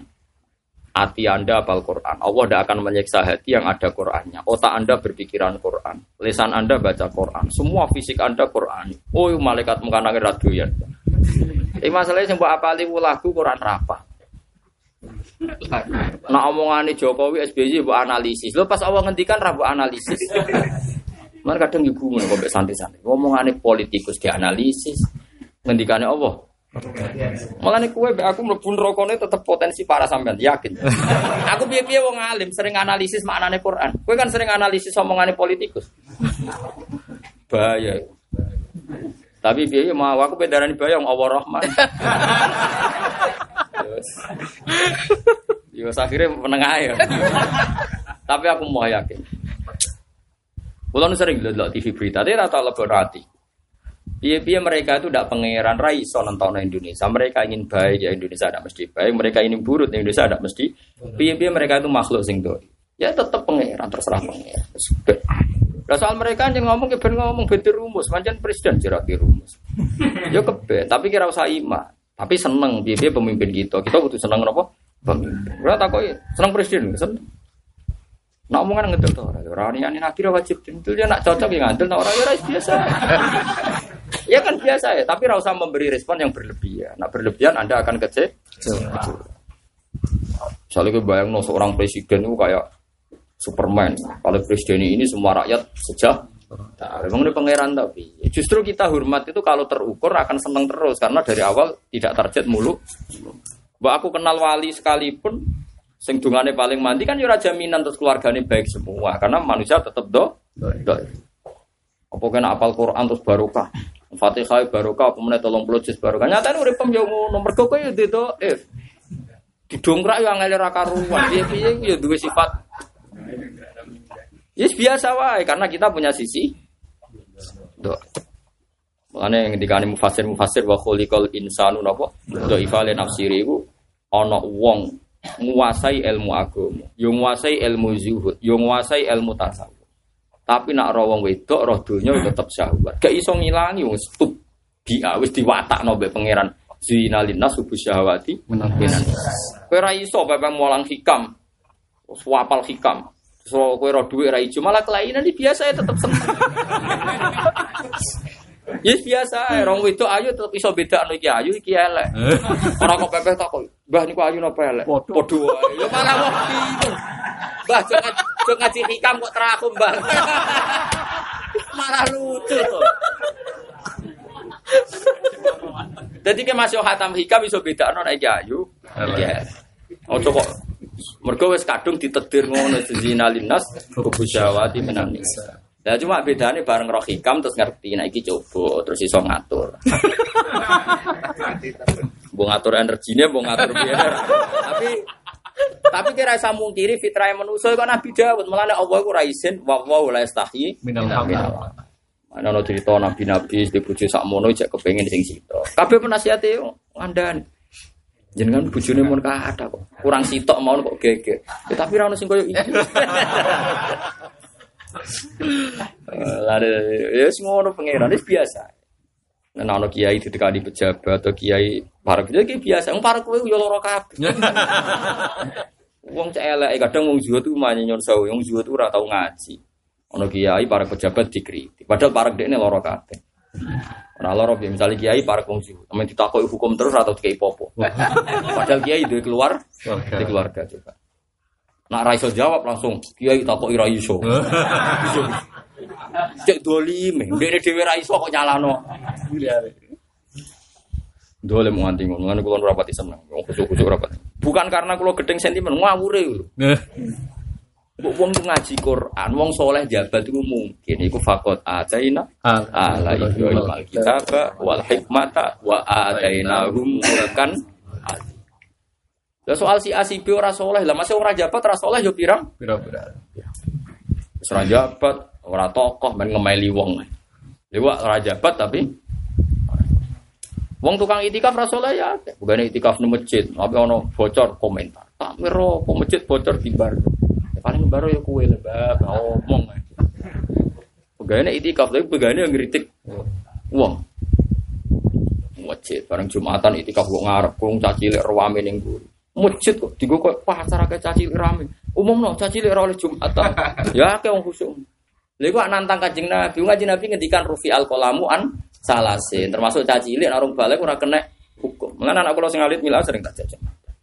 Hati Anda hafal Quran. Allah tidak akan menyiksa hati yang ada Qurannya. Otak Anda berpikiran Quran. Lisan Anda baca Quran. Semua fisik Anda Quran. Oh, malaikat mengkanangi radoyan. Ini masalahnya apa lagu Quran rapa. Nah omongan Jokowi SBY buat analisis. Lo pas awal ngendikan rabu analisis. Mana kadang ibu mau santai-santai. Omongan politikus dianalisis. Ngendikannya Allah. Malah nih kue, aku melebur rokoknya tetap potensi para sampean yakin. aku biar biar wong alim sering analisis maknanya Quran. Kue kan sering analisis omongannya politikus. Bahaya. Tapi biar mau aku bedaran bayang Allah Rahman. Yo akhirnya menengah ya. Tapi aku mau yakin. Kulo sering lihat TV berita, dia rata lebih rati. Biaya mereka itu tidak pangeran raiso nonton Indonesia. Mereka ingin baik ya Indonesia tidak mesti baik. Mereka ingin buruk ya Indonesia tidak mesti. Biaya mereka itu makhluk sing doi. Ya tetap pangeran terserah pangeran. Nah, soal mereka yang ngomong ke ngomong beda rumus, manjan presiden jerak rumus. Yo kebe, tapi kira usah ima. Tapi seneng biaya pemimpin kita. Kita butuh seneng apa? Pemimpin. Berarti takoi seneng presiden, seneng. Nak omongan ngetul tuh orang. Orang ini nabi wajib tentu dia nak cocok yang ngantul, nak orang ya biasa. Ya kan biasa ya, tapi rasa memberi respon yang berlebihan. Nah berlebihan Anda akan kece. Misalnya kita bayang no, seorang presiden itu kayak Superman. Kalau presiden ini semua rakyat sejak Nah, memang ini pangeran tapi justru kita hormat itu kalau terukur akan senang terus karena dari awal tidak target mulu. Mbak aku kenal wali sekalipun sing dungane paling mandi kan ya jaminan terus keluarganya baik semua karena manusia tetap do. do. Apa kena apal Quran terus barokah. Fatihah barokah apa meneh 30 juz barokah. Nyatane urip pem yo ngono. Mergo kowe yo dido if. Didongkrak yo angel ra karuan. Piye-piye yo duwe sifat. Yes biasa wae karena kita punya sisi do. Makanya yang dikani mufasir mufasir wa khuliqal insanu napa do ifale nafsiri iku ana wong nguasai ilmu agama, yo nguasai ilmu zuhud, yo nguasai ilmu tasawuf. Tapi nak roh wong wedok roh donya tetep syahwat. Gak iso ngilangi wong stup dia wis diwatakno mbek pangeran. Zina linnas subuh syahwati menafinan. Kowe ra iso bapak mulang hikam. Wapal hikam. So kowe roh dhuwit ra ijo malah kelainan biasa ya tetep seneng. Yes biasa, orang wedok ayu tetep iso beda iki ayu iki elek. Ora kok pepeh tak kok, "Mbah niku ayu napa elek?" Padha wae. Ya malah wong bingung. Mbah jek ngaji hikam kok teraku, Mbah. malah lucu tuh. Jadi ke masih hatam hikam iso beda nek iki ayu. Iya. Ojo kok mergo wis kadung ditedir ngono zina linas kubusawati menan nisa. Ya cuma bedanya bareng roh hikam terus ngerti nah iki coba terus iso ngatur. Bu ngatur energinya, bu ngatur biaya. tapi tapi kira saya mungkiri fitrah yang manusia kan Nabi Dawud malah Allah ku raisin wa wa la yastahi minal Mana no cerita nabi nabi di bujuk sak mono cek kepengen sing situ. Kabeh penasihat yo ngandani. Jenengan bujune mun ada kok. Kurang sitok mau kok geger. Ya, tapi ra ono sing koyo iki. Lare ya sing ngono pangeran wis biasa. Nek ana kiai ditekani pejabat atau kiai para kiai biasa, wong para kowe yo lara kabeh. Wong cek kadang wong zuhud tuh manya nyon sewu, wong zuhud tuh ora tau ngaji. Ono kiai para pejabat dikritik. Padahal para dekne lara kabeh. Ora lara piye misale kiai para wong zuhud. Amen ditakoki hukum terus atau dikai popo. Padahal kiai duwe keluar, di keluarga coba. Nak ra iso jawab langsung kiai takoki ra iso. Cek dolime, ndekne dhewe ra iso kok nyalano. Dolim nganti ngono, ngene kula ora pati seneng. Wong kusuk-kusuk ora pati. Bukan karena kula gedeng sentimen, ngawure lho. Mbok wong ngaji Quran, wong soleh jabat itu mungkin iku fakot ataina ala ibrahim alkitab wal hikmata wa atainahum mulkan Lah soal si A si B ora soleh, lah masih ora jabat ora soleh yo pirang? Pira-pira. Wis ora jabat, ora tokoh men ngemeli wong. Lewat ora jabat tapi Wong tukang itikaf ra soleh ya, bukan itikaf nang masjid, tapi ono bocor komentar. Tak miro kok masjid bocor bar. Ya, paling baru ya kue lebah, ngomong. Pegawai itikaf tapi pegawai yang ngeritik wong. Masjid bareng Jumatan itikaf kok ngarep, kong caci lek rame ning guru. Masjid kok digo kok pasar akeh caci lek rame. Umumno caci lek oleh Jumatan. ya akeh wong khusuk. Lha iku nantang Kanjeng Nabi, Kanjeng Nabi ngendikan rufi al qalamu an salasin, termasuk caci cilik narung balik ora kena hukum. Mulane anak kula sing alit mila sering tak jajak.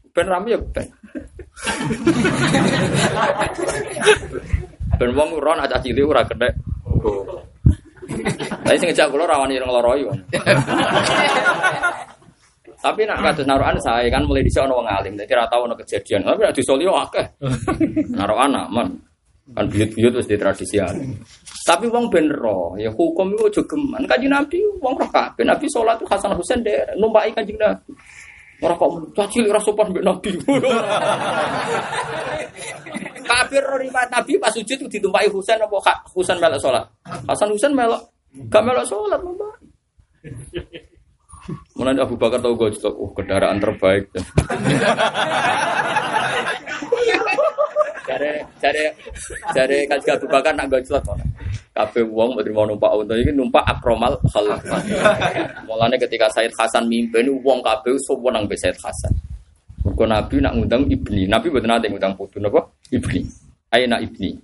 Ben rame ya ben. ben wong ora nak caci cilik ora kena hukum. Lah sing ngejak kula rawani ireng loroi wong. Tapi nak kados naruhan saya kan mulai dhisik ana wong alim, dadi ora tau ana kejadian. Tapi nek disolio akeh. Naruhan aman. Kan buyut-buyut wis ditradisikan. Tapi wong ben roh, ya hukum itu aja geman. Kanjeng Nabi wong roh kabeh. Nabi salat Hasan Husain deh numpaki Kanjeng Nabi. Ora kok caci ora sopan mbek Nabi. Kafir riwayat Nabi pas sujud ditumpaki Husain apa Husain melok salat. Hasan Husain melok gak melok salat mbak. Mulai Abu Bakar tahu gue oh kendaraan terbaik. Cari cari cari kaji Abu Bakar nak gue celak mana? Kafe uang mau terima numpak unta ini numpak akromal khalaf. Mulanya ketika Said Hasan mimpin uang kafe semua nang Said Hasan. Mergo Nabi nak ngundang ibni, Nabi betul nanti ngundang putu napa? Ibni. Aina ibni.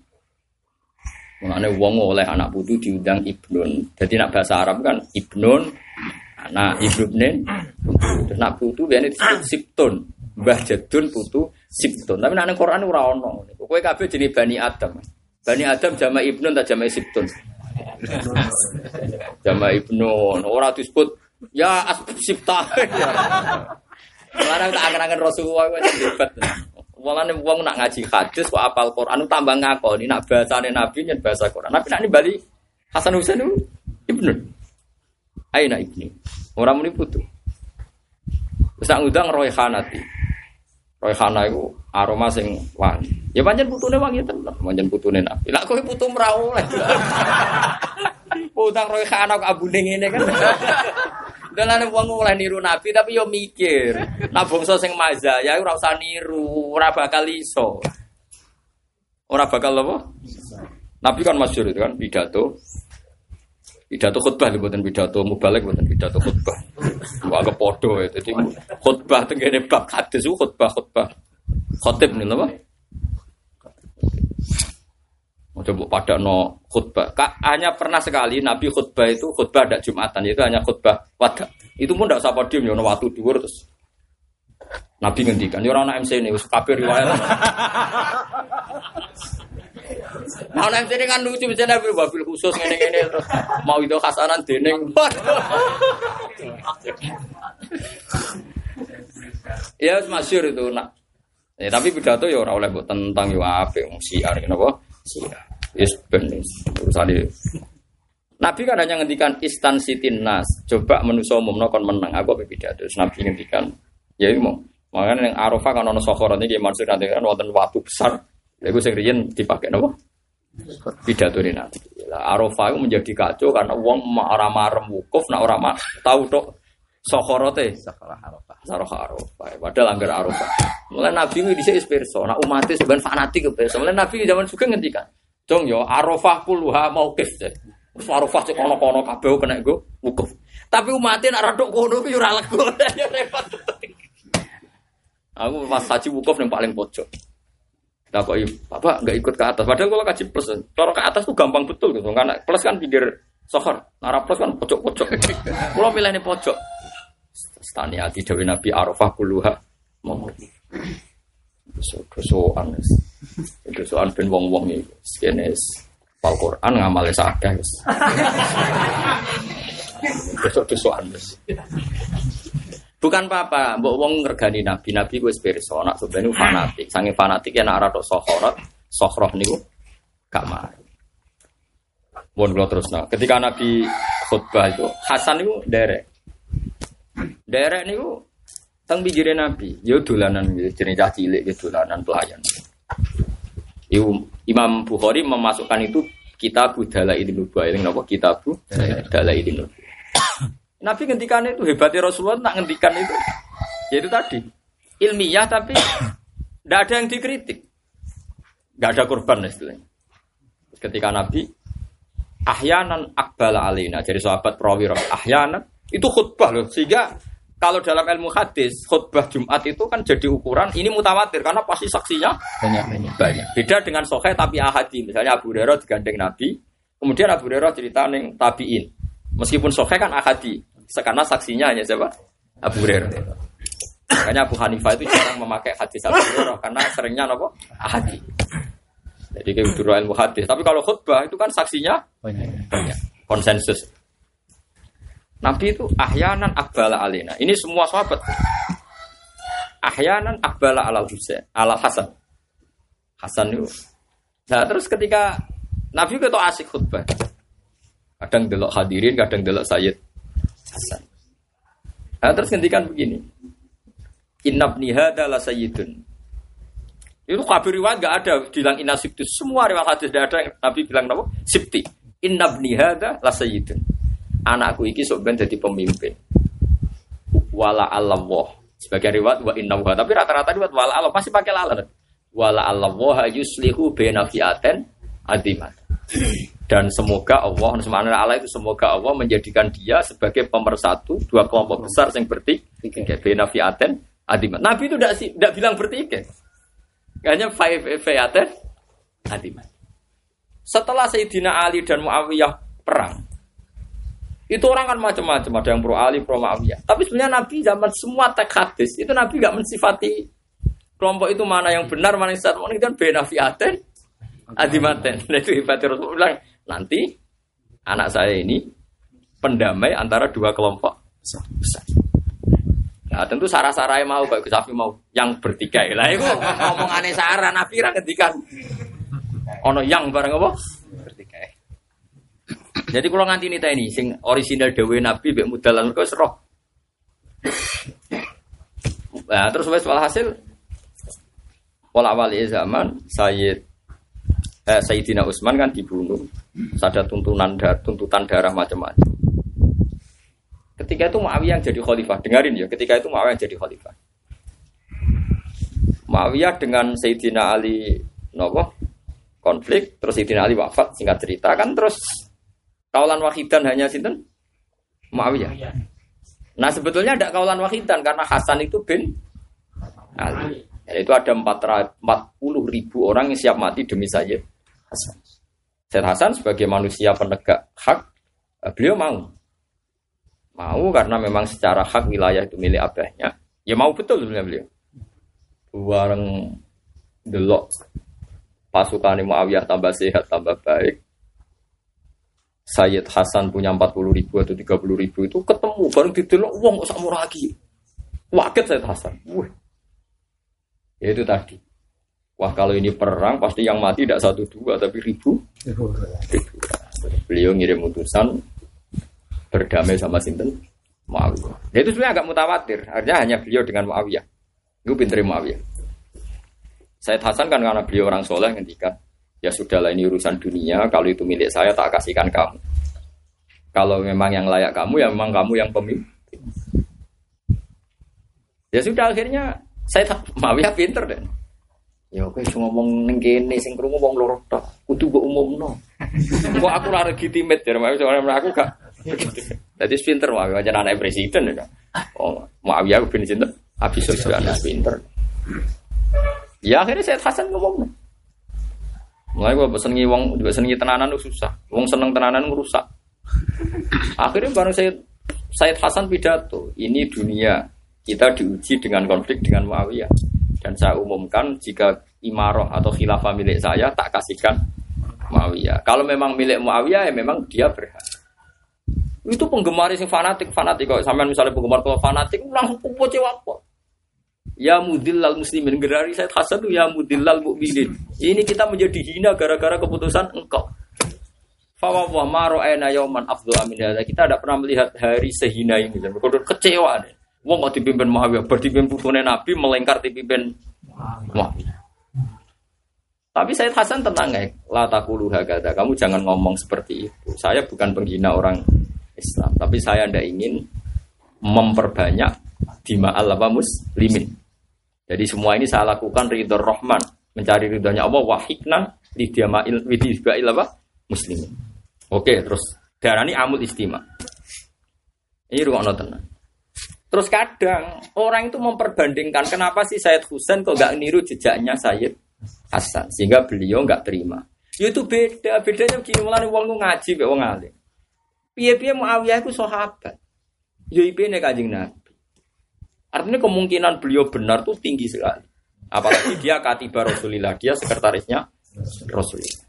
Mulanya uang oleh anak putu diundang ibnun. Jadi nak bahasa Arab kan ibnun, anak ibnun, terus nak putu biasanya disebut siptun. Mbah Jadun putu Sibtun. Tapi nek Quran ora ono. Kowe kabeh jenis Bani Adam. Bani Adam jama Ibnun tak jama Sibtun. Jama Ibnun. Ora disebut ya Sibta. Larang tak angen-angen Rasulullah kok hebat. Walane wong nak ngaji hadis kok apal Quran tambah ngakoni nak bahasane Nabi nyen bahasa Quran. Nabi nak bali Hasan Husain Ibnu. Aina Ibni. Ora muni putu. Wis nak ngundang Roy Khanati. Royhana itu aroma sing wangi. Ya pancen putune wangi tenan, pancen putune Nabi. Lah kowe putu ora oleh. Utang Royhana kok abune ngene kan. Dalane wong oleh niru Nabi tapi yo mikir. Nah bangsa sing maza ya ora usah niru, ora bakal iso. Ora bakal apa? Nabi kan masyhur itu kan pidato. Pidato khutbah lho mboten pidato mubalek mboten pidato khutbah. Wah kepodo ya. Jadi khutbah tenggene bab hadis khutbah khutbah. Khotib nih? Mau coba pada no khutbah. Kak, hanya pernah sekali Nabi khutbah itu khutbah ada Jumatan itu hanya khutbah wada. Itu pun tidak usah podium ya, waktu dua terus. Nabi ngendikan, ini orang MC ini, kabir riwayat. Nah, nek sini kan lucu bisa nabi wabil khusus ngene ngene terus mau itu khasanan dening. ya masyur itu nak. Ya, tapi pidato ya ora oleh buat tentang yo apik wong siar kenapa? Siar. Yes ben urusane. Nabi kan hanya ngendikan sitin nas, coba menuso umumno kon menang. Aku apa pidato. Nabi ngendikan ya mau. Makanya yang Arafah kan ono sokoran ini maksud nanti kan waktu besar. Lagu sing riyen dipakai napa? pidato ini nanti. Arafah itu menjadi kacau karena uang orang marem wukuf, nak orang mak tahu dok sokorote. Sakarah Arafah. Sakarah Arafah. Padahal anggar Arafah. Mulai Nabi ini bisa inspirasi. Nak umat itu sebenarnya fanatik ke Mulai Nabi zaman juga ngendikan. Jong yo Arafah puluha mau kif. Terus Arafah cek kono kono kabeh kena gue wukuf. Tapi umatnya nak radok kono itu ora lego. Repot. Aku pas haji wukuf yang paling pojok. Tak kok Bapak nggak ikut ke atas. Padahal kalau kaji plus, cara ke atas tuh gampang betul gitu. Karena plus kan pinggir sohor, nara plus kan pojok-pojok. Kalau milih ini pojok. Stani hati Dewi Nabi Arafah kuluha. Mau dosoan dosoan ben wong-wong iki sekenes Al Quran ngamale sakeh wis wis Bukan apa-apa, mbok wong ngergani nabi, nabi gue pirsa, nak sebenarnya fanatik, sange fanatik ya nak rada sohorot, sohroh niku gak mari. Mohon kalau terus nah, ketika nabi khutbah itu Hasan itu derek, derek niku teng pinggire nabi, yo dolanan jenenge cah cilik yo dolanan pelayan. Ibu Imam Bukhari memasukkan itu kitab ini nubuah, ini napa? Kitab ini nubuah. Nabi ngendikan itu hebatnya Rasulullah tak ngendikan itu. Yaitu tadi. Ilmiah tapi tidak ada yang dikritik. Gak ada korban istilahnya. Ketika Nabi ahyanan akbala alina jadi sahabat prawirah ahyanan itu khutbah loh. Sehingga kalau dalam ilmu hadis khutbah Jumat itu kan jadi ukuran ini mutawatir karena pasti saksinya banyak. Banyak. Banyak beda dengan sokai tapi ahadi. Misalnya Abu Hurairah digandeng Nabi kemudian Abu Hurairah cerita neng tabiin. Meskipun sokai kan ahadi karena saksinya hanya siapa? Abu Hurairah. Makanya Abu Hanifah itu jarang memakai hadis Abu Hurairah karena seringnya apa? Hadis. Jadi kayak guru ilmu hadis. Tapi kalau khutbah itu kan saksinya banyak banyak. Konsensus. Nabi itu ahyanan akbala alina. Ini semua sahabat. Ahyanan akbala ala Husain, ala Hasan. Hasan itu. Nah terus ketika Nabi itu asik khutbah. Kadang delok hadirin, kadang delok Sayyid Hasan. Nah, terus ngendikan begini. Inabni hada la sayyidun. Itu kabir riwayat gak ada bilang inna sibti. Semua riwayat hadis tidak ada yang Nabi bilang apa? Sibti. Inabni hada la sayyidun. Anakku iki sok ben jadi pemimpin. Wala Allah. Sebagai riwayat wa inna wa. Tapi rata-rata riwayat wala Allah pasti pakai lala. Wala Allah yuslihu baina fi'aten adimat. Dan semoga Allah Subhanahu Allah itu semoga Allah menjadikan dia sebagai pemersatu dua kelompok besar yang bertiga. Bena fiaten adimat. Nabi itu tidak bilang bertiga. Hanya five fiaten adimat. Setelah Sayyidina Ali dan Muawiyah perang, itu orang kan macam-macam, ada yang pro Ali, pro Muawiyah. Tapi sebenarnya Nabi zaman semua teks hadis itu Nabi nggak mensifati kelompok itu mana yang benar, mana yang salah, mana kan bena fiaten adimaten. Nah itu hebatnya Rasulullah bilang, nanti anak saya ini pendamai antara dua kelompok besar. Nah tentu sarah-sarai mau, Pak Gusafi mau yang bertiga. Lah itu ngomong aneh sarah, Nabi ra. Ono yang bareng apa? Bertiga. Jadi kalau nganti nita ini, sing original Dewi Nabi, Bek Mudalan, kau seroh. Nah, terus wes hasil, pola wali zaman, Sayyid eh, Sayyidina Utsman kan dibunuh. Ada tuntunan dar, tuntutan darah macam-macam. Ketika itu Muawiyah yang jadi khalifah. Dengarin ya, ketika itu Muawiyah yang jadi khalifah. Muawiyah dengan Sayyidina Ali nopo konflik, terus Sayyidina Ali wafat, singkat cerita kan terus kaulan wahidan hanya sinten Muawiyah. Nah sebetulnya ada kaulan wahidan karena Hasan itu bin Ali. Itu ada 40 ribu orang yang siap mati demi saya. Hasan. Said Hasan sebagai manusia penegak hak, eh, beliau mau. Mau karena memang secara hak wilayah itu milik abahnya. Ya mau betul sebenarnya beliau. Bareng delok pasukan Muawiyah tambah sehat, tambah baik. Sayyid Hasan punya 40 ribu atau 30 ribu itu ketemu bareng didelok uang kok sakmu lagi. Waket Sayyid Hasan. Wih. Ya itu tadi. Wah kalau ini perang pasti yang mati tidak satu dua tapi ribu. ribu. Beliau ngirim utusan berdamai sama Sinten Muawiyah. Ya itu sebenarnya agak mutawatir. Artinya hanya beliau dengan Muawiyah. Itu pinter Muawiyah. Said Hasan kan karena beliau orang soleh ngendikan, ya sudahlah ini urusan dunia. Kalau itu milik saya tak kasihkan kamu. Kalau memang yang layak kamu, ya memang kamu yang pemimpin. Ya sudah akhirnya saya Muawiyah pinter deh. Ya oke cuma ngomong ning kene sing krungu wong loro tok. Kudu mbok umumno. Kok aku ora legitimate ya, soalnya aku gak. Jadi pinter wae aja anak presiden ya. Oh, Muawiyah bin sinten? Abi Sufyan pinter. Ya akhirnya saya Hasan ngomong. Mulai gue senengi wong, juga senengi tenanan itu susah. Wong seneng tenanan ngerusak. Akhirnya bareng saya Said Hasan pidato, ini dunia kita diuji dengan konflik dengan Muawiyah dan saya umumkan jika imaroh atau khilafah milik saya tak kasihkan Muawiyah. Kalau memang milik Muawiyah ya memang dia berhak. Itu penggemar yang fanatik, fanatik kok sampai misalnya penggemar kalau fanatik langsung kumpul apa? Ya mudillal muslimin gerari saya Hasan itu ya mudillal mukminin. Ini kita menjadi hina gara-gara keputusan engkau. Fawwah maro ena yauman afdhu amin Kita tidak pernah melihat hari sehina ini. Dan kecewa nih. Wong kok dipimpin Muawiyah, berdipimpin putune Nabi melengkar dipimpin Muawiyah. Tapi saya Hasan tenang ya, la takulu hakada. Kamu jangan ngomong seperti itu. Saya bukan penghina orang Islam, tapi saya tidak ingin memperbanyak dima Allah muslimin. Jadi semua ini saya lakukan ridho Rahman, mencari ridhonya Allah wahiknan lidiamail widibail apa? Muslimin. Oke, terus darah ini amul istima. Ini ruang tenang. Terus kadang orang itu memperbandingkan kenapa sih Sayyid Husain kok gak niru jejaknya Sayyid Hasan sehingga beliau nggak terima. Ya itu beda, bedanya begini mulai wong ngaji be wong alim. Piye-piye Muawiyah itu sahabat. Ya ipene Kanjeng Nabi. Artinya kemungkinan beliau benar tuh tinggi sekali. Apalagi dia katiba Rasulillah, dia sekretarisnya Rasulillah.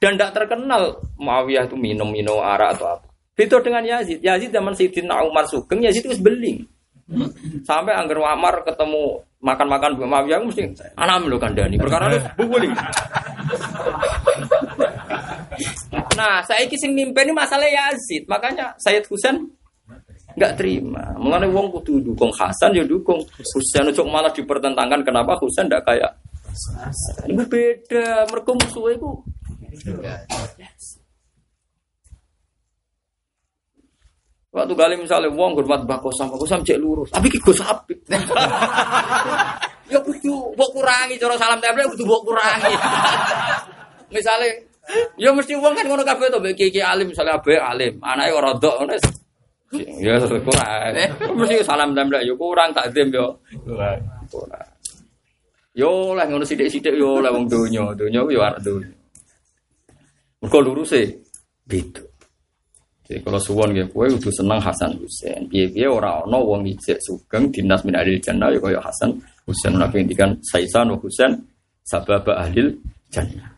Dan tidak terkenal Muawiyah itu minum-minum arak atau apa. Beda dengan Yazid. Yazid zaman Sayyidina Umar Sugeng, Yazid itu beling. Sampai Angger Umar ketemu makan-makan Bu Muawiyah mesti anak lo kandani. Perkara itu bubuli. Nah, saya kisah mimpi ini masalah Yazid. Makanya Sayyid Husain nggak terima. Mengenai wong kudu dukung Hasan ya dukung. Husain untuk malah dipertentangkan kenapa Husain tidak kayak Ini beda. Mereka musuh itu. Waktu kali misalnya wong hormat Mbah Kosam, Mbah Kosam cek lurus. Tapi ki Gus apik. ya kudu mbok kurangi cara salam tempel kudu mbok kurangi. misalnya ya mesti wong kan ngono kabeh to iki alim misalnya abe alim, anake ora ndok ngono Ya kurang. Mesti salam tempel ya kurang takdim yo. Kurang. Kurang. Yo lah ngono sithik-sithik yo lah wong donya, donya yo arep donya. Mergo lurus e beda. Jadi kalau suwon gitu, kue udah seneng Hasan Husain. Piye-piye ora ono wong ijek sugeng dinas min ahli jannah ya kaya Hasan Husain nabi ngendikan Saisan wa Husain sababa ahli jannah.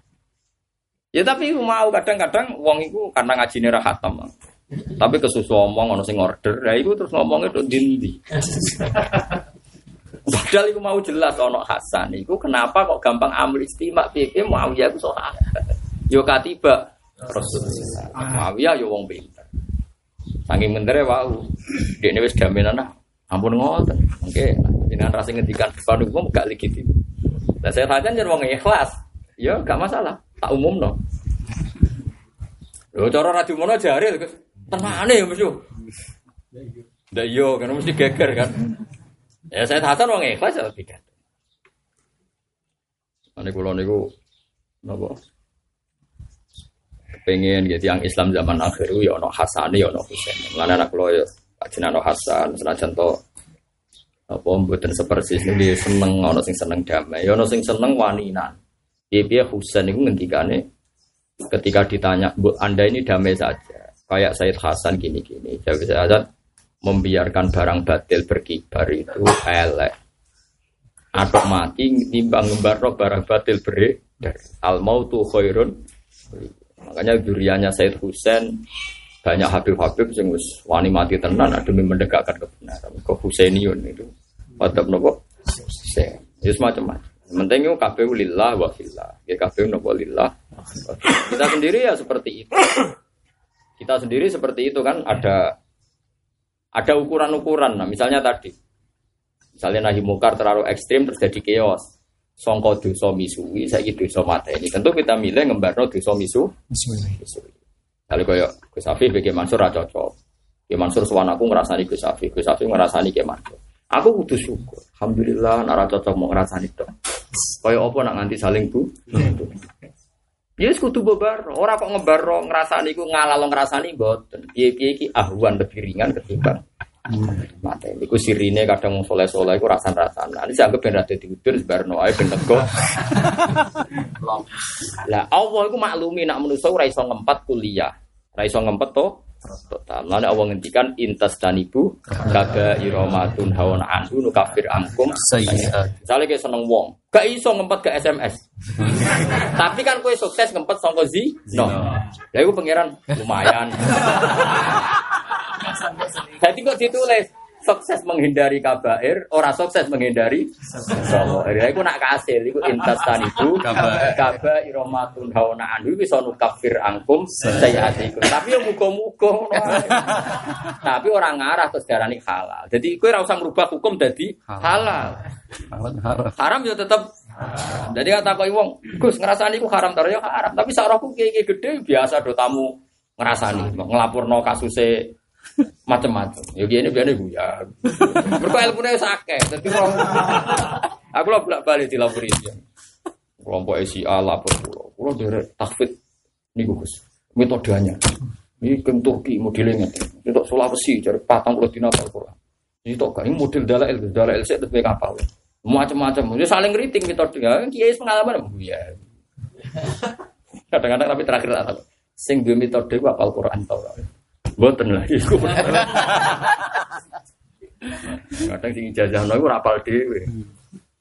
Ya tapi mau kadang-kadang wong itu karena ngaji ra hatam. Tapi kesusu omong ono sing order, ya itu terus ngomongnya tuh dindi. Padahal itu mau jelas ono Hasan. Itu kenapa kok gampang ambil istimak piye mau ya itu soal. Yo katiba Rasulullah. Muawiyah yo wong pinter. Saking mentere wau. Dekne wis jaminan ah. Ampun ngoten. Oke, jenengan rasa ngendikan depan umum gak legitim. Lah saya tanya jan wong ikhlas. Ya gak masalah. Tak umum no. Lho cara radio mono jare tenane ya mesti. Ndak yo kan mesti geger kan. Ya saya tahan wong ikhlas ya tidak. Ane kula niku napa? Pengen gitu yang Islam zaman akhir ya ono Hasan ya ono Husain. Lan anak lo ya ono Hasan senajan to apa seperti ini dia seneng ono sing seneng damai, ya ono sing seneng waninan. Piye Husain itu ngendikane ketika ditanya, "Bu, Anda ini damai saja." Kayak Said Hasan gini-gini. Jadi saya membiarkan barang batil berkibar itu elek. Atau mati timbang ngembar barang batil beredar. Al mautu khairun Makanya duriannya Said Husain banyak Habib-Habib yang wis wani mati tenan demi mendekatkan kebenaran. Ke Husainiun itu. Wadab nopo? Husain. Ya semacam macam. Penting itu KPU lillah wa fillah. Ya KPU nopo lillah. Kita sendiri ya seperti itu. Kita sendiri seperti itu kan ada ada ukuran-ukuran. Nah, misalnya tadi, misalnya nahi mukar terlalu ekstrim terjadi chaos songko dosa misui saya dosa mata ini tentu kita milih ngembarno dosa misu. Misui kalau koyo Gus Afif bagi Mansur ra cocok. Ki Mansur suwan aku ngrasani Gus Afif Gus Afif ngrasani Ki Mansur. Aku kudu syukur. Alhamdulillah nara cocok mau ngrasani tok. Koyo apa nak nganti saling bu? Ya yes, kudu bebar, ora kok ngebaro ngrasani ku ngalalo ngrasani mboten. Piye-piye iki ahwan lebih ringan ketimbang Mate, iku sirine kadang wong soleh-soleh iku rasan-rasan. Nah, ini dianggap ben rada diudur sebarno ae ben nego. Lah Allah iku maklumi nak manusa ora iso ngempet kuliah. Ora iso ngempet to total. Lalu Allah ngendikan intas dan ibu kaga iromatun hawan anhu nukafir amkum. Misalnya kayak seneng wong, gak iso ngempet ke SMS. Tapi kan kue sukses ngempet songko zi, no. Ya itu pangeran lumayan. Jadi kok ditulis sukses menghindari kabair, ora sukses menghindari. Ya iku nak kasil, iku intas tanibu Kabair. kaba iromatun hawana anhu bisa nukafir angkum sayatikum. Tapi yo muga-muga ngono. Tapi orang ngarah terus darani halal. Jadi kowe ora usah merubah hukum dadi halal. Haram. Haram ya tetep jadi kata kau wong, Gus ngerasani ku haram terus ya haram. Tapi sarahku kiai gede biasa do tamu ngerasani, ngelapurno kasusnya macam-macam. Ya gini biar ibu ya. Mereka ilmunya sakit. Jadi kalau aku lah bolak balik dilapuri dia. Kelompok SIA lapor pulau. Pulau dari takfit nih Gus. Metodenya. Ini ke Turki modelnya. Ini tok Sulawesi dari patang pulau dina Al-Quran. Ini tok ini model dalail, dalail saya terus kapal. Macam-macam. Ini saling ngeriting metodenya. Kiai pengalaman. Ya. Kadang-kadang tapi terakhir tak. Sing dua metode ku apal Quran tau. Boten lah iku. Kadang sing ijazah iku ora apal dhewe.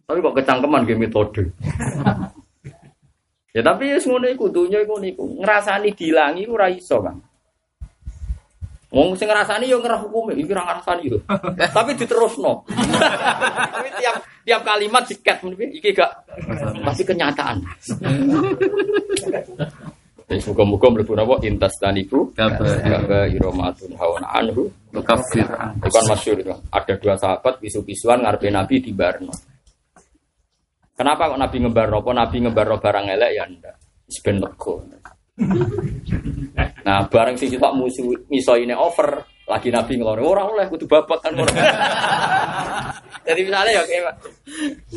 Tapi kok kecangkeman ge metode. ya tapi wis ngono iku dunya iku niku. Ngrasani dilangi ora iso, Kang. Wong sing ngrasani yo ngerah hukume, iki ora ngrasani yo. Tapi diterusno. Tapi tiap tiap kalimat diket iki gak tapi kenyataan. Jadi muka-muka mlebu napa intas taniku Kabair. kaga iromatun hawan anhu Nukafir. bukan masyur itu. Ada dua sahabat pisu-pisuan ngarepe Nabi di Barno. Kenapa kok Nabi ngebarno? Apa Nabi ngebarno barang elek ya ndak? Ben lega. Nah, barang sing sitok musuh miso ini over, lagi Nabi ngelone ora oleh kudu babak kan ora. Jadi misalnya ya kayak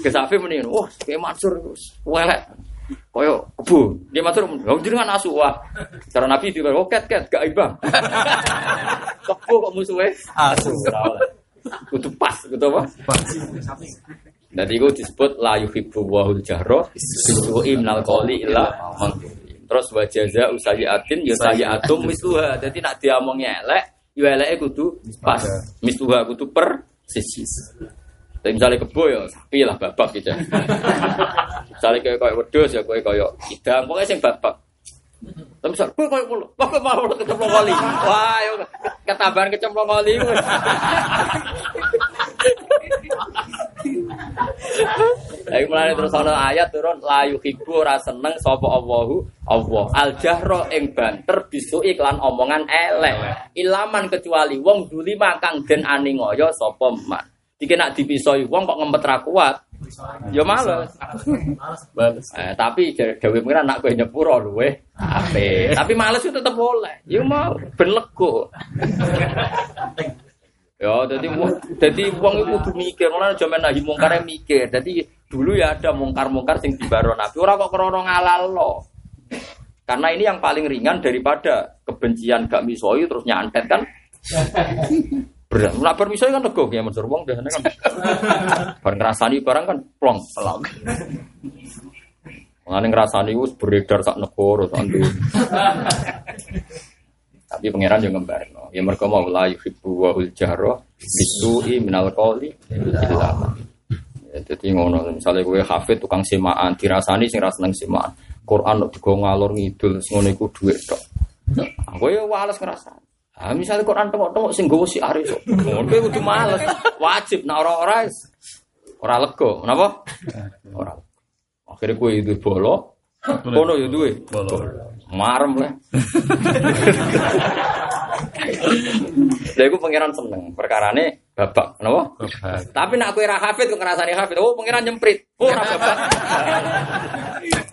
ke Safi wah kayak Mansur welek. Koyo kebu, dia Mansur, oh jenengan asu wah. Cara Nabi juga, oh ket ket gak ibang. Kebu kok musuhnya asu. Kudu pas, kudu apa? Jadi itu disebut la yuhibbu wahul jahro qawli illa man zulim. Terus wa jaza usayiatin ya sayiatum misluha. Jadi nak diomongnya elek, ya eleke kudu pas. Misluha kudu per sisi. Tapi misalnya kebo ya sapi lah babak gitu. misalnya kayak kayak wedus ya kayak kayak idam, pokoknya sing babak. Tapi misal, gue kayak mulu, wah gue mau kecemplung kali. Wah, ya ketambahan kecemplung kali. Lagi mulai terus ana ayat turun la yuhibbu ora seneng sapa Allahu Allah al jahra ing banter bisu iklan omongan elek ilaman kecuali wong zulima kang den aningoyo sapa man iki nak dipisoi wong kok ngempet ra kuat? Ya males. Eh, tapi dewe pengiran nak kowe nyepuro luwe ape. Tapi males itu tetep boleh ya mau ben lego. Ya, jadi wong, jadi wong itu kudu mikir, orang zaman nahi mungkar mikir. Jadi dulu ya ada mungkar-mungkar sing dibaro Nabi. Orang kok krono ngalal lo. Karena ini yang paling ringan daripada kebencian gak misoi terus nyantet kan. Berat. Nak bermisoi kan nego ya Mansur wong biasanya kan. Bareng ngrasani barang kan plong pelong. Mengenai ngrasani wis beredar sak negara sak. Tapi pangeran yo ngembarno. Ya mereka mau la yuhibbu wa hul jahra bisu'i minal qawli illa man. Ya, Jadi ngono, misalnya gue hafid tukang semaan, dirasani sing ra seneng semaan. Quran kok digo ngalor ngidul sing ngono iku dhuwit tok. Gue ya wales ngerasa. Ah, misalnya Quran tengok-tengok sing gowo si Aris. Ngono kuwi kudu males. Wajib nek ora-ora ora lega. Kenapa? Ora. Akhirnya gue itu bolo. Kono ya duwe. Marem lah. Lha iku pangeran seneng. Perkarane babak, kenapa? Tapi nak kowe ra hafid kok ngrasani hafid. Oh, pangeran nyemprit. Oh, ora babak.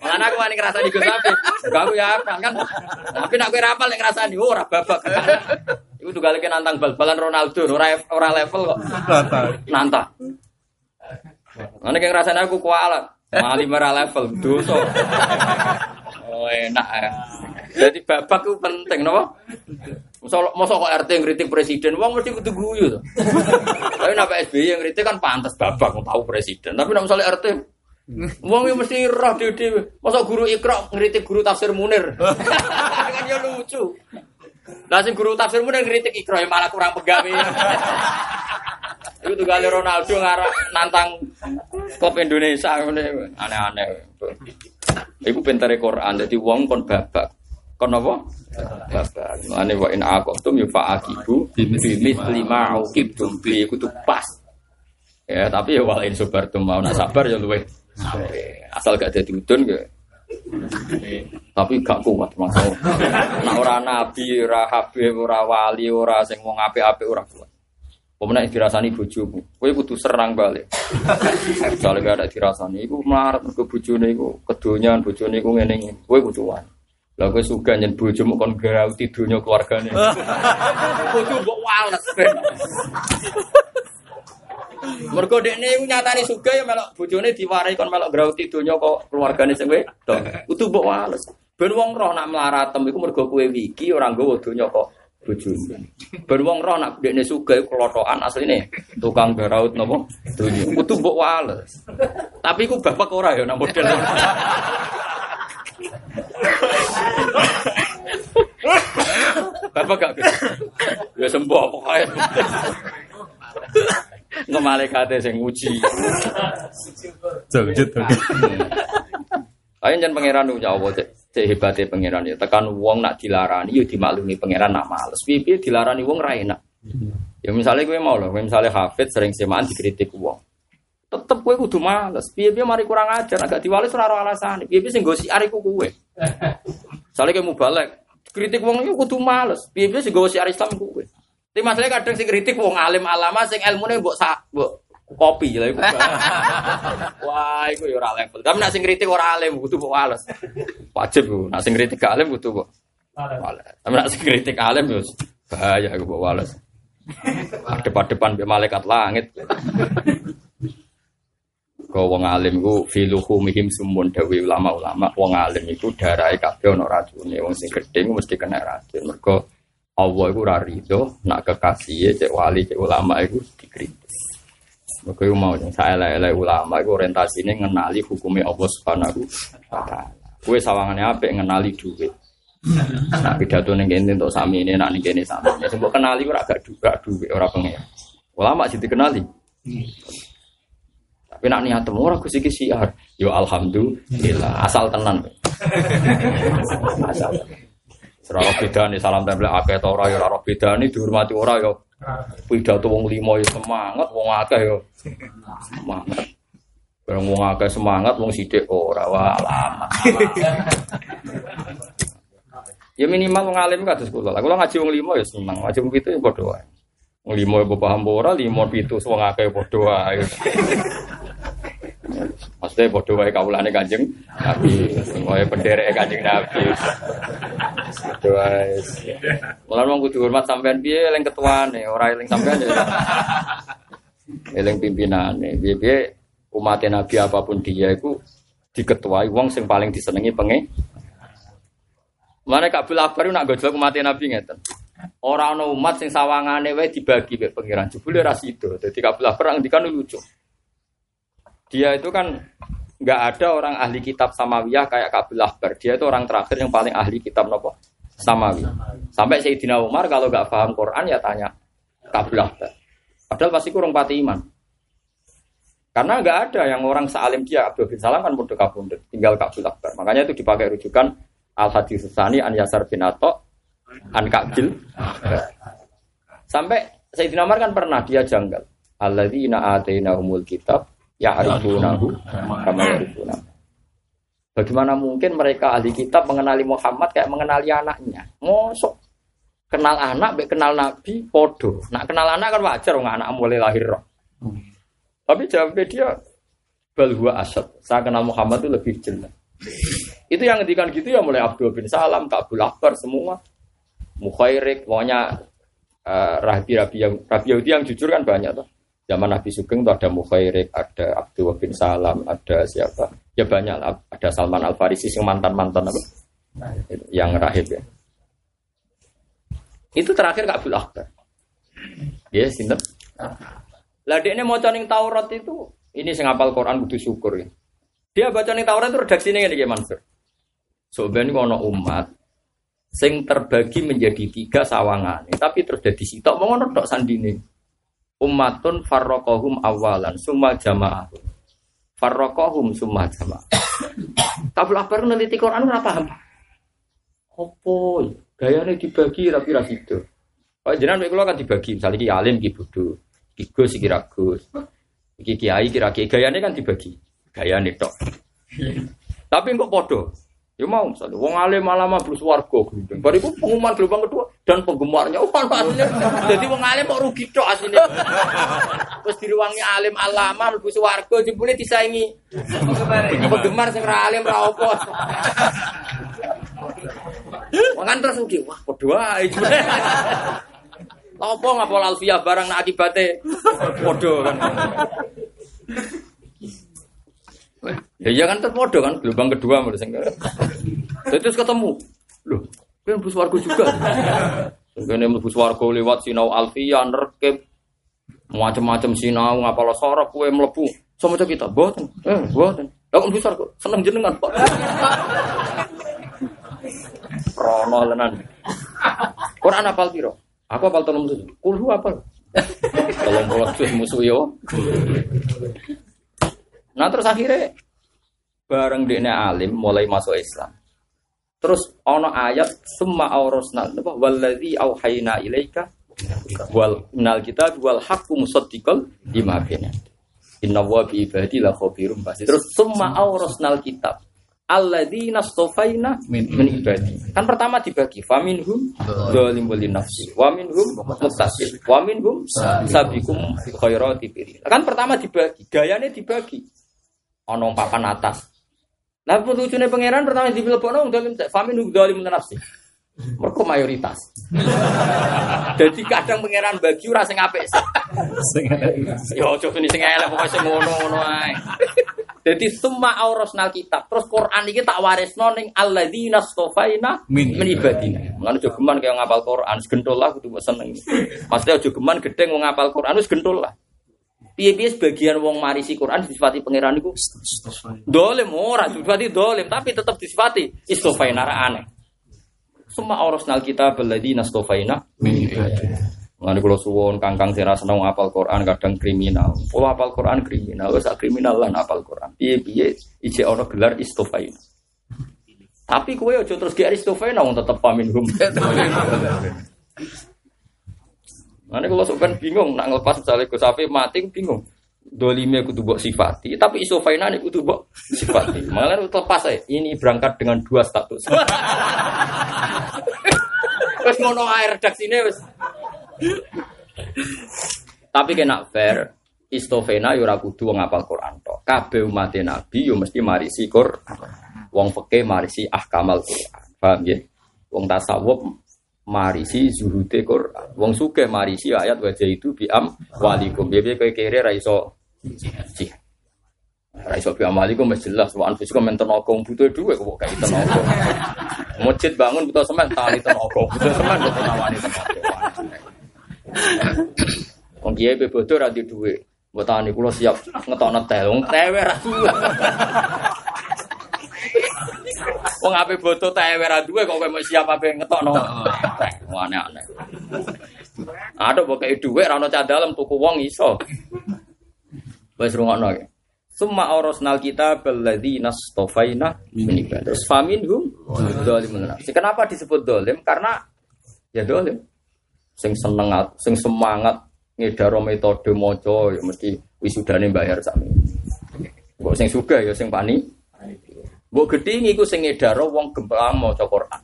Aku wani ngrasani Gus Hafid. Gak ya apa kan. Tapi nak kowe ra hafal nek ngrasani, oh ora babak. Iku juga lagi nantang bal-balan Ronaldo, ora ora level kok. Nantang. Mana kayak ngrasani aku kualat. Mali merah level dosa. Oh enak ya. Jadi babak itu penting, no? Masa kok RT ngritik presiden, wong mesti kudu guyu to. Tapi nek SBY yang ngritik kan pantas babak tahu presiden. Tapi nek misalnya RT Wong yang mesti roh dhewe. Masa guru Iqra ngritik guru tafsir Munir. kan ya lucu. Lah sing guru tafsir Munir ngritik Iqra ya malah kurang pegawe. Itu tuh kali Ronaldo ngarah nantang klub Indonesia ngene aneh-aneh. Iku pintere Quran dadi wong kon babak. Kon apa? Babak. Ane wa in aqtum yufa'aqibu bimithli ma uqibtum bi tuh pas. Ya, tapi ya in sabartum mau nak sabar ya luwe. Asal gak jadi udun ya. Tapi gak kuat maksudnya. Nak ora nabi, ora habib, ora wali, ora sing wong apik-apik ora kuat. Pemenang dirasani bojomu, kowe kudu serang balik. Soale gak ada dirasani, iku melarat mergo bojone iku kedonyan, bojone iku ngene iki. Kowe. Lah kowe suka nyen bojomu kon grauti donya keluargane. Kudu mbok wales. Mergo dekne iku nyatane suga ya melok bojone diwarai kon melok grauti donya kok keluargane sing wedok. Kudu mbok wales. Ben wong roh nak mlaratem iku mergo kowe wiki ora nggawa donya kok bojone. Ben wong roh nak dekne suga iku klotokan asline tukang garaut napa donya. Kudu mbok wales. Tapi iku bapak ora ya nak model. Bapak gak Ya sembuh pokoknya. Nggak malaikatnya sing nguji. Lanjut. Ayo jangan pangeran ya Allah cek cek hebatnya pangeran ya. Tekan wong nak dilarani, yo dimaklumi pangeran nak males. Pipi dilarani wong ra enak. Ya misalnya gue mau loh, misalnya Hafid sering semaan dikritik wong. Tetep gue kudu males. Piye-piye mari kurang ajar, agak diwales ora ora alasan. Piye-piye sing gosi ariku kowe. Misalnya kayak mau balik, kritik wong itu kudu males. Piye-piye sing gosi ari Islam kowe. Tapi masalahnya kadang sing kritik wong alim alama sing ilmune mbok sak mbok kopi lah iku. Wah, iku ya ora level. Tapi nek sing kritik ora alim kudu mbok wales. Wajib ku. Nek sing kritik gak alim kudu mbok wales. Tapi nek sing kritik alim yo bahaya iku mbok wales. Depan-depan be malaikat langit. Kau wong alim ku filuhu mihim sumun dawi ulama-ulama wong alim iku darahe kabeh ana racune wong sing gedhe mesti kena racun. Mergo Allah iku ora rido nak kekasih cek wali cek ulama iku dikritik. Mergo iku mau sing saelek-elek ulama iku orientasine ngenali hukumnya Allah Subhanahu wa taala. Kuwe sawangane apik ngenali duit. Nah pidato ning kene entuk sami ini nak ning kene sami. Sing kenali ora gak duit, duit ora pengen. Ulama sih dikenali. Tapi nak niat temu ora Gus iki siar. Yo alhamdulillah asal tenan. asal. Ora bedane salam tempel akeh ta ora ya ora bedane dihormati ora ya. Pidato wong limo ya semangat, wong akeh ya semangat. Bareng wong akeh semangat, wong sithik ora wah lama. ya minimal wong alim kados kula. Lah kula ngaji wong limo ya seneng, ngaji wong pitu ya padha wae. Wong limo ya paham ora, limo pitu wong akeh padha wae. Maksudnya bodoh wae kawulane Kanjeng Nabi, wae penderek Kanjeng Nabi. Bodoh wae. Mulane wong kudu hormat sampean piye eling ketuane, ora eling sampean ya. Eling pimpinane. Piye-piye umat Nabi apa pun dia itu diketuai wong sing paling disenengi. Mana Kabul Akbar nak gojlok umat Nabi ngeten. Ora ana umat sing sawangane wae dibagi mek pengiran jebule ra sida. Dadi Kabul Akbar ngendikan lucu. Dia itu kan nggak ada orang ahli kitab Samawiyah kayak Kabil Ahbar. Dia itu orang terakhir yang paling ahli kitab nopo Samawi. Sampai Sayyidina Umar kalau nggak paham Quran ya tanya Kabil Ahbar. Padahal pasti kurang pati iman. Karena nggak ada yang orang sealim dia Abdul bin Salam kan bodoh kabundut, tinggal Kabil Ahbar. Makanya itu dipakai rujukan Al Hadis Sani An Yasar bin Ato An Kabil. Sampai Sayyidina Umar kan pernah dia janggal. Alladzina atainahumul kitab ya arifunahu kama yarifunahu. Bagaimana mungkin mereka ahli kitab mengenali Muhammad kayak mengenali anaknya? Mosok kenal anak, be kenal nabi, podo. Nak kenal anak kan wajar, nggak anak mulai lahir roh. Tapi jawabnya dia balhua asad. Saya kenal Muhammad itu lebih jelas. Itu yang ngedikan gitu ya mulai Abdul bin Salam, Kabul Akbar semua. Mukhairik, pokoknya uh, rabi-rabi yang rabi Yahudi yang jujur kan banyak tuh. Zaman Nabi Sugeng itu ada Mukhairik, ada Abdul bin Salam, ada siapa? Ya banyak lah. Ada Salman Al Farisi yang mantan mantan apa? Yang rahib ya. Itu terakhir Kabul Akbar. Ya, sinten? Lah ini mau ning Taurat itu, ini sing hafal Quran kudu syukur ya. Dia baca ning Taurat itu redaksinya ngene iki Mansur. So ben umat sing terbagi menjadi tiga sawangan, tapi terus dadi sitok mau ngono tok sandine. Ummatun farraqahum awalan summa jamaah. Farraqahum summa jamaah. Kabul Akbar neliti Quran ora paham. Opo? Gayane dibagi tapi ra sido. Oh, jenengan kula kan dibagi, misalnya ki alim ki bodho, ki gus ki ra gus. Iki kiai kira kiai gayane kan dibagi. Gayane tok. tapi kok podo? Ya mau misalnya, wong alim malah mabur swarga gendeng. Bar iku pengumuman gelombang kedua dan penggemarnya oh kan aslinya. Jadi wong alim kok rugi tok asline. Terus diruangi alim alama mlebu swarga jebule disaingi. Penggemar sing ra alim ra apa. Wong kan terus rugi. Wah, padha wae. Apa ngapal alfiah barang nak akibate padha kan. Ya iya kan terpodo kan gelombang kedua menurut saya. Terus ketemu. Loh, kan bus warga juga. Kene mlebu swarga lewat sinau alfiah nerkep macam-macam sinau ngapal sorok kue mlebu. Sama kita boten. Eh, boten. Lah kok seneng jenengan, Pak. Rono tenan. Quran apal piro? Aku apal tolong musuh. Kulhu apal. Tolong bolak musuh yo. Nah terus akhirnya bareng dene alim mulai masuk Islam. Terus ono ayat summa aurasna apa wallazi auhayna ilaika wal minal kitab wal haqqu musaddiqal lima baina. Inna wa bi ibadi la khabirum basir. Terus summa aurasnal kitab alladzina stofaina min, min ibadi. Kan pertama dibagi faminhum dzalimun li nafsi wa minhum muttasil wa minhum sabiqum khairati Kan pertama dibagi, gayane dibagi. Ono papan atas. Nah, lucunya pangeran pertama di Bilbono dalim famin dalim nafsi. Mereka mayoritas. Jadi kadang pangeran bagi ora sing apik. Yo ini sing elek pokoke sing ngono-ngono ae. Jadi semua aurasnal kitab. Terus Quran iki tak warisno ning alladzina stofaina min ibadina. Mulane aja geman kaya ngapal Quran, segentol lah kudu seneng. Maksudnya aja geman gedeng wong ngapal Quran wis gentol lah. Piye-piye sebagian wong marisi Quran disifati pangeran iku dolim ora disifati dolim tapi tetap disifati istofaina aneh. Semua orosnal kita beladi nastofaina Mengenai kalau suwon kangkang sira seneng apal Quran kadang kriminal. Kalau apal Quran kriminal, wis kriminal lah apal Quran. Piye-piye ije ana gelar istofaina. Tapi kowe aja terus ge istofaina wong tetep pamin. Mana kalau sebenarnya bingung, nak ngelepas misalnya Gus Sapi mati, bingung. Dolime kudu mbok sifati, tapi iso fainane kudu mbok sifati. Malah lepas saya. Ini berangkat dengan dua status. Wes ngono air redaksine wes. Tapi kena fair, istofena yo ora kudu wong apal Quran tok. Kabeh umat Nabi yo mesti marisi Quran. Wong fikih marisi ahkamal Quran. Paham ya? Wong tasawuf marisi zuhude Quran. Wong sugih marisi ayat wajah itu biam walikum. Biar kowe kere ra iso jihad. Ra iso biam walikum wis jelas wa anfusikum men tenaga butuh dhuwit kok kayak tenaga. Masjid bangun butuh semen tali tenaga, butuh semen butuh nawani tenaga. Wong kiye be bodoh ra di dhuwit. Tani kula siap ngetokno tewe. Wong ape boto teh ora duwe kok kowe siap ape ngetokno. Aneh-aneh. Ada kok kayak duwe ra ono cadalem tuku wong iso. Wis rungokno ya. Summa aurasnal kita beladi nastofaina min Terus faminhum dzalimun nafsi. Kenapa disebut dolim? Karena ya dolim. Sing seneng, sing semangat ngedaro metode maca ya mesti wisudane bayar sami. Mbok sing sugih ya sing pani Mbok gedhi iku sing ngedaro wong gemplang maca Quran.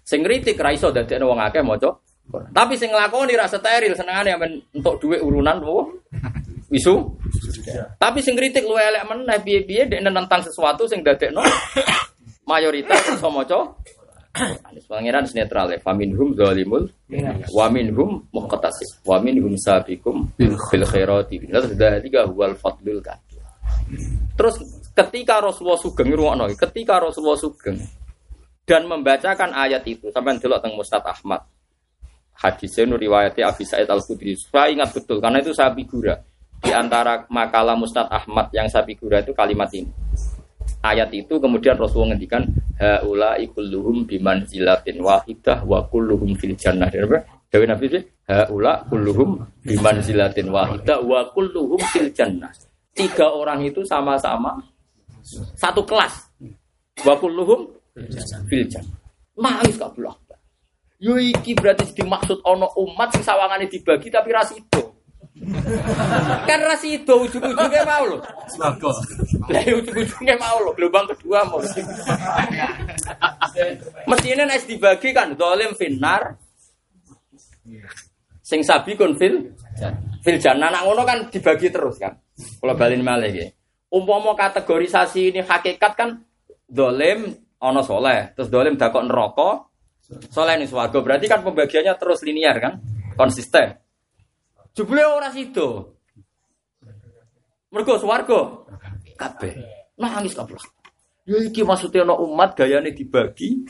Sing kritik ra iso dadekno wong akeh maca Quran. Tapi sing nglakoni ra steril senengane men entuk dhuwit urunan wo. Wisu. Tapi sing kritik luwe elek meneh piye-piye dekne nentang sesuatu sing dadekno mayoritas iso maca Anis pangeran netral ya. Faminhum zalimul wa minhum muqtasid wa minhum sabiqum bil khairati. Terus dalika huwal fadlul kabir. Terus ketika Rasulullah Sugeng ruwakno, ketika Rasulullah Sugeng dan membacakan ayat itu sampai delok teng Mustad Ahmad. hadisnya nu riwayatnya Abi Said Al Khudri. Saya ingat betul karena itu saya figura di antara makalah Mustad Ahmad yang saya figura itu kalimat ini. Ayat itu kemudian Rasulullah ngendikan haula ikulluhum biman zilatin wahidah wa kulluhum fil jannah. Dewi Nabi itu haula kulluhum biman zilatin wahidah wa kulluhum fil jannah. Tiga orang itu sama-sama satu kelas. Wa kulluhum fil. Nangis gak belah. Yo iki berarti dimaksud ono umat sing sawangane dibagi tapi itu. kan ras itu ujung-ujungnya mau loh. Swarga. Lah ujung-ujungnya mau loh. Gelombang kedua mau. Mestinya nek dibagi kan dolim finar. Sing sabi kun fil fil jannah nak ngono kan dibagi terus kan. Kalau balin malih iki. Umpama kategorisasi ini hakikat kan dolim ono soleh, terus dolim dakok neraka, soleh nih swarga. Berarti kan pembagiannya terus linear kan, konsisten. Jebule ora sido. Mergo swarga kabeh. Nangis kabeh. Ya iki maksudnya ono umat gayane dibagi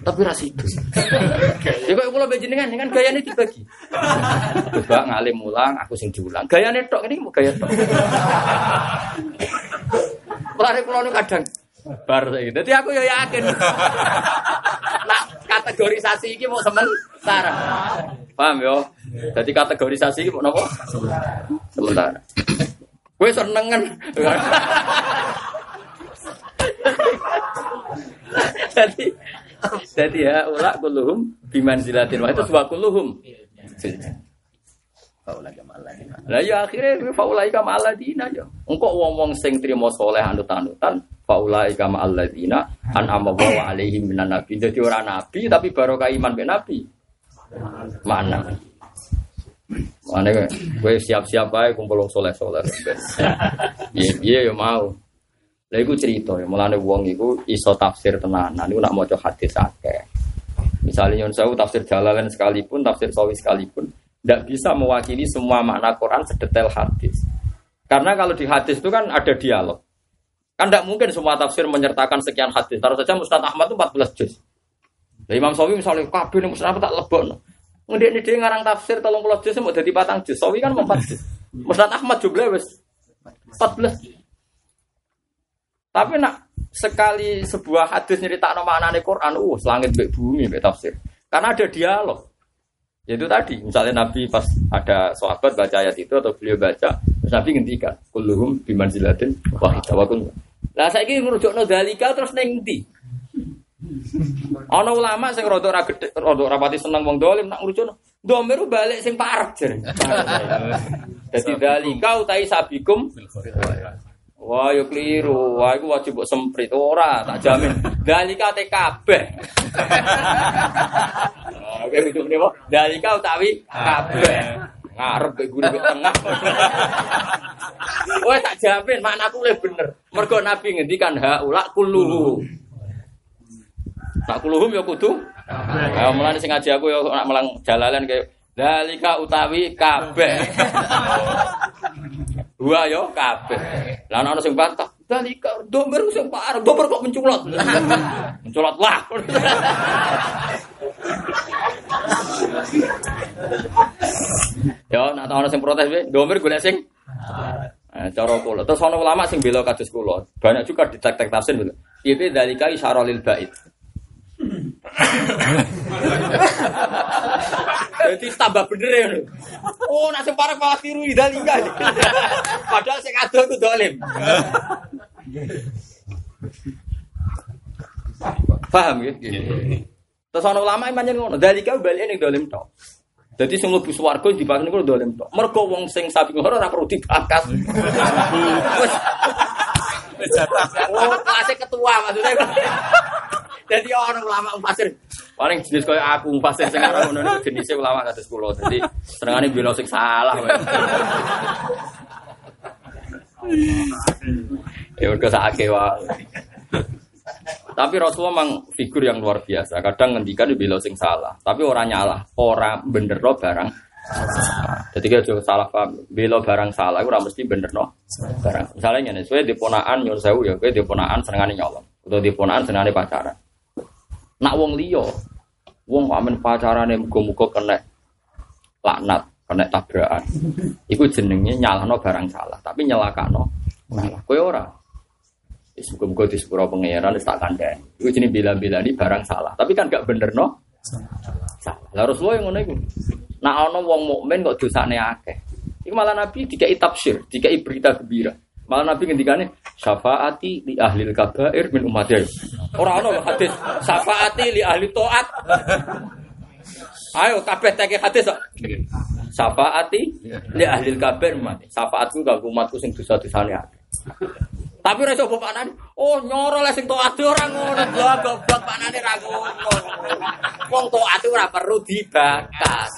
tapi ra sido. Ya kok kula mbek jenengan dengan gayane dibagi. Coba ngalim mulang, aku sing diulang. Gayane tok ini mau gaya tok. Lari kula nu kadang bar saiki. Dadi aku ya yakin. Nah, kategorisasi iki mau sementara. Paham yo? Jadi kategorisasi iki mau napa? Sementara. Gue seneng kan. Jadi jadi ya ulak kuluhum biman zilatin wah itu sebuah kuluhum. Lah ya akhirnya faulai kama aladina ya. Engkau wong-wong sing trimo soleh anut-anutan faulai kama aladina an amawa alaihim minan nabi. Jadi orang nabi tapi barokah iman be nabi. Mana? Mana gue siap-siap aja kumpul wong soleh-soleh. Iya iya ya mau. Lah iku cerita ya, mulane wong iku iso tafsir tenanan iku nak maca hadis akeh. Misalnya Yun Sewu tafsir Jalalain sekalipun, tafsir Sawi sekalipun, tidak bisa mewakili semua makna Quran sedetail hadis. Karena kalau di hadis itu kan ada dialog. Kan tidak mungkin semua tafsir menyertakan sekian hadis. Taruh saja Mustad Ahmad itu 14 juz. Nah, Imam Sawi misalnya kabeh ini Mustad Ahmad tak lebok. Ngedik ini dia ngarang tafsir 30 juz mau jadi patang juz. Sawi kan 4 juz. Mustad Ahmad jumlahnya wis 14 juz. Tapi nak sekali sebuah hadis nyerita nama anane Quran, uh, selangit mbek bumi mbek tafsir. Karena ada dialog. Yaitu tadi, misalnya Nabi pas ada sahabat baca ayat itu atau beliau baca, terus Nabi ngendikan, kulluhum bimanzilatin wahidah wa kun. Lah saiki ngrujukno dalika terus ning ndi? Ana ulama sing rada ora gedhe, rada ora pati seneng wong dolim nak ngrujukno. Domiru balik sing parek jere. Dadi dalika utai sabikum Wah, yo keliru. Wah, iku wajib mbok semprit ora, tak jamin. Dalika te kabeh. Oke, itu nih, Pak. Dalika utawi kabeh. Ngarep ke guru ke tengah. Wah, tak jamin maknaku lebih bener. Mergo Nabi ngendikan haula kulluhu. Tak kulluhum ya kudu. Ya mulane sing ngaji aku ya nak melang jalalan kayak dalika utawi kabeh. Dua yo kabeh. Lah ana sing bantah, dalika domber sing parah, domber kok menculot. menculot lah. yo nak ana sing protes wae, domber golek sing Nah, cara kula. Terus ana ulama sing bela kados kula. Banyak juga di tek-tek tafsir. Itu dalika isyara lil bait. Jadi tambah bener ya. Oh, nak sing parek malah tiru idalika. Padahal sing ado itu dolim. Paham ya? Terus ana ulama manjen ngono, dalika bali ning dolim tok. Jadi sing mlebu swarga dibahas niku dolim tok. Mergo wong sing sapi ngoro ora perlu dibakas. Wis Oh, kelasnya ketua maksudnya. Jadi orang ulama pasir paling jenis kayak aku pasir sing ora ngono niku jenisnya ulama kados kula. Jadi senengane bela sing salah. wae. Ya mergo sakake wae. Tapi Rasulullah memang figur yang luar biasa. Kadang ngendikan bela sing salah, tapi orang nyalah, orang bener lo barang. Jadi kita juga salah paham. Bela barang salah, ora mesti bener no barang. Misalnya nih, sesuai diponaan nyuruh sewu ya, gue diponaan senengane nyolong, atau diponaan senengane pacaran. Nak wong liya Wong kok amen pacarane muga-muga kena laknat, kena tabrakan. Iku jenenge nyalahno barang salah, tapi nyelakano salah. Kowe ora. Wis muga-muga di sepuro pangeran wis tak kandhani. Iku jenenge bela-belani barang salah, tapi kan gak bener no. Salah. Lah Rasulullah yang ngono iku. Nak ana wong mukmin kok dosane akeh. Iku malah Nabi dikai tafsir, dikai berita gembira. Malah Nabi ngendikane syafaati li ahli kabair min ummati. Ora ana lho hadis syafaati li ahli taat. Ayo kabeh teke hadis kok. Syafaati li ahli kabair ummati. Syafaatku kanggo umatku sing dosa-dosane akeh. Tapi ora coba panane. Oh, nyoro le sing taat ora ngono. Lho goblok panane ra ngono. Wong taat ora perlu dibakas.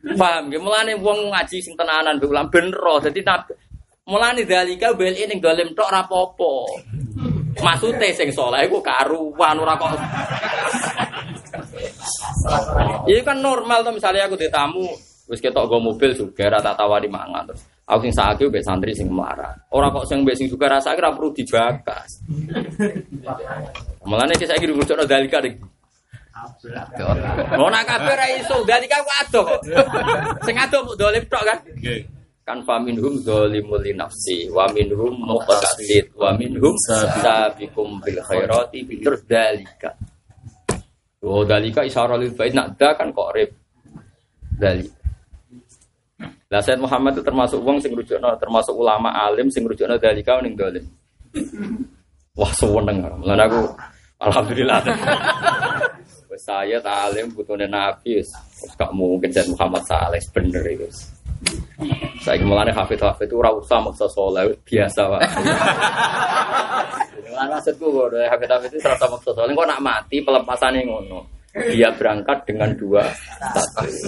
Paham nggih, mulane wong ngaji sing tenanan mbek ulam bener. Dadi nabi mulane dalika bel ning dolim tok ora apa-apa. Maksude sing saleh iku karuan ora kok. Ini kan normal tuh misalnya aku ditamu wis ketok go mobil juga rata tawari mangan terus aku sing sakit mbek santri sing marah. Ora kok sing mbek sing juga rasa ora perlu dibakas. Mulane iki saiki rujuk dalika iki. Mau nak kabeh ra iso, dadi kan kok adoh kok. Sing adoh dolim tok kan. Kan fa minhum zalimul li nafsi wa minhum muqtasid wa minhum sabiqum bil khairati terus dalika. Oh dalika isyarah lil bait nak da kan kok rib. Dalika. Lah Said Muhammad itu termasuk wong sing rujukno, termasuk ulama alim sing rujukno dalika ning dolim. Wah seneng. Lan aku alhamdulillah. Saya talim butuhnya Nabi, gak mungkin dan Muhammad Saleh bener itu. Saya mulane hafid hafid itu ora usah maksa soleh biasa pak. Dengan maksudku kok hafid hafid itu serasa maksa soleh. Kok nak mati pelepasannya ngono. Dia berangkat dengan dua status.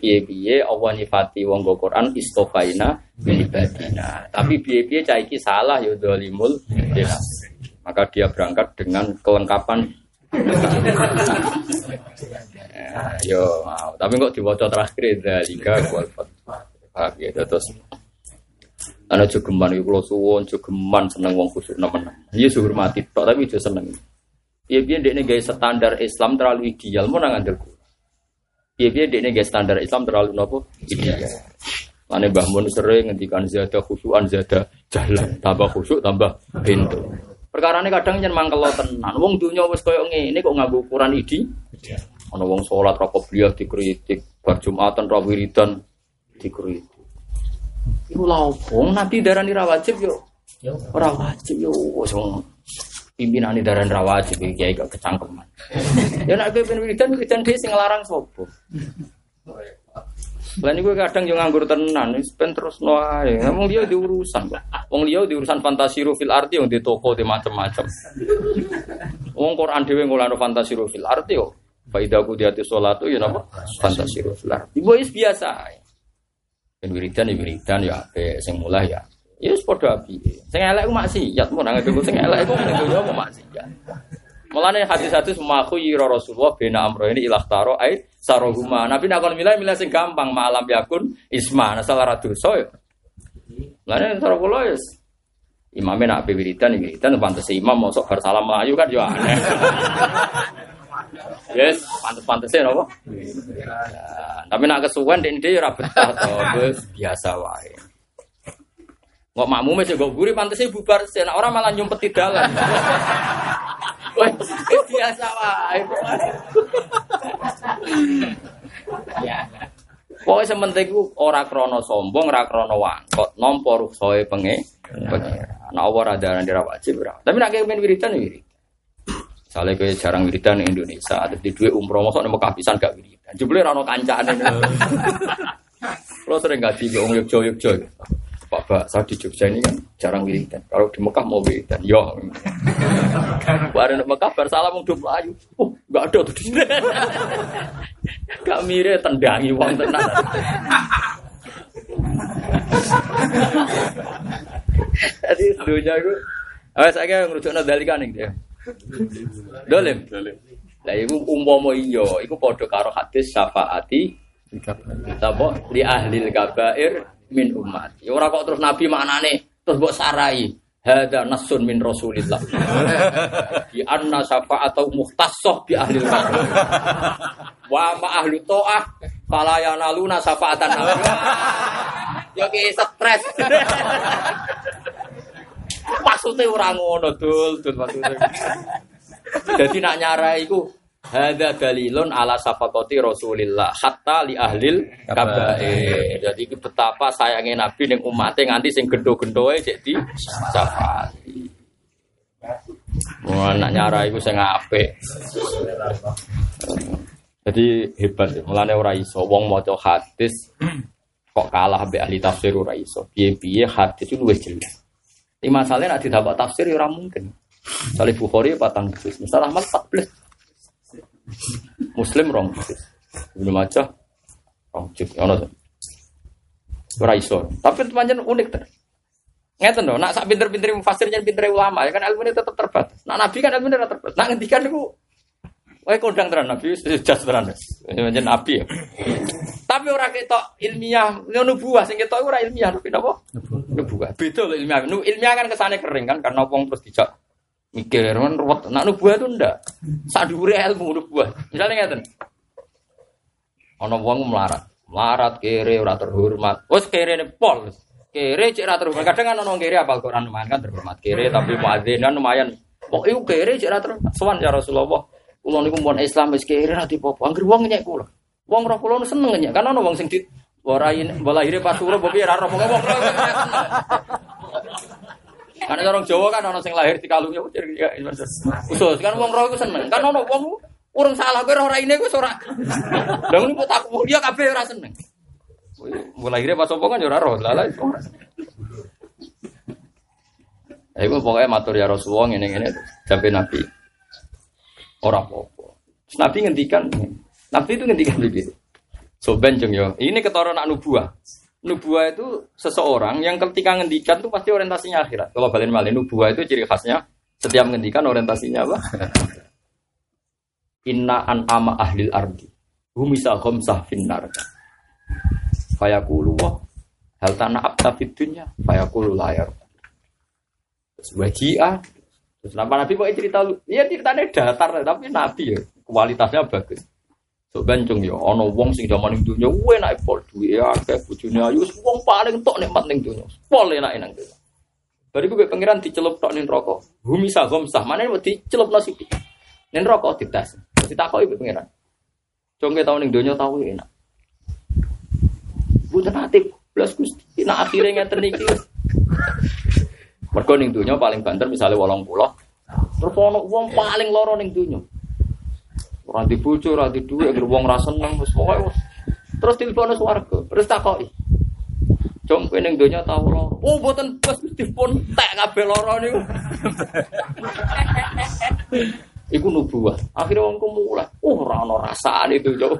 Piye piye Allah wong Quran istofaina ibadina. Tapi piye piye cah iki salah ya dolimul Maka dia berangkat dengan kelengkapan yo mau. Tapi kok diwaca terakhir dalika kualfat. Paham ya terus. Ana jogeman iku kula suwun jogeman seneng wong kusuk nemen. Iya hormati tok tapi aja seneng. Iya piye dekne gawe standar Islam terlalu ideal mau nang andel Iya piye dekne gawe standar Islam terlalu nopo? Ideal. Mane Mbah Mun sering ngendikan zada khusyuan zada jalan, tambah khusyuk tambah pintu. Perkara ini kadang nyen mangkel tenan. Wong dunia wis koyo ngene kok nganggo ukuran idi. Ana wong salat ra qobliyah dikritik, bar Jumatan ra wiridan dikritik. Iku lha opo? Nabi darani ra wajib yo. Ora wajib yo wis wong pimpinane darani ra wajib iki gak kecangkeman. Ya nek kowe ben wiridan wiridan dhewe sing nglarang sapa? Lah niku kadang yo nganggur tenan, ben terus no ae. Wong liya diurusan kok. Wong liya diurusan fantasiru fil arti yang di toko di macam-macam. Wong Quran dhewe ngolano fantasiru fil arti yo. Faidah ku diati sholatu ya napa? Fantasiru fil arti. Ibu is biasa. Ben wiridan ya wiridan ya ape sing mulai ya. Ya wis padha api. Sing elek ku maksiat, mun nang sing elek iku ning donya apa maksiat. Mulane hadis-hadis maku yiro Rasulullah bena amro ini ilah taro ait sarohuma. Nabi nak kon milih milih sing gampang malam yakun isma asal ora dosa ya. Mulane cara kula ya imame nak ape wiridan wiridan pantes imam mosok bar salam melayu kan yo aneh. Yes, pantes-pantese napa? Ya, tapi nak kesuwen dek ora betah to, wis biasa wae. Kok makmume sing nggo guri pantese bubar sen, ora malah nyumpet di dalam. Biasa wae. Ya. Pokoke sementing ku ora krana sombong, ora krana wangkot, nampa ruksae penge. Pengira. Nek ora ada ora wajib ora. Tapi nek kepen wiridan ya wirid. Misalnya kayak jarang wiridan di Indonesia, ada di dua umroh, masuk di Mekah pisan gak wiridan. Jumlah rano kancaan ini. Lo sering gak di Om Yogyo Yogyo. Pak Pak, saya di Jogja ini kan jarang wiridan. Kalau di Mekah mau wiridan, yo. Baru di Mekah bersalah mau dua ayu. Oh, nggak ada tuh di sini. Gak mire tendangi uang tenan. Jadi dunia itu, awas saya ngerujuk nadalikan nih dia. Dolim. Lah iku umpama iya, iku padha karo hadis syafaati Sapa li ahli kabair min umat. Ya ora kok terus nabi maknane terus mbok sarai. Hada nasun min Rasulillah. Di anna syafa'atau muhtassoh bi ahli. Wa ma ahlu ta'ah fala yanaluna syafa'atan nabi. Ya ki stres. Maksudnya orang ngono dul, dul maksudnya. Jadi nak nyarai iku Hada dalilun ala safakoti Rasulillah hatta li ahlil kabair. Jadi betapa sayangnya Nabi ning umatnya nganti sing gendo-gendoe cek di safati. Wah, nak nyara iku sing apik. Jadi hebat ya. Mulane ora iso wong maca hadis kok kalah mbek ahli tafsir ora iso. Piye-piye hadis itu luwih jelas. Ini masalahnya nak didapat tafsir ya ora mungkin. Salih Bukhari patang juz, misal Ahmad 14. Muslim rong juz. Ibnu Majah rong juz. Ono to. Ora iso. Tapi pancen unik ter. Ngeten lho, nak sak pinter-pinter mufasir jan pinter ulama ya kan ilmunya tetap terbatas. Nak nabi kan ilmunya tetap terbatas. Nak ngendikan niku Wae kondang tenan nabi jas tenan. Pancen nabi ya. Tapi ora ketok ilmiah, nubuah sing ketok ora ilmiah tapi napa? Nubuah. Beda lho ilmiah. Ilmiah kan kesane kering kan karena wong terus dijak mikir kan ruwet. Nak nubuah itu ndak. Sak dhuwure ilmu nubuah. Misalnya ngeten. Ana wong melarat. Melarat kere ora terhormat. Wes kere ne pol. Kere cek ora terhormat. Kadang kan ana kere apal Quran lumayan kan terhormat. Kere tapi muadzinan lumayan. Kok iku kere cek ora terhormat. Sowan ya Rasulullah. Kula niku mun Islam wis kere ora dipopo. Angger wong nyek kula. Wong roh kula seneng nyek. Kan ana wong sing di ora lahir pas suruh bobi ora roh wong Karena orang Jawa kan orang sing lahir di kalungnya khusus kan wong roh seneng. Kan ono wong urung salah kowe ora ini wis ora. Lah niku tak dia kabeh ora seneng. Mulai lahirnya pas opo kan ya ora roh. Lah ora. Ya iku pokoknya matur ya Rasulullah ngene-ngene sampai Nabi. Ora apa-apa. Terus Nabi ngendikan, Nabi itu ngendikan begitu. So benjeng yo. Ini keturunan nubuah. Nubuah itu seseorang yang ketika ngendikan itu pasti orientasinya akhirat. Kalau balen malin nubuah itu ciri khasnya setiap ngendikan orientasinya apa? Inna an ama ahlil ardi. Humisa khomsah finnar. Fayaqulu wah hal tanah abta fid dunya fayaqulu layar. Terus wajia Terus nama Nabi kok cerita lu? Iya ceritanya datar tapi Nabi ya kualitasnya bagus. So bencong ya, ono wong sing zaman ning dunya enak pol duwe ya akeh bojone ayu wong paling tok nikmat ning dunya. Pol enak nang dunya. Bariku gue pangeran dicelup tok ning neraka. Bumi sagom sah mana dicelup nasi Ning neraka dites. Ditakoki ibu pangeran. Congke tau ning dunya tau enak. Bukan hati plus Gusti. Nah akhirnya ngeten iki. Mergo ning dunya paling banter misalnya wolong pulau. Terus ono wong paling loro ning dunya. Ora di bojo, ora di dhuwit, anggere wong ra seneng wis pokoke wis. Terus telepon swarga, terus takoki. Jom kowe ning donya tau loro. Oh, mboten bos Gusti pun tek kabeh loro niku. Iku nubuah. Akhirnya wong mulai, oh ora ono rasane itu, Cok.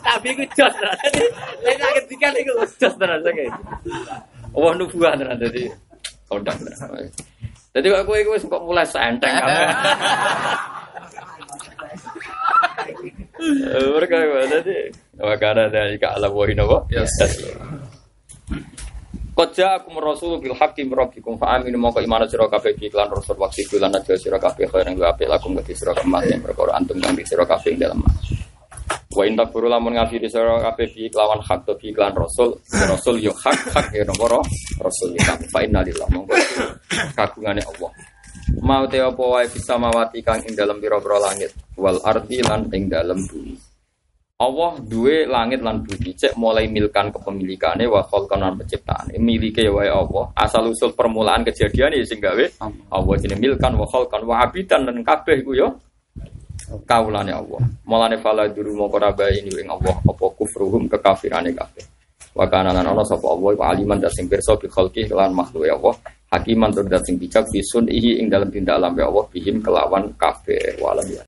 Tapi iku jos tenan. Nek ketika niku jos tenan saking. Oh nubuah tenan dadi kondang. Jadi kok kowe wis kok mulai senteng kabeh. Mereka tadi Wakana dari ka ala wahin apa? Koja aku merasul bil hakim rabbikum fa aminu moko iman sira kabeh iklan rasul waktu bulan aja sira kabeh yang apik lakum gati sira kemas yang perkara antum kang sira kabeh dalam mas. Wa in takfuru lamun ngafiri sira kabeh bi lawan hak to bi iklan rasul rasul yo hak hak ya nomor rasul kita fa inna lillahi monggo kagungane Allah. Mau te apa wae bisa mawati kang ing dalam pira-pira langit wal ardi lan ing dalam bumi. Allah duwe langit lan bumi cek mulai milkan kepemilikane wa khalqan lan penciptaan. Milike wae Allah. Asal usul permulaan kejadian ya sing gawe Allah jenenge milkan wa khalqan wa abidan lan kabeh iku yo kaulane Allah. Mulane fala duru moko ini ing Allah apa kufruhum kekafirane kabeh. Wa kana lan ana sapa Allah wa aliman dan sing pirsa bi khalqi lan makhluk Allah. Hakiman tur dat sing bijak bisun ihi ing dalam tindak alam ya Allah bihim kelawan kabeh walam ya.